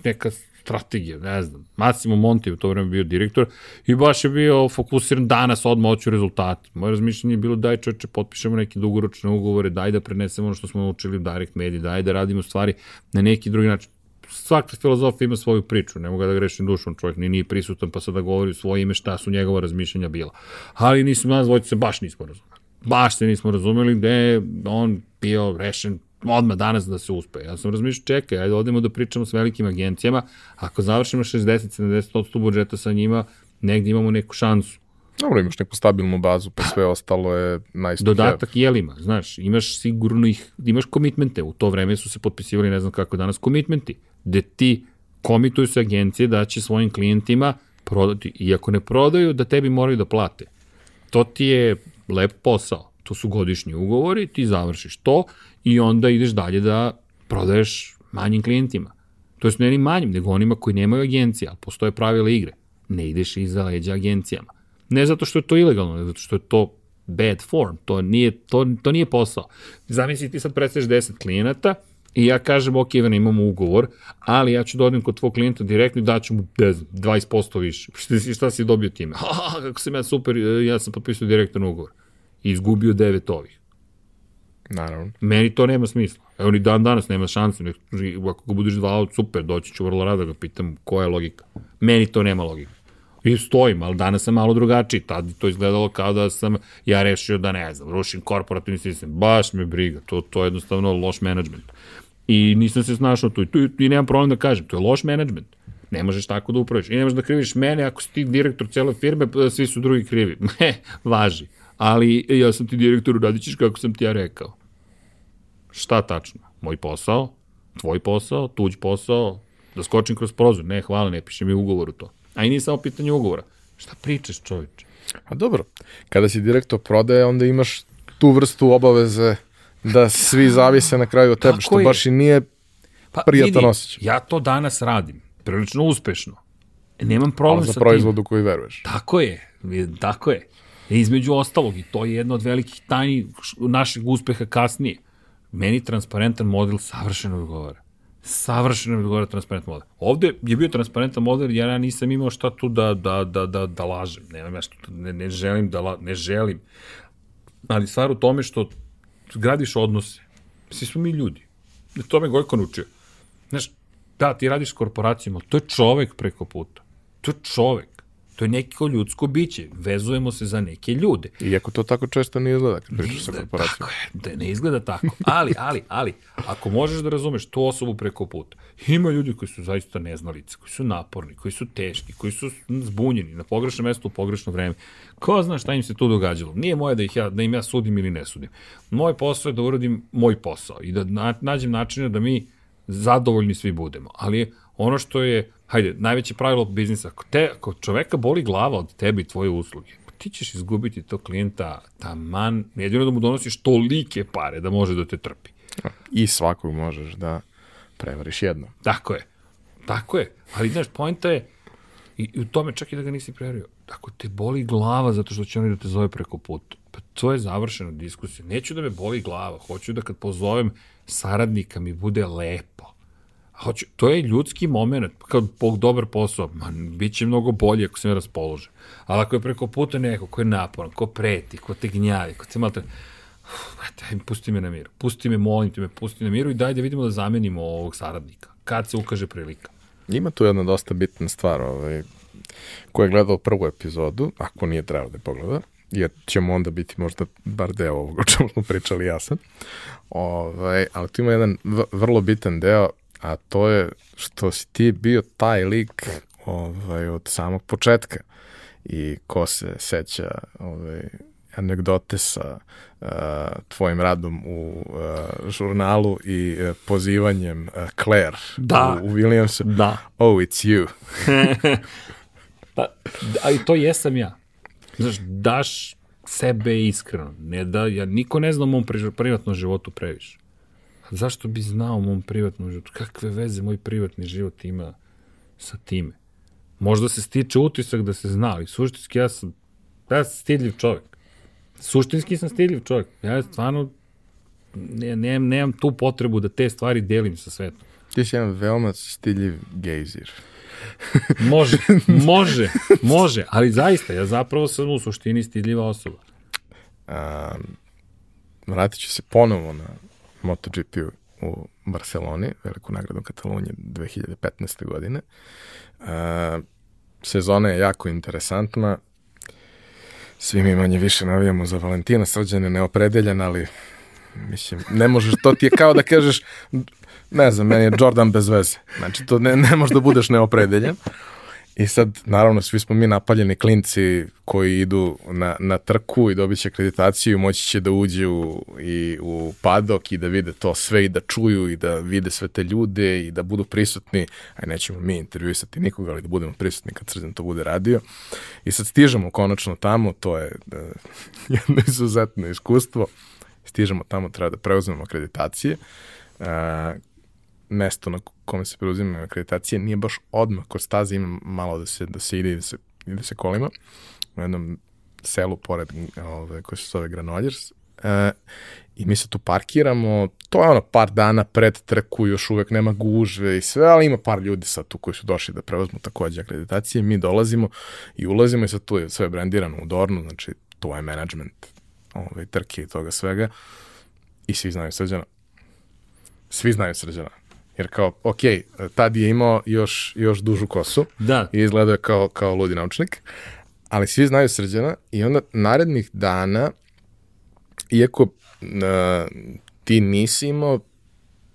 neka strategije, ne znam. Massimo Monti u to vreme bio direktor i baš je bio fokusiran danas odmah hoću rezultate. Moje razmišljanje je bilo daj čoveče, potpišemo neke dugoročne ugovore, daj da prenesemo ono što smo učili u Direct Media, daj da radimo stvari na neki drugi način. Svaka filozofija ima svoju priču, ne mogu da grešim dušom, čovjek ni nije prisutan pa sad da govori u svoje ime šta su njegova razmišljanja bila. Ali nismo nas dvojice baš nismo razumeli. Baš se nismo razumeli gde je on bio rešen odmah danas da se uspe. Ja sam razmišljao, čekaj, ajde odemo da pričamo s velikim agencijama, ako završimo 60-70% budžeta sa njima, negde imamo neku šansu. Dobro, imaš neku stabilnu bazu, pa sve ostalo je nice Dodatak jelima, znaš, imaš sigurno ih, imaš komitmente, u to vreme su se potpisivali, ne znam kako danas, komitmenti, gde ti komituju se agencije da će svojim klijentima prodati, i ako ne prodaju, da tebi moraju da plate. To ti je lep posao, to su godišnji ugovori, ti završiš to i onda ideš dalje da prodaješ manjim klijentima. To je ne ni manjim, nego onima koji nemaju agencije, ali postoje pravila igre. Ne ideš iza leđa agencijama. Ne zato što je to ilegalno, nego zato što je to bad form, to nije, to, to nije posao. Zamisli ti sad predstaveš 10 klijenata i ja kažem, ok, Ivana, imamo ugovor, ali ja ću da kod tvog klijenta direktno i daću mu 20% više. Šta, šta si dobio time? Ha, kako sam ja super, ja sam potpisao direktan ugovor. I izgubio devet ovih. Naravno. Meni to nema smisla. Evo ni dan danas nema šanse. Ako ga budeš zvao, super, doći ću vrlo rado da ga pitam koja je logika. Meni to nema logike. I stojim, ali danas sam malo drugačiji. Tad to izgledalo kao da sam ja rešio da ne znam, rušim korporativni sistem. Baš me briga. To, to je jednostavno loš management. I nisam se snašao tu. I, tu, i nemam problem da kažem. To je loš management. Ne možeš tako da upraviš. I ne možeš da kriviš mene ako si ti direktor cele firme, pa svi su drugi krivi. Ne, važi. Ali ja sam ti direktor, radit ćeš kako sam ti ja rekao. Šta tačno? Moj posao? Tvoj posao? Tuđ posao? Da skočim kroz prozor? Ne, hvala, ne piše mi ugovor u to. A i nije samo pitanje ugovora. Šta pričaš, čovječe? A dobro, kada si direktor prodaje, onda imaš tu vrstu obaveze da svi zavise na kraju od tebe, Tako što je. baš i nije pa, prijatan osjećaj. Ja to danas radim, prilično uspešno. Nemam problem sa tim. za proizvodu koji veruješ. Tako je, tako je. Između ostalog, i to je jedna od velikih tajni našeg uspeha kasnije meni transparentan model savršeno odgovara. Savršeno mi odgovara transparentan model. Ovde je bio transparentan model, ja nisam imao šta tu da, da, da, da, da lažem. Što, ne, ne želim da la, ne želim. Ali stvar u tome što gradiš odnose. Svi smo mi ljudi. To me Gojko naučio. Znaš, da, ti radiš s korporacijama, to je čovek preko puta. To je čovek. To je neko ljudsko biće. Vezujemo se za neke ljude. Iako to tako često ne izgleda kad pričaš sa korporacijom. Tako je, da ne izgleda tako. Ali, ali, ali, ako možeš da razumeš tu osobu preko puta, ima ljudi koji su zaista neznalice, koji su naporni, koji su teški, koji su zbunjeni na pogrešnom mestu u pogrešno vreme. Ko zna šta im se tu događalo? Nije moje da, ih ja, da im ja sudim ili ne sudim. Moj posao je da uradim moj posao i da nađem načine da mi zadovoljni svi budemo. Ali ono što je hajde, najveće pravilo biznisa, ako, te, ako čoveka boli glava od tebe i tvoje usluge, pa ti ćeš izgubiti to klijenta taman, jedino da mu donosiš tolike pare da može da te trpi. I svakog možeš da prevariš jedno. Tako je. Tako je. Ali, znaš, pojenta je, i, i u tome čak i da ga nisi prevario, ako te boli glava zato što će oni da te zove preko puta, pa to je završena diskusija. Neću da me boli glava, hoću da kad pozovem saradnika mi bude lepo. Hoću, to je ljudski moment, kad Bog dobar posao, man, bit će mnogo bolje ako se ne raspolože. Ali ako je preko puta neko ko je naporan, ko preti, ko te gnjavi, ko te malo... Eto, pusti me na miru. Pusti me, molim te me, pusti na miru i daj da vidimo da zamenimo ovog saradnika. Kad se ukaže prilika. Ima tu jedna dosta bitna stvar, ovaj, ko je gledao prvu epizodu, ako nije trebao da je pogleda, jer ćemo onda biti možda bar deo ovoga o čemu smo pričali ja sam. Ovaj, ali tu ima jedan vrlo bitan deo, a to je što si ti bio taj lik ovaj, od samog početka i ko se seća ovaj, anegdote sa uh, tvojim radom u uh, žurnalu i uh, pozivanjem uh, Claire da. u, u Williamsu. Da. Oh, it's you. pa, ali to jesam ja. Znaš, daš sebe iskreno. Ne da, ja niko ne zna o mom privatnom životu previše. Zašto bi znao o mom privatnom životu? Kakve veze moj privatni život ima sa time? Možda se stiče utisak da se zna, ali suštinski ja sam, ja sam stidljiv čovjek. Suštinski sam stidljiv čovjek. Ja stvarno ne, nemam, nemam tu potrebu da te stvari delim sa svetom. Ti si jedan veoma stidljiv gejzir. može, može, može, ali zaista, ja zapravo sam u suštini stidljiva osoba. Um, vratit ću se ponovo na MotoGP u Barceloni, veliku nagradu Katalonije 2015. godine. Uh, sezona je jako interesantna, svi mi manje više navijamo za Valentina, srđan je neopredeljen, ali mislim, ne možeš, to ti je kao da kažeš, ne znam, meni je Jordan bez veze. Znači, to ne, ne možeš da budeš neopredeljen. I sad, naravno, svi smo mi napaljeni klinci koji idu na, na trku i dobit će akreditaciju, moći će da uđu i u padok i da vide to sve i da čuju i da vide sve te ljude i da budu prisutni, aj nećemo mi intervjuisati nikoga, ali da budemo prisutni kad Srđan to bude radio. I sad stižemo konačno tamo, to je uh, jedno izuzetno iskustvo, stižemo tamo, treba da preuzmemo akreditacije, uh, mesto na kome se preuzima akreditacije nije baš odmah kod staze, ima malo da se, da se ide i da se, ide se kolima u jednom selu pored ove, koje se zove Granoljers. E, I mi se tu parkiramo, to je ono par dana pred trku, još uvek nema gužve i sve, ali ima par ljudi sad tu koji su došli da preuzmu takođe akreditacije. Mi dolazimo i ulazimo i sad tu je sve brendirano u Dornu, znači tu je management ove, trke i toga svega i svi znaju srđana. Svi znaju srđana Jer kao, ok, tad je imao još, još dužu kosu da. i izgledao je kao, kao ludi naučnik, ali svi znaju srđana i onda narednih dana, iako uh, ti nisi imao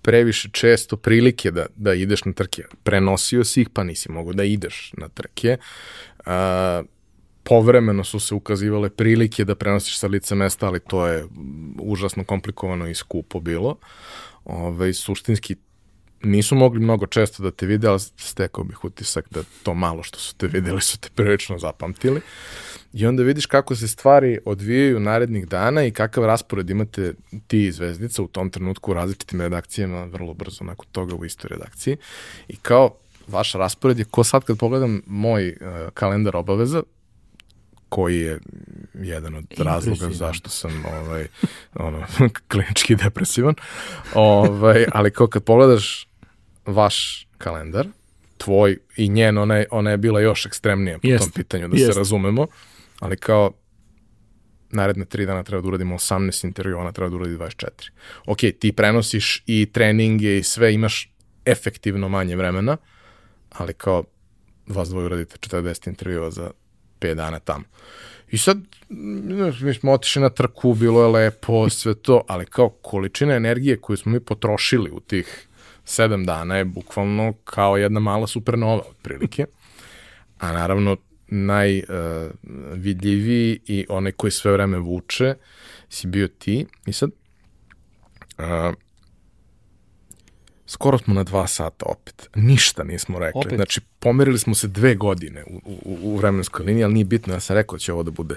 previše često prilike da, da ideš na trke, prenosio si ih pa nisi mogo da ideš na trke, uh, povremeno su se ukazivale prilike da prenosiš sa lice mesta, ali to je užasno komplikovano i skupo bilo. Ove, ovaj, suštinski nisu mogli mnogo često da te vide, ali stekao bih utisak da to malo što su te videli su te prilično zapamtili. I onda vidiš kako se stvari odvijaju narednih dana i kakav raspored imate ti zvezdica u tom trenutku u različitim redakcijama, vrlo brzo nakon toga u istoj redakciji. I kao vaš raspored je, ko sad kad pogledam moj uh, kalendar obaveza, koji je jedan od razloga zašto sam ovaj, ono, klinički depresivan. Ovaj, ali kao kad pogledaš vaš kalendar, tvoj i njen, ona je, ona je bila još ekstremnija po Jest. tom pitanju, da Jest. se razumemo, ali kao naredne tri dana treba da uradimo 18 intervjua, ona treba da uradi 24. Ok, ti prenosiš i treninge i sve, imaš efektivno manje vremena, ali kao vas dvoje uradite 40 intervjua za 5 dana tamo. I sad, mi smo otišli na trku, bilo je lepo, sve to, ali kao količina energije koju smo mi potrošili u tih sedam dana je bukvalno kao jedna mala supernova otprilike. A naravno, najvidljiviji uh, i onaj koji sve vreme vuče si bio ti. I sad, uh, skoro smo na dva sata opet. Ništa nismo rekli. Opet. Znači, pomerili smo se dve godine u, u, u vremenskoj liniji, ali nije bitno. Ja sam rekao da će ovo da bude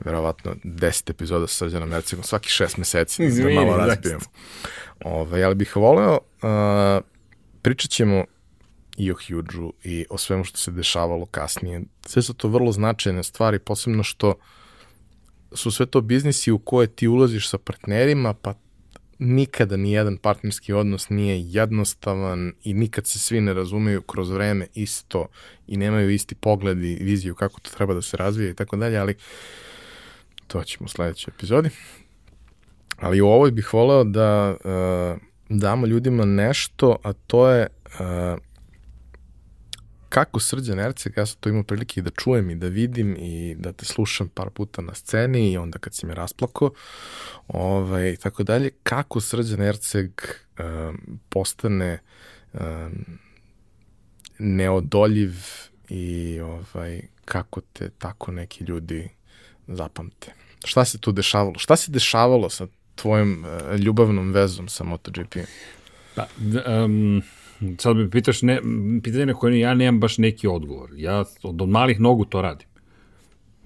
verovatno 10 epizoda sa Srđanom Mercegom svaki šest meseci da Izvini, da malo razbijemo. Ove, ovaj, ali bih voleo, uh, pričat ćemo i o Huge-u i o svemu što se dešavalo kasnije. Sve su to vrlo značajne stvari, posebno što su sve to biznisi u koje ti ulaziš sa partnerima, pa nikada ni jedan partnerski odnos nije jednostavan i nikad se svi ne razumeju kroz vreme isto i nemaju isti pogled i viziju kako to treba da se razvije i tako dalje, ali to ćemo u sledećoj epizodi. Ali u ovoj bih voleo da uh, damo ljudima nešto, a to je uh, kako Srđan Erceg, ja sam to imao prilike i da čujem i da vidim i da te slušam par puta na sceni i onda kad si me rasplako, ovaj, i tako dalje, kako Srđan Erceg um, postane um, neodoljiv i ovaj, kako te tako neki ljudi zapamte. Šta se tu dešavalo? Šta se dešavalo sa tvojom uh, ljubavnom vezom sa MotoGP? Pa, um, sad me pitaš ne, pitanje na koje ja nemam baš neki odgovor. Ja od, od malih nogu to radim.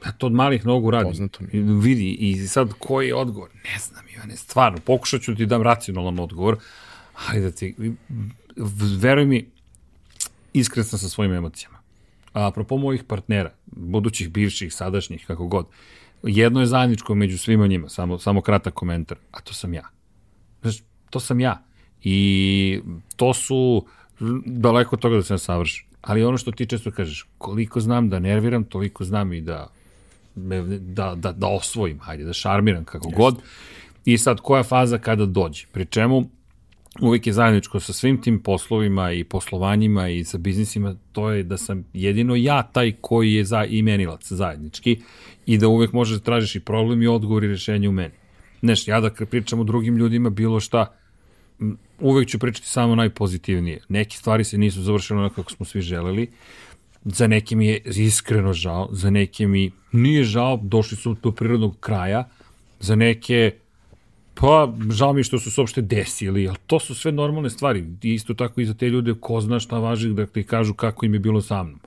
Ja to od malih nogu radim. Poznato mi. Vidi, i sad koji je odgovor? Ne znam, Ivane, stvarno, pokušat ću ti dam racionalan odgovor, ali da ti, veruj mi, iskren sam sa svojim emocijama. A apropo mojih partnera, budućih, bivših, sadašnjih, kako god, jedno je zajedničko među svima njima, samo, samo kratak komentar, a to sam ja. Znaš, to sam ja. I to su daleko od toga da se ne savrši. Ali ono što ti često kažeš, koliko znam da nerviram, toliko znam i da da, da, da osvojim, hajde, da šarmiram kako Jeste. god. I sad, koja faza kada dođe? Pri čemu uvijek je zajedničko sa svim tim poslovima i poslovanjima i sa biznisima, to je da sam jedino ja taj koji je za imenilac zajednički i da uvek možeš da tražiš i problem i odgovor i rešenje u meni. Znaš, ja da pričam o drugim ljudima bilo šta, uvek ću pričati samo najpozitivnije. Neke stvari se nisu završile onako kako smo svi želeli, za neke mi je iskreno žao, za neke mi nije žao, došli su do prirodnog kraja, za neke pa žao mi što su se uopšte desili, ali to su sve normalne stvari. Isto tako i za te ljude ko zna šta važi da ti kažu kako im je bilo sa mnom.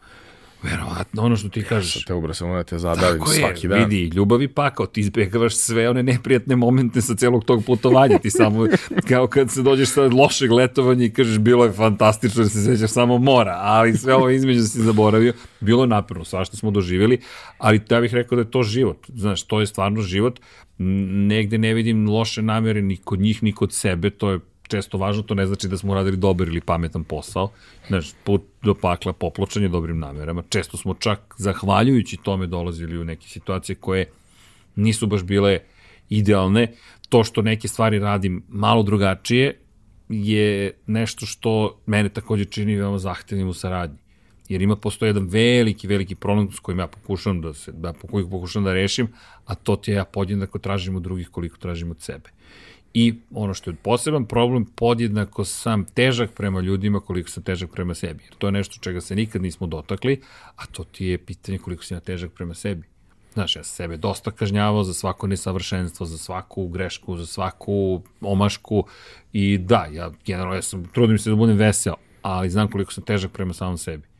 Verovatno, ono što ti kažeš. Sa te ubra samo da te zadavim Tako svaki je, dan. vidi, ljubav i pakao, ti izbjegavaš sve one neprijatne momente sa celog tog putovanja, ti samo, kao kad se dođeš sa lošeg letovanja i kažeš bilo je fantastično da se sećaš samo mora, ali sve ovo između si zaboravio, bilo je naprno, svašta smo doživjeli, ali ja bih rekao da je to život, znaš, to je stvarno život, negde ne vidim loše namere ni kod njih, ni kod sebe, to je često važno, to ne znači da smo radili dobar ili pametan posao. Znaš, put do pakla popločanje dobrim namerama. Često smo čak, zahvaljujući tome, dolazili u neke situacije koje nisu baš bile idealne. To što neke stvari radim malo drugačije je nešto što mene takođe čini veoma zahtevnim u saradnji. Jer ima postoje jedan veliki, veliki problem s kojim ja pokušam da, se, da, pokušam da rešim, a to ti je ja podjednako tražim od drugih koliko tražim od sebe. I ono što je poseban problem, podjednako sam težak prema ljudima koliko sam težak prema sebi. Jer to je nešto čega se nikad nismo dotakli, a to ti je pitanje koliko sam ja težak prema sebi. Znaš, ja sebe dosta kažnjavao za svako nesavršenstvo, za svaku grešku, za svaku omašku i da, ja generalno ja sam, trudim se da budem veseo, ali znam koliko sam težak prema samom sebi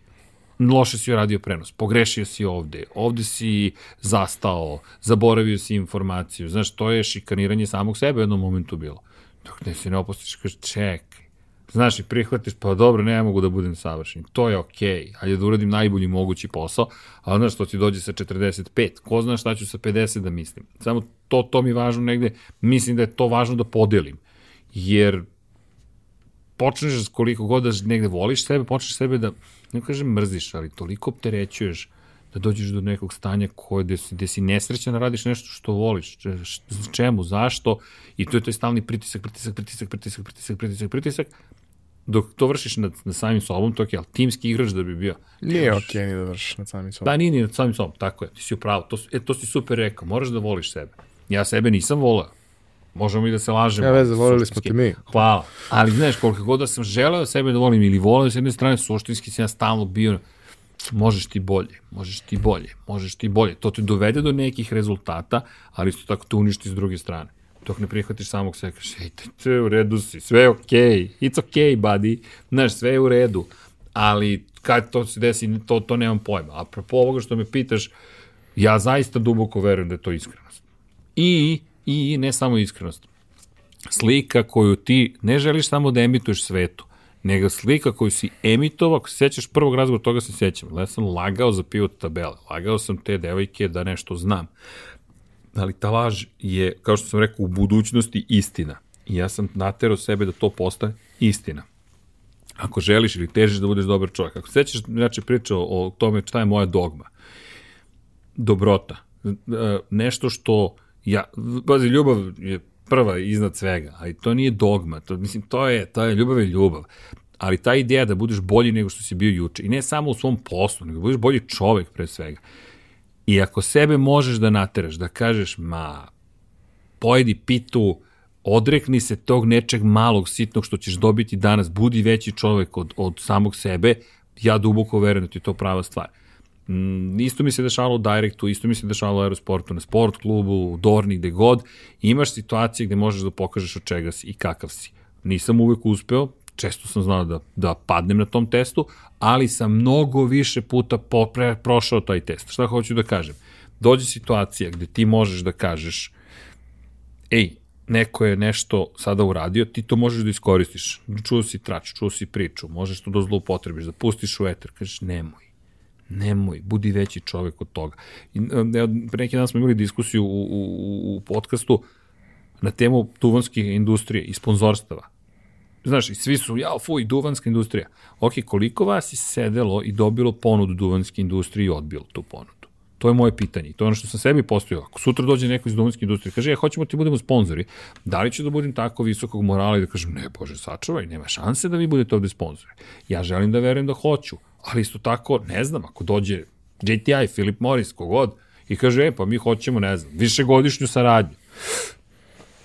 loše si radio prenos, pogrešio si ovde, ovde si zastao, zaboravio si informaciju, znaš, to je šikaniranje samog sebe u jednom momentu bilo. Dok ne se ne opostiš, kaže, čekaj, znaš, i prihvatiš, pa dobro, ne mogu da budem savršen, to je okej, okay. hajde da uradim najbolji mogući posao, a znaš, to ti dođe sa 45, ko zna šta ću sa 50 da mislim. Samo to, to mi je važno negde, mislim da je to važno da podelim, jer počneš koliko god da negde voliš sebe, počneš sebe da ne kažem mrziš, ali toliko opterećuješ da dođeš do nekog stanja koje, gde, si, gde si nesrećan, da radiš nešto što voliš, čemu, zašto, i to je taj stalni pritisak, pritisak, pritisak, pritisak, pritisak, pritisak, pritisak, dok to vršiš nad, nad samim sobom, to je ok, ali timski igrač da bi bio. Nije ok ni da vršiš nad samim sobom. Da, nije ni nad samim sobom, tako je, ti si upravo, to, e, to si super rekao, moraš da voliš sebe. Ja sebe nisam volao, Možemo i da se lažemo. Ja veze, volili smo te mi. Hvala. Ali znaš, koliko god da sam želeo sebe da volim ili voleo s jedne strane, suštinski sam ja stalno bio možeš ti bolje, možeš ti bolje, možeš ti bolje. To te dovede do nekih rezultata, ali isto tako te uništi s druge strane. Dok ne prihvatiš samog sebe, kažeš, ej, sve u redu si, sve je okej, okay. it's okej, okay, buddy, znaš, sve je u redu. Ali kad to se desi, to, to nemam pojma. A propo ovoga što me pitaš, ja zaista duboko verujem da je to iskrenost. I i ne samo iskrenost. Slika koju ti ne želiš samo da emituješ svetu, nego slika koju si emitovao, ako se sećaš prvog razgovora, toga se sećam. Ja sam lagao za pivot tabele, lagao sam te devojke da nešto znam. ali ta laž je, kao što sam rekao, u budućnosti istina. I ja sam naterao sebe da to postane istina. Ako želiš ili težiš da budeš dobar čovjek, ako sećaš, znači priča o tome šta je moja dogma, dobrota, e, nešto što ja, bazi, ljubav je prva iznad svega, ali to nije dogma, to, mislim, to je, to je ljubav je ljubav. Ali ta ideja da budeš bolji nego što si bio juče, i ne samo u svom poslu, nego da budeš bolji čovek pre svega. I ako sebe možeš da nateraš, da kažeš, ma, pojedi pitu, odrekni se tog nečeg malog, sitnog što ćeš dobiti danas, budi veći čovek od, od samog sebe, ja duboko verujem da ti je to prava stvar. Mm, isto mi se dešavalo u Directu, isto mi se dešavalo u Aerosportu, na sport klubu, u Dorni, gde god. Imaš situacije gde možeš da pokažeš od čega si i kakav si. Nisam uvek uspeo, često sam znao da, da padnem na tom testu, ali sam mnogo više puta po, pre, prošao taj test. Šta hoću da kažem? Dođe situacija gde ti možeš da kažeš ej, neko je nešto sada uradio, ti to možeš da iskoristiš. Čuo si trač, čuo si priču, možeš to da zloupotrebiš, da pustiš u eter, kažeš nemoj Nemoj, budi veći čovek od toga. I, e, pre neki dan smo imali diskusiju u, u, u podcastu na temu duvanske industrije i sponzorstava. Znaš, i svi su, ja, fuj, duvanska industrija. Ok, koliko vas je sedelo i dobilo ponudu duvanske industrije i odbilo tu ponudu? To je moje pitanje. To je ono što sam sebi postavio. Ako sutra dođe neko iz duvanske industrije, kaže, ja, hoćemo ti budemo sponzori, da li ću da budem tako visokog morala i da kažem, ne, bože, sačuvaj, nema šanse da vi budete ovde sponzori. Ja želim da verujem da hoću, ali isto tako, ne znam, ako dođe JTI, Philip Morris, kogod, i kaže, e, pa mi hoćemo, ne znam, višegodišnju saradnju.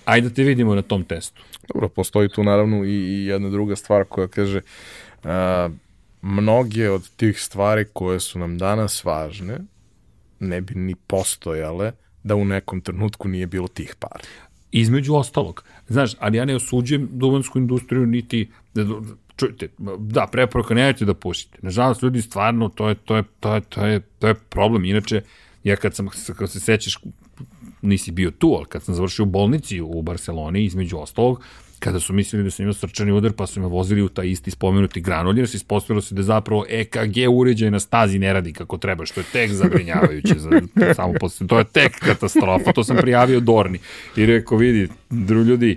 Ajde da te vidimo na tom testu. Dobro, postoji tu naravno i, i jedna druga stvar koja kaže, a, mnoge od tih stvari koje su nam danas važne, ne bi ni postojale da u nekom trenutku nije bilo tih para. Između ostalog. Znaš, ali ja ne osuđujem duvansku industriju, niti čujte, da, preporuka, nemojte da pušite. Nažalost, ljudi, stvarno, to je, to je, to je, to je, to je problem. Inače, ja kad sam, kad se sećaš, nisi bio tu, ali kad sam završio u bolnici u Barceloni, između ostalog, kada su mislili da sam imao srčani udar, pa su me vozili u taj isti spomenuti granulj, jer se ispostavilo se da zapravo EKG uređaj na stazi ne radi kako treba, što je tek zabrinjavajuće. Za, samo posle, to je tek katastrofa, to sam prijavio Dorni. I rekao, vidi, dru ljudi,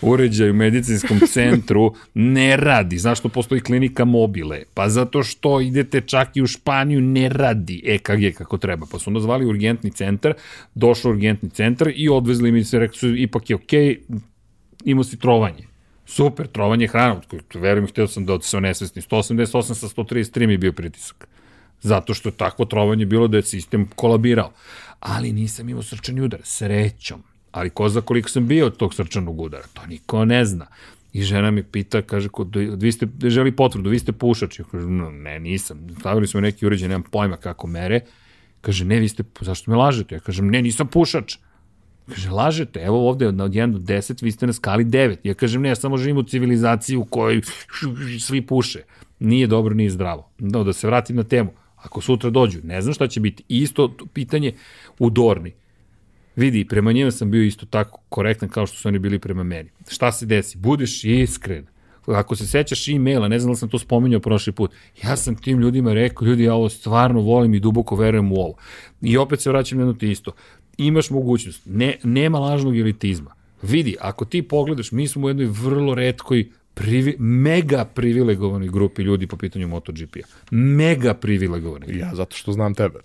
uređaj u medicinskom centru ne radi. Zašto postoji klinika mobile? Pa zato što idete čak i u Španiju, ne radi EKG kako treba. Pa su onda zvali urgentni centar, došao urgentni centar i odvezli mi se, rekli su, ipak je okej, okay, imao si trovanje. Super, trovanje hranom, verujem, htio sam da se onesvesni. 188 sa 133 mi je bio pritisak. Zato što je takvo trovanje bilo da je sistem kolabirao. Ali nisam imao srčani udar, srećom ali ko zna koliko sam bio od tog srčanog udara, to niko ne zna. I žena mi pita, kaže, kod, vi ste, želi potvrdu, vi ste pušač. Ja kažem, no, ne, nisam. Stavili smo neki uređaj, nemam pojma kako mere. Kaže, ne, vi ste, zašto me lažete? Ja kažem, ne, nisam pušač. Kaže, lažete, evo ovde od 1 do 10, vi ste na skali 9. Ja kažem, ne, ja samo živim u civilizaciji u kojoj svi puše. Nije dobro, nije zdravo. No, da se vratim na temu. Ako sutra dođu, ne znam šta će biti. Isto pitanje u Dorni Vidi, prema njima sam bio isto tako korektan kao što su oni bili prema meni. Šta se desi? Budeš iskren. Ako se sećaš e-maila, ne znam da sam to spominjao prošli put, ja sam tim ljudima rekao, ljudi, ja ovo stvarno volim i duboko verujem u ovo. I opet se vraćam na jedno ti isto. Imaš mogućnost, ne, nema lažnog elitizma. Vidi, ako ti pogledaš, mi smo u jednoj vrlo redkoj privi, mega privilegovanoj grupi ljudi po pitanju MotoGP-a. Mega privilegovanoj. Ja, zato što znam tebe.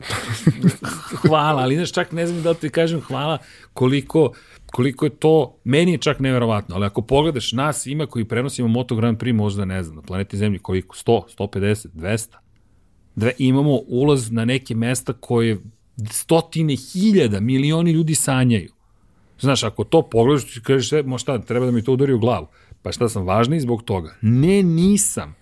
hvala, ali znaš, čak ne znam da ti kažem hvala koliko, koliko je to, meni je čak neverovatno, ali ako pogledaš nas ima koji prenosimo Moto Grand Prix možda ne znam, na planeti Zemlji koliko, 100, 150, 200, Dve, imamo ulaz na neke mesta koje stotine hiljada, milioni ljudi sanjaju. Znaš, ako to pogledaš, ti kažeš, e, šta, treba da mi to udari u glavu. Pa šta sam važniji zbog toga? Ne, nisam.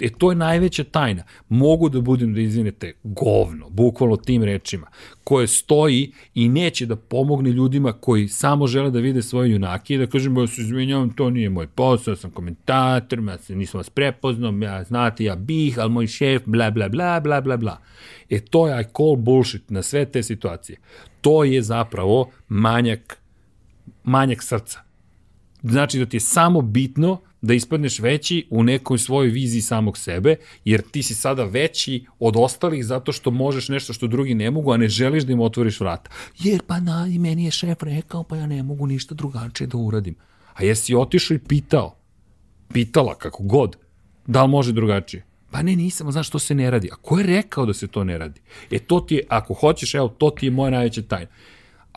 E, to je najveća tajna. Mogu da budem, da izvinete, govno, bukvalno tim rečima, koje stoji i neće da pomogne ljudima koji samo žele da vide svoje junake i da kažem, ja se izvinjavam, to nije moj posao, sam komentator, ja se nisam vas prepoznao, ja znate, ja bih, ali moj šef, bla, bla, bla, bla, bla, bla. E, to je I call bullshit na sve te situacije. To je zapravo manjak, manjak srca znači da ti je samo bitno da ispadneš veći u nekoj svojoj viziji samog sebe, jer ti si sada veći od ostalih zato što možeš nešto što drugi ne mogu, a ne želiš da im otvoriš vrata. Jer pa na, i meni je šef rekao, pa ja ne mogu ništa drugačije da uradim. A jesi otišao i pitao, pitala kako god, da li može drugačije? Pa ne, nisam, znaš što se ne radi. A ko je rekao da se to ne radi? E to ti je, ako hoćeš, evo, to ti je moja najveća tajna.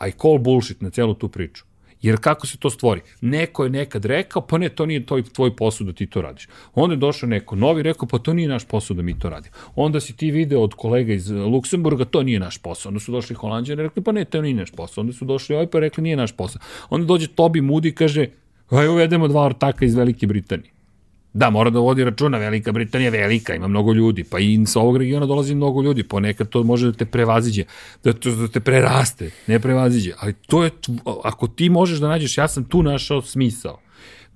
I call bullshit na celu tu priču. Jer kako se to stvori? Neko je nekad rekao, pa ne, to nije tvoj, tvoj posao da ti to radiš. Onda je došao neko novi rekao, pa to nije naš posao da mi to radimo. Onda si ti video od kolega iz Luksemburga, to nije naš posao. Onda su došli Holandjani i rekli, pa ne, to nije naš posao. Onda su došli ovaj pa rekli, nije naš posao. Onda dođe Tobi Moody i kaže, aj uvedemo dva ortaka iz Velike Britanije. Da, mora da vodi računa, Velika Britanija je velika, ima mnogo ljudi, pa i sa ovog regiona dolazi mnogo ljudi, ponekad to može da te prevaziđe, da, to, da te preraste, ne prevaziđe, ali to je, ako ti možeš da nađeš, ja sam tu našao smisao,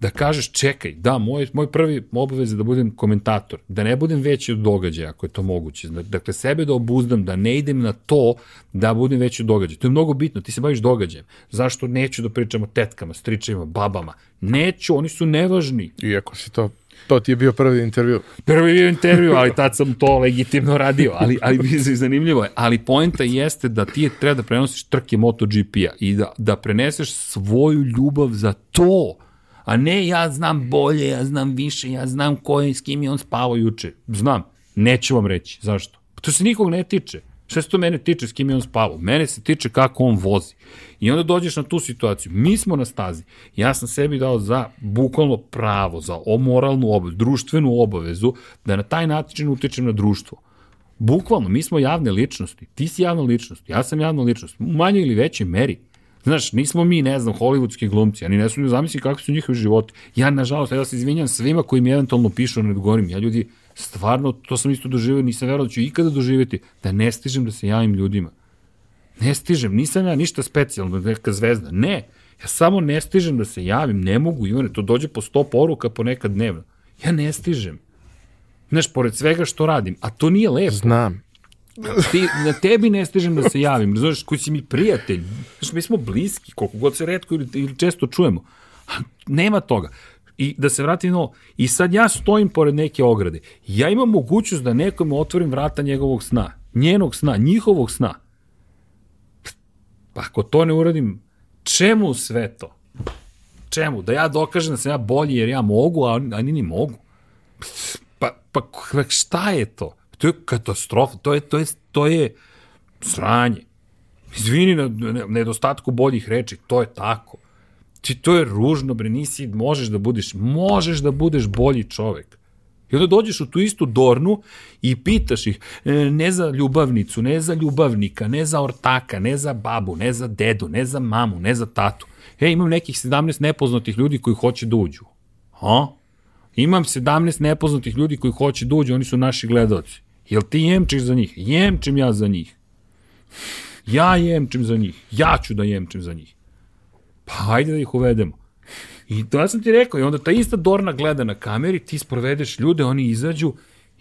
da kažeš čekaj, da, moj, moj prvi obavez je da budem komentator, da ne budem veći od događaja, ako je to moguće. Dakle, sebe da obuzdam, da ne idem na to da budem veći od događaja. To je mnogo bitno, ti se baviš događajem. Zašto neću da pričam o tetkama, stričajima, babama? Neću, oni su nevažni. Iako si to To ti je bio prvi intervju. Prvi bio intervju, ali tad sam to legitimno radio, ali, ali zanimljivo je. Ali poenta jeste da ti je treba da prenosiš trke MotoGP-a i da, da preneseš svoju ljubav za to, a ne ja znam bolje, ja znam više, ja znam ko je, s kim je on spavao juče. Znam, neću vam reći. Zašto? To se nikog ne tiče. Šta se to mene tiče s kim je on spavao? Mene se tiče kako on vozi. I onda dođeš na tu situaciju. Mi smo na stazi. Ja sam sebi dao za bukvalno pravo, za moralnu obavezu, društvenu obavezu, da na taj način utičem na društvo. Bukvalno, mi smo javne ličnosti. Ti si javna ličnost, ja sam javna ličnost. U manjoj ili većoj meri. Znaš, nismo mi, ne znam, hollywoodski glumci, oni ne su mi zamisli kakvi su njihovi životi. Ja, nažalost, ja se izvinjam svima koji mi eventualno pišu, ne govorim, ja ljudi, stvarno, to sam isto doživio, nisam verao da ću ikada doživjeti, da ne stižem da se javim ljudima. Ne stižem, nisam ja ništa specijalno, neka zvezda. Ne, ja samo ne stižem da se javim, ne mogu, Ivane, to dođe po sto poruka po nekad dnevno. Ja ne stižem. Znaš, pored svega što radim, a to nije lepo. Znam. Ti, na tebi ne stižem da se javim, znaš, koji si mi prijatelj. Znaš, mi smo bliski, koliko god se redko ili, ili često čujemo. Nema toga. I da se vratim no, i sad ja stojim pored neke ograde. Ja imam mogućnost da nekome otvorim vrata njegovog sna, njenog sna, njihovog sna. Pa ako to ne uradim, čemu sve to? Čemu? Da ja dokažem da sam ja bolji jer ja mogu, a oni ni mogu. Pa, pa šta je to? To je katastrofa, to je, to je, to je sranje. Izvini na nedostatku boljih reči, to je tako. Ti to je ružno, bre, nisi, možeš da budeš, možeš da budeš bolji čovek. I onda dođeš u tu istu dornu i pitaš ih, e, ne za ljubavnicu, ne za ljubavnika, ne za ortaka, ne za babu, ne za dedu, ne za mamu, ne za tatu. E, imam nekih 17 nepoznatih ljudi koji hoće da uđu. Ha? Imam 17 nepoznatih ljudi koji hoće da uđu, oni su naši gledalci. Jel ti jemčiš za njih? Jemčim ja za njih. Ja jemčim za njih. Ja ću da jemčim za njih. Pa hajde da ih uvedemo. I to ja sam ti rekao, i onda ta ista Dorna gleda na kameri, ti sprovedeš ljude, oni izađu,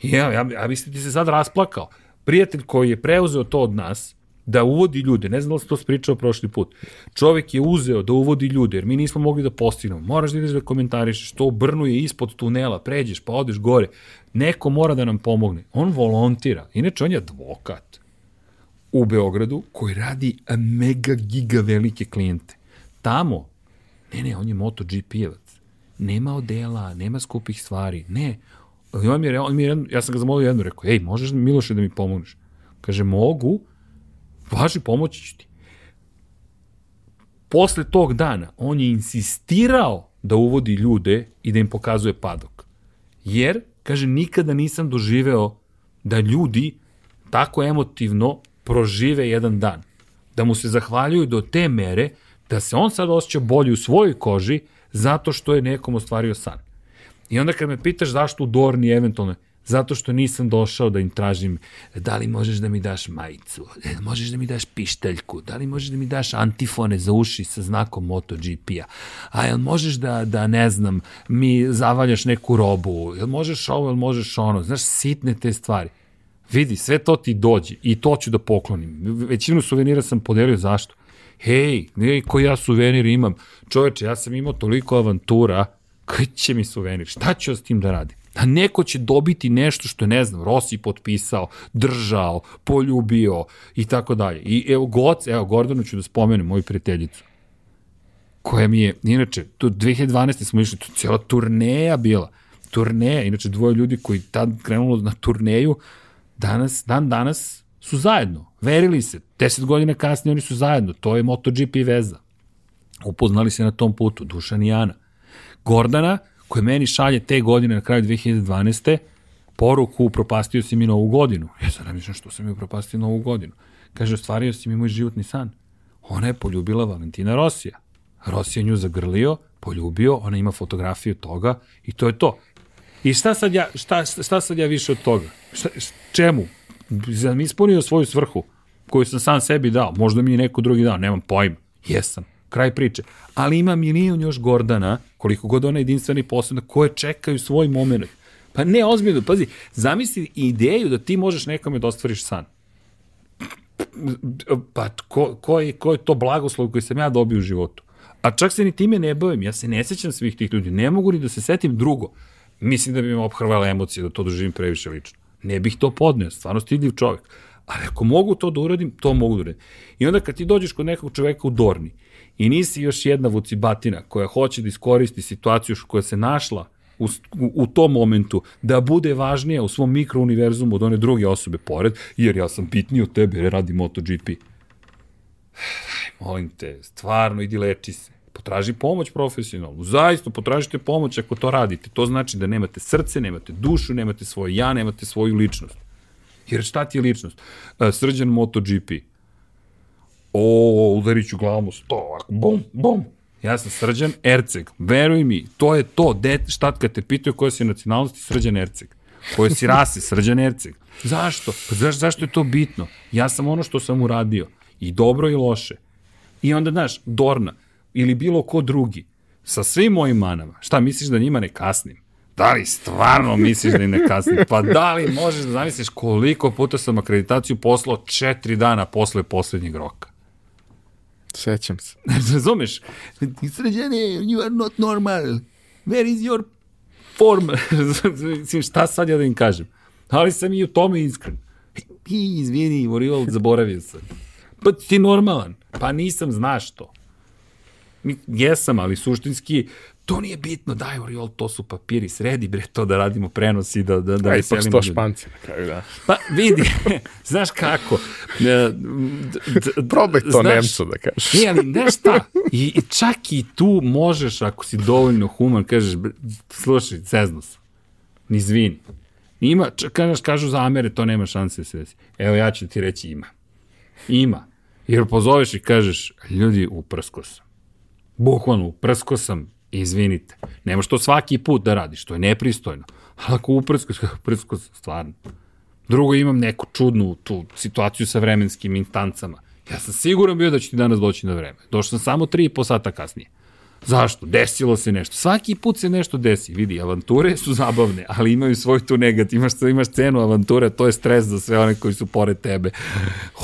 i ja, ja, ja mislim ti se sad rasplakao. Prijatelj koji je preuzeo to od nas, da uvodi ljude, ne znam da li to spričao prošli put, čovek je uzeo da uvodi ljude, jer mi nismo mogli da postignemo, moraš da ideš da komentarišeš, to brnu je ispod tunela, pređeš pa odeš gore, neko mora da nam pomogne, on volontira, inače on je advokat u Beogradu koji radi mega giga velike klijente. Tamo, ne ne, on je MotoGP-evac, nema odela, nema skupih stvari, ne, on mi je, on mi je, ja sam ga zamolio jedno, rekao, ej, možeš Miloše da mi pomogneš? Kaže, mogu, važi, pomoći ću ti. Posle tog dana, on je insistirao da uvodi ljude i da im pokazuje padok. Jer, kaže, nikada nisam doživeo da ljudi tako emotivno prožive jedan dan. Da mu se zahvaljuju do te mere da se on sad osjeća bolje u svojoj koži zato što je nekom ostvario san. I onda kad me pitaš zašto u Dorni eventualno, zato što nisam došao da im tražim da li možeš da mi daš majicu, e, možeš da mi daš pišteljku, da li možeš da mi daš antifone za uši sa znakom MotoGP-a, a jel možeš da, da ne znam, mi zavaljaš neku robu, jel možeš ovo, jel možeš ono, znaš, sitne te stvari. Vidi, sve to ti dođe i to ću da poklonim. Većinu suvenira sam podelio zašto? Hej, ne, koji ja suvenir imam. Čoveče, ja sam imao toliko avantura, koji će mi suvenir? Šta ću s tim da radim? A neko će dobiti nešto što je, ne znam, Rossi potpisao, držao, poljubio i tako dalje. I evo, Goc, evo, Gordonu ću da spomenem, moju prijateljicu, koja mi je, inače, tu 2012. smo išli, tu cijela turneja bila, turneja, inače dvoje ljudi koji tad krenulo na turneju, danas, dan danas su zajedno, verili se, 10 godina kasnije oni su zajedno, to je MotoGP veza. Upoznali se na tom putu, Dušan i Ana. Gordana, koja meni šalje te godine na kraju 2012. poruku upropastio si mi novu godinu. Ja sad mislim što sam mi upropastio novu godinu. Kaže, ostvario si mi moj životni san. Ona je poljubila Valentina Rosija. Rosija nju zagrlio, poljubio, ona ima fotografiju toga i to je to. I šta sad ja, šta, šta sad ja više od toga? Šta, čemu? Sam ispunio svoju svrhu koju sam sam sebi dao. Možda mi neko drugi dao, nemam pojma. Jesam. Kraj priče. Ali ima milion još Gordana, koliko god ona jedinstvena i posebna, koje čekaju svoj moment. Pa ne, ozbiljno, pazi, zamisli ideju da ti možeš nekome da ostvariš san. Pa ko, ko, je, ko je to blagoslov koji sam ja dobio u životu? A čak se ni time ne bavim, ja se ne sećam svih tih ljudi, ne mogu ni da se setim drugo. Mislim da bi me obhrvala emocije da to doživim previše lično. Ne bih to podneo, stvarno stidljiv čovjek. Ali ako mogu to da uradim, to mogu da uradim. I onda kad ti dođeš kod nekog čoveka u Dorni i nisi još jedna vucibatina koja hoće da iskoristi situaciju koja se našla u, u, tom momentu da bude važnija u svom mikrouniverzumu od one druge osobe pored, jer ja sam bitniji od tebe jer radi MotoGP. Molim te, stvarno idi leči se. Potraži pomoć profesionalnu. Zaista potražite pomoć ako to radite. To znači da nemate srce, nemate dušu, nemate svoje ja, nemate svoju ličnost. Jer šta ti je ličnost? Uh, srđan MotoGP. O, udarit ću glavom u sto, ovako, bum, bum. Ja sam Srđan Erceg. Veruj mi, to je to. Det, šta kad te pitaju koja si nacionalnosti, Srđan Erceg. Koje si rase, Srđan Erceg. Zašto? Pa zaš, zašto je to bitno? Ja sam ono što sam uradio. I dobro i loše. I onda, znaš, Dorna ili bilo ko drugi, sa svim mojim manama, šta misliš da njima ne kasnim? Da li stvarno misliš da im ne kasnim? Pa da li možeš da zamisliš koliko puta sam akreditaciju poslao četiri dana posle poslednjeg roka? Sećam se. Razumeš? Sređene, you are not normal. Where is your form? Mislim, šta sad ja da im kažem? Ali sam i u tome iskren. I, izvini, Morival, zaboravio sam. Pa ti normalan. Pa nisam, znaš to. Jesam, ali suštinski to nije bitno, daj Oriol, to su papiri, sredi bre to da radimo prenos i da, da, da Aj, ipak sto španci na kraju, da. Pa vidi, znaš kako. E, Probaj to znaš, Nemcu da kažeš. Ne, ali znaš šta, I, i čak i tu možeš, ako si dovoljno human, kažeš, slušaj, zezno sam, ni zvini. Ima, kažeš, kažu za Amere, to nema šanse da se desi. Evo ja ću ti reći ima. Ima. Jer pozoveš i kažeš, ljudi, uprsko sam. Bukvalno, uprsko sam, izvinite. Nemaš to svaki put da radiš, to je nepristojno. Ali ako uprsko, uprsko sam, stvarno. Drugo, imam neku čudnu tu situaciju sa vremenskim instancama. Ja sam siguran bio da će ti danas doći na vreme. Došao sam samo 3,5 sata kasnije. Zašto? Desilo se nešto. Svaki put se nešto desi. Vidi, avanture su zabavne, ali imaju svoj tu negativ. Imaš, imaš cenu avanture, to je stres za sve one koji su pored tebe.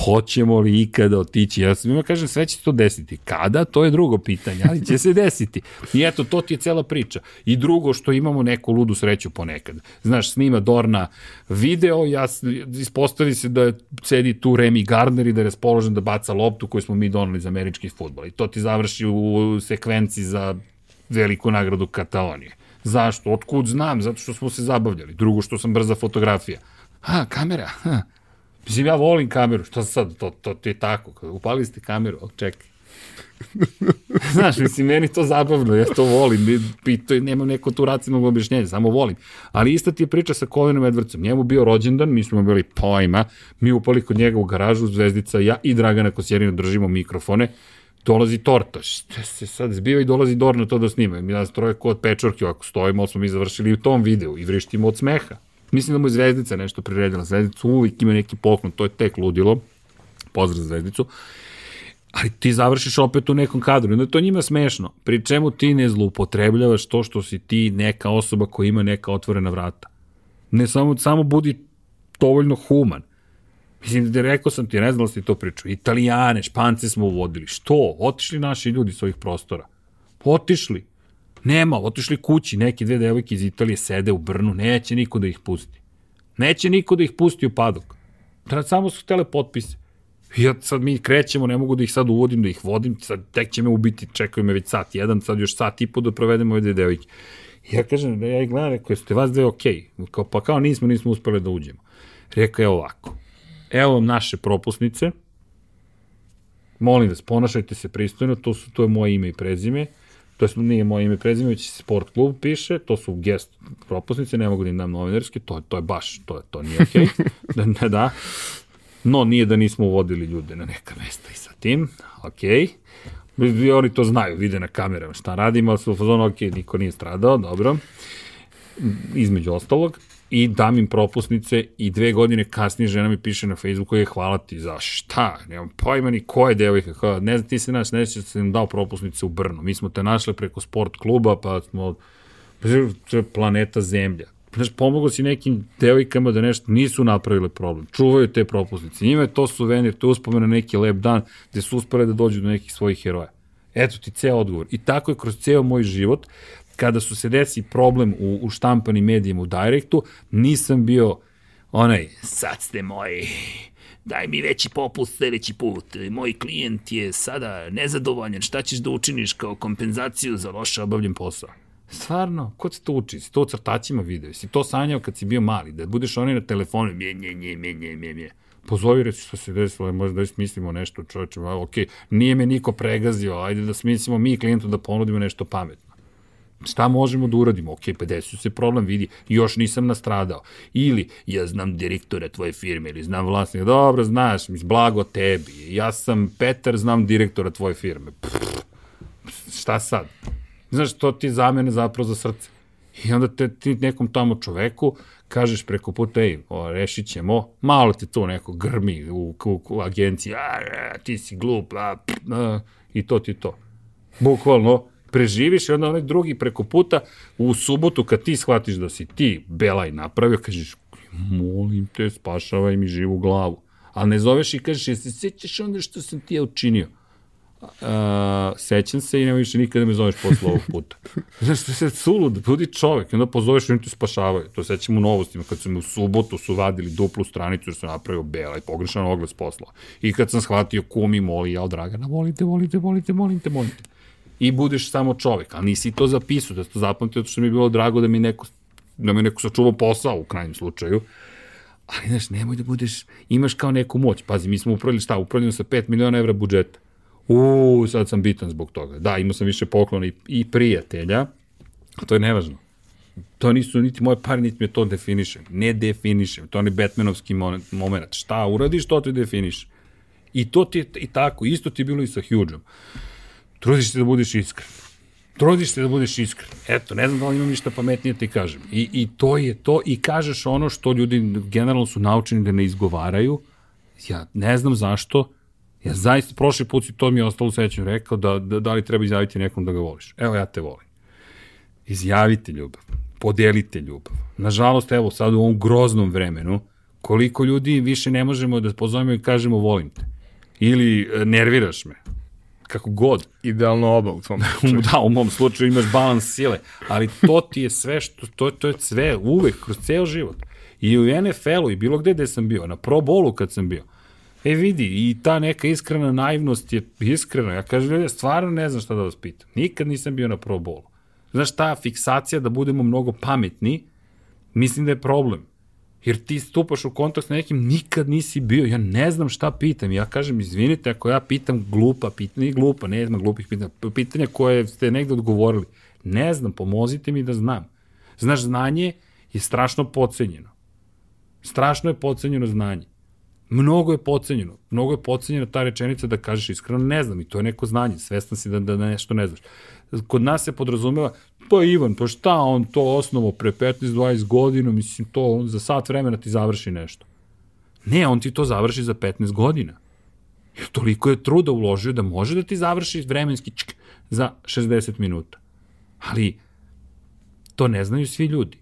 Hoćemo li ikada otići? Ja sam ima kažem, sve će se to desiti. Kada? To je drugo pitanje, ali će se desiti. I eto, to ti je cela priča. I drugo, što imamo neku ludu sreću ponekad. Znaš, snima Dorna video, ja, ispostavi se da sedi tu Remy Gardner i da je raspoložen da baca loptu koju smo mi donali za američki futbol. I to ti završi u sekvenciji za veliku nagradu Katalonije. Zašto? Otkud znam? Zato što smo se zabavljali. Drugo što sam brza fotografija. Ha, kamera. Ha. Mislim, ja volim kameru. Što sad? To, to, to je tako. Upali ste kameru, ali čekaj. Znaš, mislim, meni to zabavno, ja to volim, pito, nemam neko tu racionalno objašnjenje, samo volim. Ali ista ti je priča sa Colinom Edwardsom, njemu bio rođendan, mi smo bili pojma, mi upali kod njega u garažu, Zvezdica, ja i Dragana Kosjerina držimo mikrofone, dolazi torta, šta se sad zbiva i dolazi Dorna to da snima. Mi nas troje kod pečorke, ako stojimo, smo mi završili u tom videu i vrištimo od smeha. Mislim da mu je Zvezdica nešto priredila. Zvezdica uvijek ima neki poklon, to je tek ludilo. Pozdrav Zvezdicu. Ali ti završiš opet u nekom kadru. Onda to njima smešno. Pri čemu ti ne zloupotrebljavaš to što si ti neka osoba koja ima neka otvorena vrata. Ne samo, samo budi dovoljno human. Mislim, da rekao sam ti, ne znam da to pričao, Italijane, Špance smo uvodili. Što? Otišli naši ljudi s ovih prostora. Otišli. Nema, otišli kući, neke dve devojke iz Italije sede u Brnu, neće niko da ih pusti. Neće niko da ih pusti u padok. Samo su htele potpise. Ja sad mi krećemo, ne mogu da ih sad uvodim, da ih vodim, sad tek će me ubiti, čekaju me već sat jedan, sad još sat i po da provedemo ove dve devojke. Ja kažem, ja ih gledam, rekao, ste vas dve okej? Okay. Pa kao nismo, nismo uspeli da uđemo. Rekao je ovako, evo vam naše propusnice, molim vas, ponašajte se pristojno, to, su, to je moje ime i prezime, to je, nije moje ime i prezime, već sport klub piše, to su gest propusnice, ne mogu da im dam novinarski, to, to je baš, to, to nije okej. Okay. da, ne, da. No, nije da nismo uvodili ljude na neka mesta i sa tim, okej. Okay. I oni to znaju, vide na kamerama šta radimo, ali su u fazonu, ok, niko nije stradao, dobro. Između ostalog i dam im propusnice i dve godine kasnije žena mi piše na Facebooku je hvala ti za šta, nemam pojma ni ko je devojka, kao, ne znam ti se naš, ne znam se nam dao propusnice u Brnu, mi smo te našli preko sport kluba, pa smo planeta Zemlja. Znaš, pomogo si nekim devojkama da nešto nisu napravile problem. Čuvaju te propusnice. Njima je to suvenir, to je uspomena neki lep dan gde su uspore da dođu do nekih svojih heroja. Eto ti ceo odgovor. I tako je kroz ceo moj život kada su se desi problem u, u štampanim medijima u Directu, nisam bio onaj, sad ste moji, daj mi veći popust sledeći put, moj klijent je sada nezadovoljan, šta ćeš da učiniš kao kompenzaciju za loše obavljen posao? Stvarno, ko se to uči? Si to u crtačima video? Si to sanjao kad si bio mali? Da budeš onaj na telefonu, mje, mje, mje, mje, mje, mje, mje. Pozovi reći što se desilo, možda da smislimo nešto, čovječe, ok, nije me niko pregazio, ajde da smislimo mi klijentu da ponudimo nešto pametno šta možemo da uradimo? Ok, pa desio se problem, vidi, još nisam nastradao. Ili, ja znam direktora tvoje firme, ili znam vlasnika, dobro, znaš, blago tebi. Ja sam Petar, znam direktora tvoje firme. Pff, šta sad? Znaš, to ti zamene zapravo za srce. I onda te, ti nekom tamo čoveku kažeš preko puta, ej, o, rešit ćemo, malo ti to neko grmi u, u, u agenciji, a, a, ti si glup, a, a, i to ti to. Bukvalno, preživiš i onda onaj drugi preko puta u subotu kad ti shvatiš da si ti Belaj napravio, kažeš, molim te, spašavaj mi živu glavu. Ali ne zoveš i kažeš, jesi sećaš onda što sam ti ja učinio? Uh, sećam se i nema više nikada da me zoveš posle ovog puta. Znaš, to se sulud, budi čovek, onda pozoveš i oni te spašavaju. To sećam u novostima, kad su me u subotu su vadili duplu stranicu jer sam napravio bela i pogrešan oglas posla. I kad sam shvatio kumi, moli, jao Dragana, volite, volite, volite, molite, molite i budeš samo čovek, ali nisi to zapisao, da to zapamtio, zato što mi je bilo drago da mi neko, da mi neko sačuvao posao u krajnjem slučaju, ali znaš, nemoj da budeš, imaš kao neku moć, pazi, mi smo upravili šta, upravljamo sa 5 miliona evra budžeta, uuu, sad sam bitan zbog toga, da, imao sam više poklona i, i prijatelja, a to je nevažno. To nisu niti moje pare, niti me to definiše. Ne definiše. To je Batmanovski moment. Šta uradiš, to te definiše. I to ti je i tako. Isto ti je bilo i sa Hugeom. Trudiš se da budeš iskren. Trudiš se da budeš iskren. Eto, ne znam da li imam ništa pametnije da ti kažem. I, I to je to. I kažeš ono što ljudi generalno su naučeni da ne izgovaraju. Ja ne znam zašto. Ja zaista, prošli put si to mi je ostalo sećam, rekao da, da, da li treba izjaviti nekom da ga voliš. Evo, ja te volim. Izjavite ljubav. Podelite ljubav. Nažalost, evo, sad u ovom groznom vremenu, koliko ljudi više ne možemo da pozovemo i kažemo volim te. Ili e, nerviraš me kako god. Idealno oba u tvom slučaju. da, u mom slučaju imaš balans sile, ali to ti je sve što, to, to je sve uvek, kroz ceo život. I u NFL-u i bilo gde gde sam bio, na Pro Bowlu kad sam bio. E vidi, i ta neka iskrena naivnost je iskrena. Ja kažem, ja stvarno ne znam šta da vas pitam. Nikad nisam bio na Pro Bowlu. Znaš, ta fiksacija da budemo mnogo pametni, mislim da je problem. Jer ti stupaš u kontakt s nekim, nikad nisi bio, ja ne znam šta pitam. Ja kažem, izvinite, ako ja pitam glupa pitanja, i glupa, ne znam glupih pitanja, pitanja koje ste negde odgovorili. Ne znam, pomozite mi da znam. Znaš, znanje je strašno pocenjeno. Strašno je pocenjeno znanje. Mnogo je pocenjeno. Mnogo je pocenjena ta rečenica da kažeš iskreno ne znam i to je neko znanje. Svestan si da, da nešto ne znaš. Kod nas se podrazumeva, to je Ivan, pa šta on to osnovo pre 15-20 godina, mislim, to on za sat vremena ti završi nešto. Ne, on ti to završi za 15 godina. Jer toliko je truda uložio da može da ti završi vremenski čk, za 60 minuta. Ali to ne znaju svi ljudi.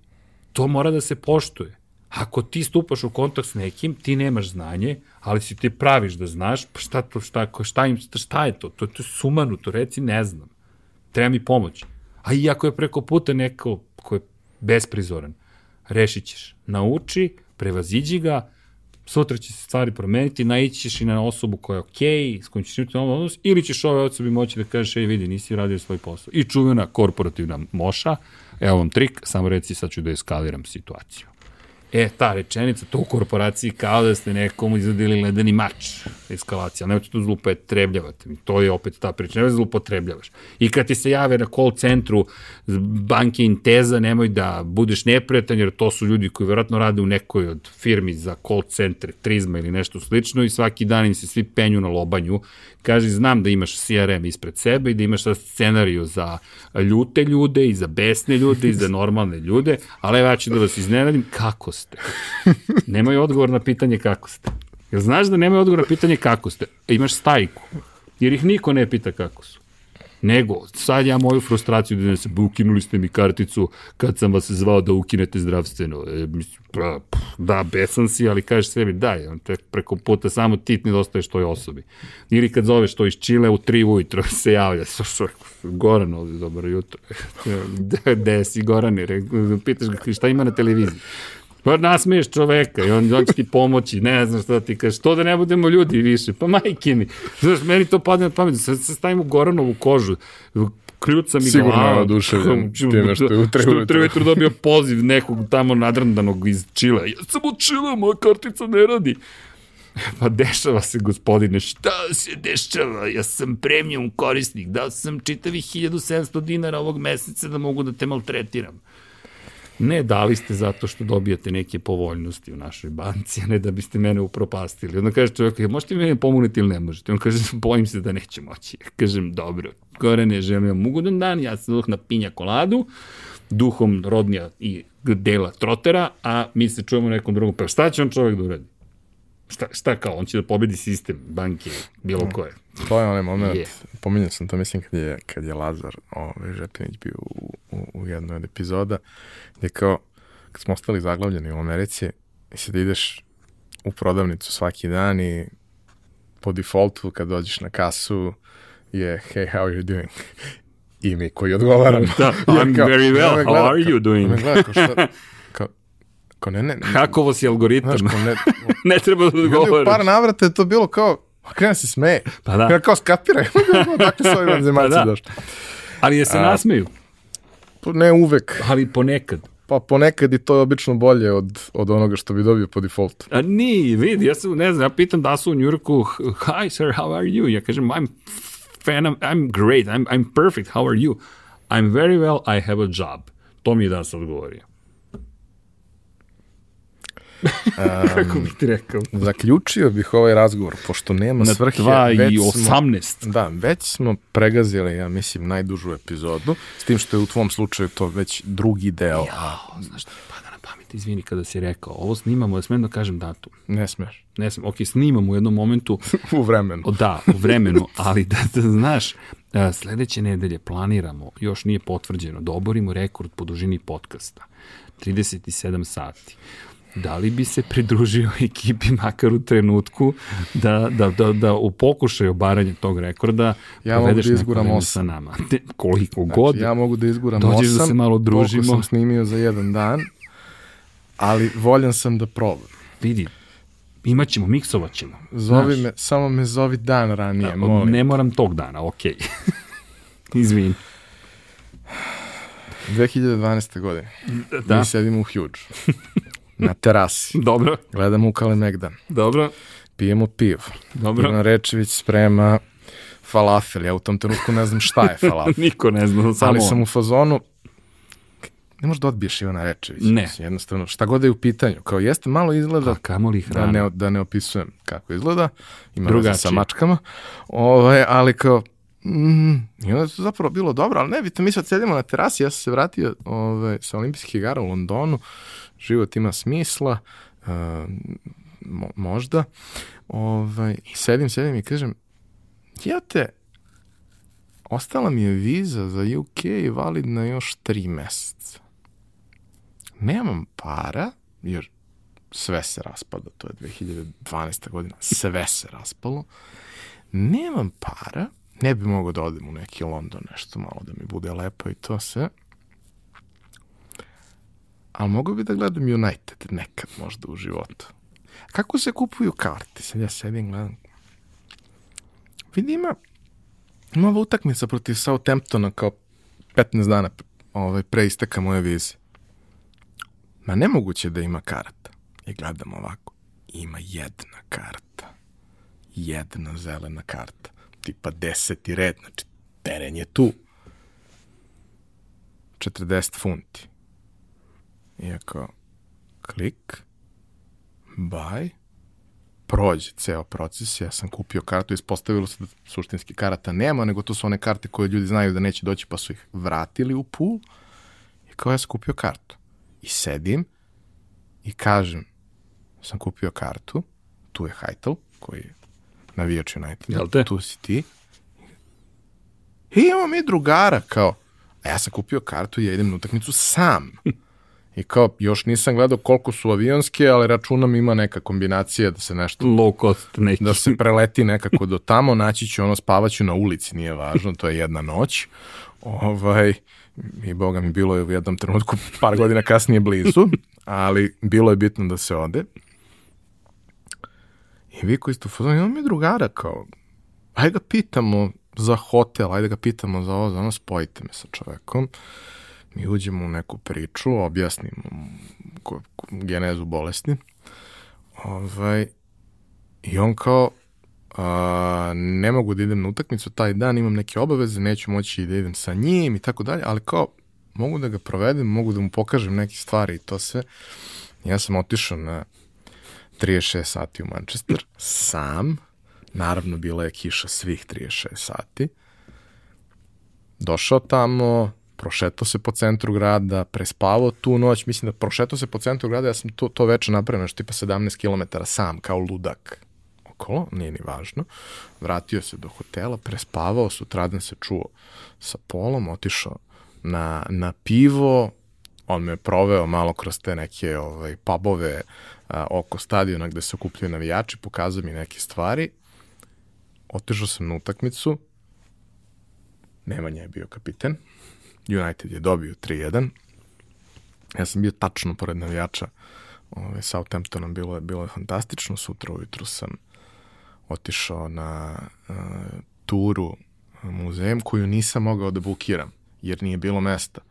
To mora da se poštuje. Ako ti stupaš u kontakt s nekim, ti nemaš znanje, ali si ti praviš da znaš, pa šta, to, šta, šta, im, šta je to? To, to je sumanuto, reci ne znam. Treba mi pomoć. A i ako je preko puta neko ko je besprizoran, rešit ćeš. Nauči, prevaziđi ga, sutra će se stvari promeniti, naići ćeš i na osobu koja je okej, okay, s kojom ćeš imati novo odnos, ili ćeš ove osobi moći da kažeš, ej vidi, nisi radio svoj posao. I čuvena korporativna moša, evo vam trik, samo reci sad ću da eskaliram situaciju. E, ta rečenica, to u korporaciji kao da ste nekomu izadili ledeni mač, eskalacija, nemojte to zlupotrebljavati. To je opet ta priča, nemoj zlupotrebljavaš. I kad ti se jave na call centru banke Inteza, nemoj da budeš neprijatan, jer to su ljudi koji verovatno rade u nekoj od firmi za call centre, Trizma ili nešto slično i svaki dan im se svi penju na lobanju Kaže, znam da imaš CRM ispred sebe i da imaš scenariju za ljute ljude i za besne ljude i za normalne ljude, ali ja ću da vas iznenadim, kako ste? Nemaju odgovor na pitanje kako ste. Jel znaš da nemaju odgovor na pitanje kako ste? E, imaš stajku, jer ih niko ne pita kako su. Nego, sad ja moju frustraciju da ne se, ukinuli ste mi karticu kad sam vas zvao da ukinete zdravstveno. E, mislim, pa, da, besan si, ali kažeš sebi, daj, on te preko puta samo ti nedostaješ toj osobi. Ili kad zoveš to iz Čile u tri ujutro se javlja, Goran ovde, dobro jutro. Gde si Gorane? Pitaš ga šta ima na televiziji. Pa nasmeješ čoveka i on, će ti pomoći, ne znam šta ti kažeš, to da ne budemo ljudi više, pa majke mi. Znaš, meni to padne na pamet, sad se stavimo Goranovu kožu, kljuca mi Sigurno glava. Sigurno oduševljen time što je u trebu. Što je u dobio poziv nekog tamo nadrndanog iz Čila. Ja sam od Čila, moja kartica ne radi. Pa dešava se, gospodine, šta se dešava? Ja sam premium korisnik, dao sam čitavi 1700 dinara ovog meseca da mogu da te maltretiram. Ne, dali ste zato što dobijate neke povoljnosti u našoj banci, a ne da biste mene upropastili. Onda kaže čovjek, možete mi mene pomogniti ili ne možete? On kaže, bojim se da neće moći. Kažem, dobro, gore ne želim ugodan dan, ja sam duh na pinja koladu, duhom rodnija i dela trotera, a mi se čujemo nekom drugom. Pa šta će on čovjek da uradi? Šta, šta kao, on će da pobedi sistem banke, bilo koje. To je onaj moment, yeah. pominjao sam to, mislim, kad je, kad je Lazar ovaj, Žepinić bio u, u, u jednoj od epizoda, gde kao, kad smo ostali zaglavljeni u Americi, i sad ideš u prodavnicu svaki dan i po defaultu kad dođeš na kasu je hey, how are you doing? I mi koji odgovaram. Da, I'm kao, very well, how are you doing? Me gleda kao šta, kao, kao ne, ne. Hakovo si algoritam. Znaš, kao ne, ne treba da odgovaraš. par navrata je to bilo kao, krena se smeje. Pa da. Ja kao skapiraj, dakle su ovi vanzemaljci pa da. došli. Ali je se A, nasmeju? Ne uvek. Ali ponekad. Pa ponekad i to je obično bolje od, od onoga što bi dobio po defaultu. A ni, vidi, ja sam, ne znam, ja pitam da su u Njurku, hi sir, how are you? Ja kažem, I'm fan, I'm, I'm great, I'm, I'm perfect, how are you? I'm very well, I have a job. To mi je danas odgovorio. Kako bih ti rekao? Zaključio bih ovaj razgovor, pošto nema Na svrhe. Na 2 i 18. Smo, da, već smo pregazili, ja mislim, najdužu epizodu, s tim što je u tvom slučaju to već drugi deo. Jao, a... znaš što mi pada na pamet, izvini kada si rekao, ovo snimamo, da smem da kažem datum. Ne smeš. Ne smem, ok, snimamo u jednom momentu. u vremenu. O, da, u vremenu, ali da, da znaš, sledeće nedelje planiramo, još nije potvrđeno, da oborimo rekord po dužini podcasta. 37 sati da li bi se pridružio ekipi makar u trenutku da, da, da, da u pokušaju obaranja tog rekorda ja povedeš da neko vreme sa nama. Te, koliko znači, god. Ja mogu da izguram dođeš 8, da se malo družimo. sam snimio za jedan dan, ali voljan sam da probam. Vidi, imaćemo, miksovat ćemo. Zovi Znaš, me, samo me zovi dan ranije, da, molim. Ne moram tog dana, okej. Okay. Izvini. 2012. godine. Da. Mi sedimo u Huge na terasi. Dobro. Gledamo u Kalemegdan. Dobro. Pijemo pivo. Dobro. Ivan Rečević sprema falafel. Ja u tom trenutku ne znam šta je falafel. Niko ne zna, samo Ali sam u fazonu, ne možeš da odbiješ Ivana Rečevića. Ne. Jednostavno, šta god je u pitanju. Kao jeste, malo izgleda... Pa kamoli hrana. Da ne, da ne opisujem kako izgleda. Ima Drugačije. sa mačkama. Ove, ovaj, ali kao, Mm, I onda je to zapravo bilo dobro, ali ne, vidite, mi sad sedimo na terasi, ja sam se vratio ove, ovaj, sa olimpijskih igara u Londonu, život ima smisla, uh, mo, možda, ovaj, sedim, sedim i kažem, ja te, ostala mi je viza za UK validna još tri meseca. Nemam para, jer sve se raspada, to je 2012. godina, sve se raspalo. Nemam para, ne bi mogao da odem u neki London, nešto malo da mi bude lepo i to sve. Ali mogu bi da gledam United nekad možda u životu. Kako se kupuju karte? Sad ja sedim gledam. Vidi ima, ima ova utakmica protiv Southamptona kao 15 dana ovaj, pre isteka moje vize. Ma nemoguće da ima karta. I gledam ovako. Ima jedna karta. Jedna zelena karta. Tipa deseti red. Znači, teren je tu. 40 funti. Iako, klik, buy, prođe ceo proces, ja sam kupio kartu, ispostavilo se da suštinski karata nema, nego to su one karte koje ljudi znaju da neće doći, pa su ih vratili u pool. I kao ja sam kupio kartu. I sedim i kažem, sam kupio kartu, tu je Heitel, koji je navijač United, Jel te? tu si ti. I imamo mi drugara, kao, a ja sam kupio kartu i ja idem na utakmicu sam. I kao, još nisam gledao koliko su avionske, ali računam ima neka kombinacija da se nešto Low cost neki. da se preleti nekako do tamo, naći ću ono, spavaću na ulici, nije važno, to je jedna noć. Ovaj, I boga mi bilo je u jednom trenutku par godina kasnije blizu, ali bilo je bitno da se ode. I vi koji ste u fazonu, imamo mi drugara kao, ajde ga pitamo za hotel, ajde ga pitamo za ovo, za ono, spojite me sa čovekom. Mi uđemo u neku priču, objasnimo genezu bolesti. Ovaj, I on kao, a, ne mogu da idem na utakmicu taj dan, imam neke obaveze, neću moći da idem sa njim i tako dalje, ali kao, mogu da ga provedem, mogu da mu pokažem neke stvari i to sve. Ja sam otišao na 36 sati u Manchester, sam, naravno bila je kiša svih 36 sati. Došao tamo, prošetao se po centru grada, prespavao tu noć, mislim da prošetao se po centru grada, ja sam to, to veče napravio nešto tipa 17 km sam, kao ludak okolo, nije ni važno. Vratio se do hotela, prespavao, sutradan se čuo sa polom, otišao na, na pivo, on me proveo malo kroz te neke ovaj, pubove a, oko stadiona gde se okupljaju navijači, pokazao mi neke stvari. Otišao sam na utakmicu, Nemanja je bio kapiten, United je dobio 3-1, ja sam bio tačno pored navijača ovaj, Southamptona, bilo je, bilo je fantastično, sutra ujutru sam otišao na uh, turu muzejem koju nisam mogao da bukiram, jer nije bilo mesta.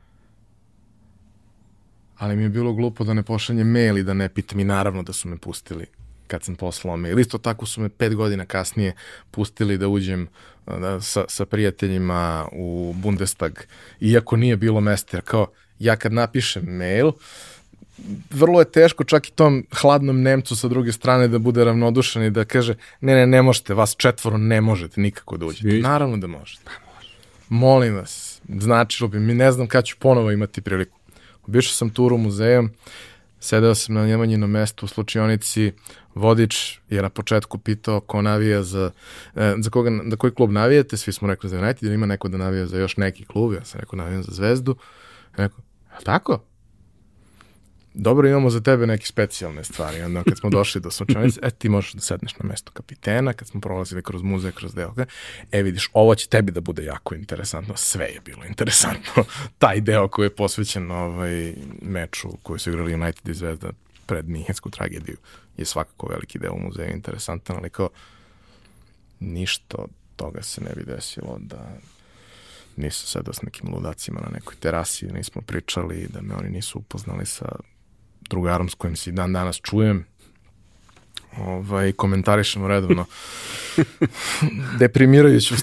Ali mi je bilo glupo da ne pošaljem mail i da ne pitam i naravno da su me pustili kad sam poslao mail. Isto tako su me pet godina kasnije pustili da uđem da, sa, sa prijateljima u Bundestag, iako nije bilo mesta, jer kao ja kad napišem mail, vrlo je teško čak i tom hladnom Nemcu sa druge strane da bude ravnodušan i da kaže ne, ne, ne možete, vas četvoro ne možete nikako da uđete. Svi- Naravno da možete. Molim vas, značilo bi mi, ne znam kad ću ponovo imati priliku. Obišao sam turu muzejom, sedeo sam na Njemanjinom mestu u slučionici, vodič je na početku pitao ko navija za, e, za, koga, za koji klub navijate, svi smo rekli za United, ima neko da navija za još neki klub, ja sam rekao navijam za Zvezdu, rekao, "Jel tako? Dobro imamo za tebe neke specijalne stvari. Onda kad smo došli do slučajnice, e ti možeš da sedneš na mesto kapitena, kad smo prolazili kroz muzej, kroz deo, e vidiš, ovo će tebi da bude jako interesantno. Sve je bilo interesantno. Taj deo koji je posvećen ovaj meču koji su igrali United i Zvezda pred Minhensku tragediju je svakako veliki deo u muzeju interesantan, ali kao ništa od toga se ne bi desilo da nisam sedao s nekim ludacima na nekoj terasi, nismo pričali, da me oni nisu upoznali sa drugarom s kojim se dan danas čujem. Ovaj, komentarišemo redovno deprimirajuću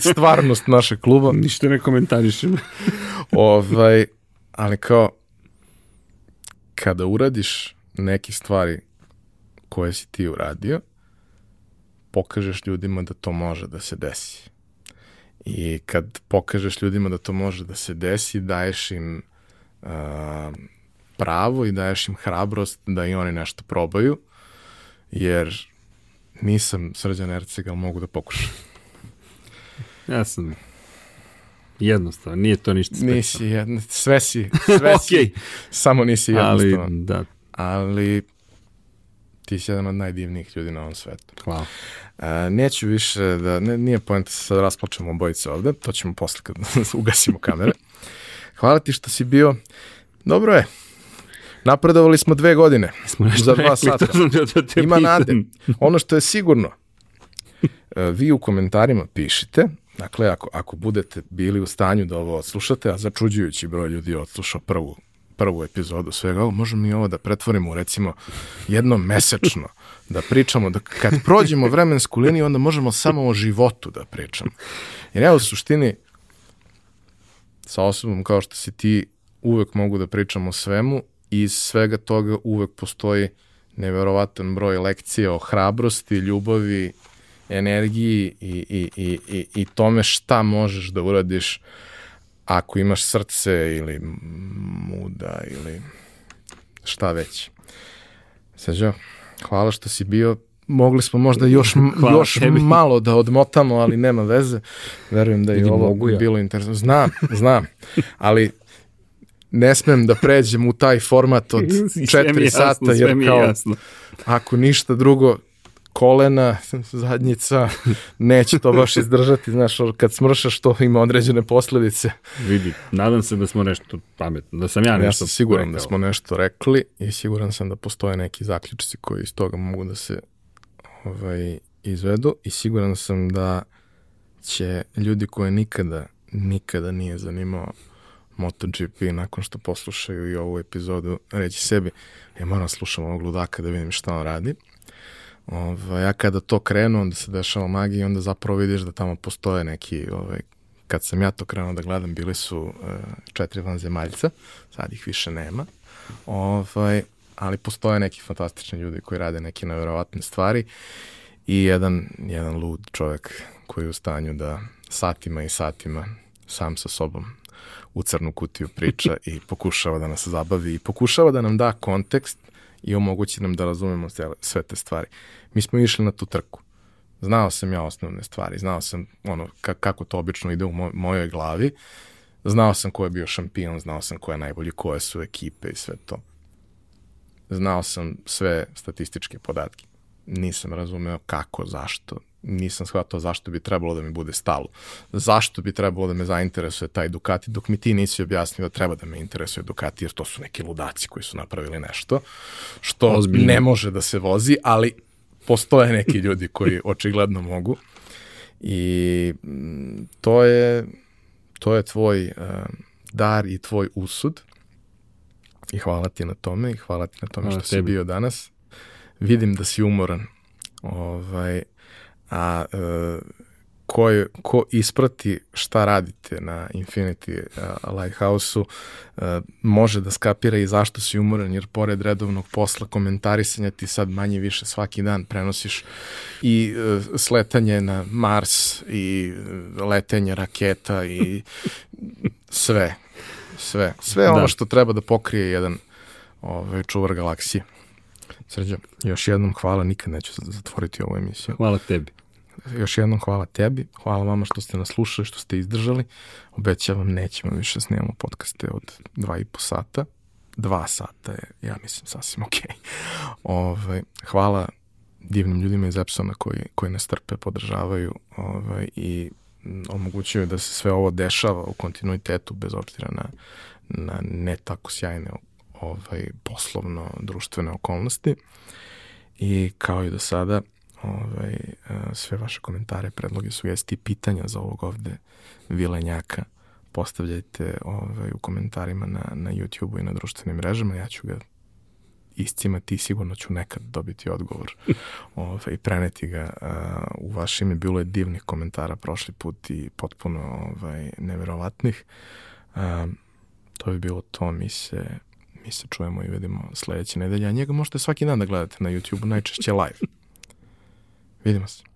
stvarnost našeg kluba. Ništa ne komentarišem. ovaj, ali kao kada uradiš neke stvari koje si ti uradio, pokažeš ljudima da to može da se desi. I kad pokažeš ljudima da to može da se desi, daješ im uh, pravo i daješ im hrabrost da i oni nešto probaju, jer nisam srđan Erceg, ali mogu da pokušam. Ja sam jednostavno, nije to ništa specijalno. Nisi, jedna, sve si, sve si, Okej. samo nisi Ali, jednostavan. da, ali Ti si jedan od najdivnijih ljudi na ovom svetu. Hvala. A, neću više da, ne, nije pojenta se sad rasplačemo obojice ovde, to ćemo posle kad ugasimo kamere. Hvala ti što si bio, dobro je, napredovali smo dve godine Smo nešto za dva rekli, sata. da Ima pitam. nade. Ono što je sigurno, e, vi u komentarima pišite, dakle, ako, ako budete bili u stanju da ovo odslušate, a začuđujući broj ljudi je odslušao prvu, prvu epizodu svega ovo, možemo mi ovo da pretvorimo u recimo jednom mesečno, da pričamo, da kad prođemo vremensku liniju, onda možemo samo o životu da pričamo. Jer ja u suštini sa osobom kao što si ti uvek mogu da pričam o svemu i iz svega toga uvek postoji neverovatan broj lekcija o hrabrosti, ljubavi, energiji i, i, i, i, i tome šta možeš da uradiš ako imaš srce ili muda ili šta već. Srđo, hvala što si bio. Mogli smo možda još, Hvala još tebi. malo da odmotamo, ali nema veze. Verujem da je Vidi, ovo ja. bilo interesantno. Znam, znam, ali ne smem da pređem u taj format od Sve mi je četiri jasno, sata, sve jer kao, jasno. ako ništa drugo, kolena, zadnjica, neće to baš izdržati, znaš, kad smršaš to ima određene posledice. Vidi, nadam se da smo nešto pametno, da sam ja nešto Ja sam siguran da rekao. smo nešto rekli i siguran sam da postoje neki zaključci koji iz toga mogu da se ovaj, izvedu i siguran sam da će ljudi koje nikada, nikada nije zanimao MotoGP nakon što poslušaju i ovu epizodu reći sebi, ja moram slušam ovog ludaka da vidim šta on radi. Ovaj, ja kada to krenu, onda se dešava magija i onda zapravo vidiš da tamo postoje neki, ovaj, kad sam ja to krenuo da gledam, bili su uh, četiri vanzemaljca, sad ih više nema, ovaj, ali postoje neki fantastični ljudi koji rade neke nevjerovatne stvari i jedan, jedan lud čovek koji je u stanju da satima i satima sam sa sobom u crnu kutiju priča i pokušava da nas zabavi i pokušava da nam da kontekst i omogući nam da razumemo sve, te stvari. Mi smo išli na tu trku. Znao sam ja osnovne stvari, znao sam ono ka, kako to obično ide u moj, mojoj glavi, znao sam ko je bio šampion, znao sam ko je najbolji, koje su ekipe i sve to. Znao sam sve statističke podatke. Nisam razumeo kako, zašto, nisam shvatao zašto bi trebalo da mi bude stalo. Zašto bi trebalo da me zainteresuje taj Ducati, dok mi ti nisi objasnio da treba da me interesuje Ducati, jer to su neki ludaci koji su napravili nešto, što Ozbiljno. ne može da se vozi, ali postoje neki ljudi koji očigledno mogu. I mm, to je, to je tvoj uh, dar i tvoj usud. I hvala ti na tome i hvala ti na tome Hvala što si tebi. bio danas. Vidim da si umoran. Ovaj, a e, ko, je, ko isprati šta radite na Infinity uh, Lighthouse-u uh, može da skapira i zašto si umoran, jer pored redovnog posla komentarisanja ti sad manje više svaki dan prenosiš i uh, sletanje na Mars i uh, letenje raketa i sve. Sve. Sve ono Da. što treba da pokrije jedan ovaj, čuvar galaksije. Srđo, još jednom hvala, nikad neću zatvoriti ovu emisiju. Hvala tebi. Još jednom hvala tebi, hvala vama što ste nas slušali, što ste izdržali. Obećavam, nećemo više snimamo podcaste od dva i po sata. Dva sata je, ja mislim, sasvim okej. Ovaj, hvala divnim ljudima iz Epsona koji, koji nas trpe, podržavaju ovaj, i omogućuju da se sve ovo dešava u kontinuitetu bez obzira na, na ne tako sjajne ovaj, poslovno društvene okolnosti. I kao i do sada, ovaj, e, sve vaše komentare, predloge, sugestije, pitanja za ovog ovde vilenjaka postavljajte ovaj, u komentarima na, na YouTube-u i na društvenim mrežama. Ja ću ga iscimati i sigurno ću nekad dobiti odgovor ovaj, i preneti ga a, u vaše ime. Bilo je divnih komentara prošli put i potpuno ovaj, neverovatnih. A, to bi bilo to. Mi se, mi se čujemo i vidimo sledeće nedelje. A njega možete svaki dan da gledate na YouTube, najčešće live. Vidimo se.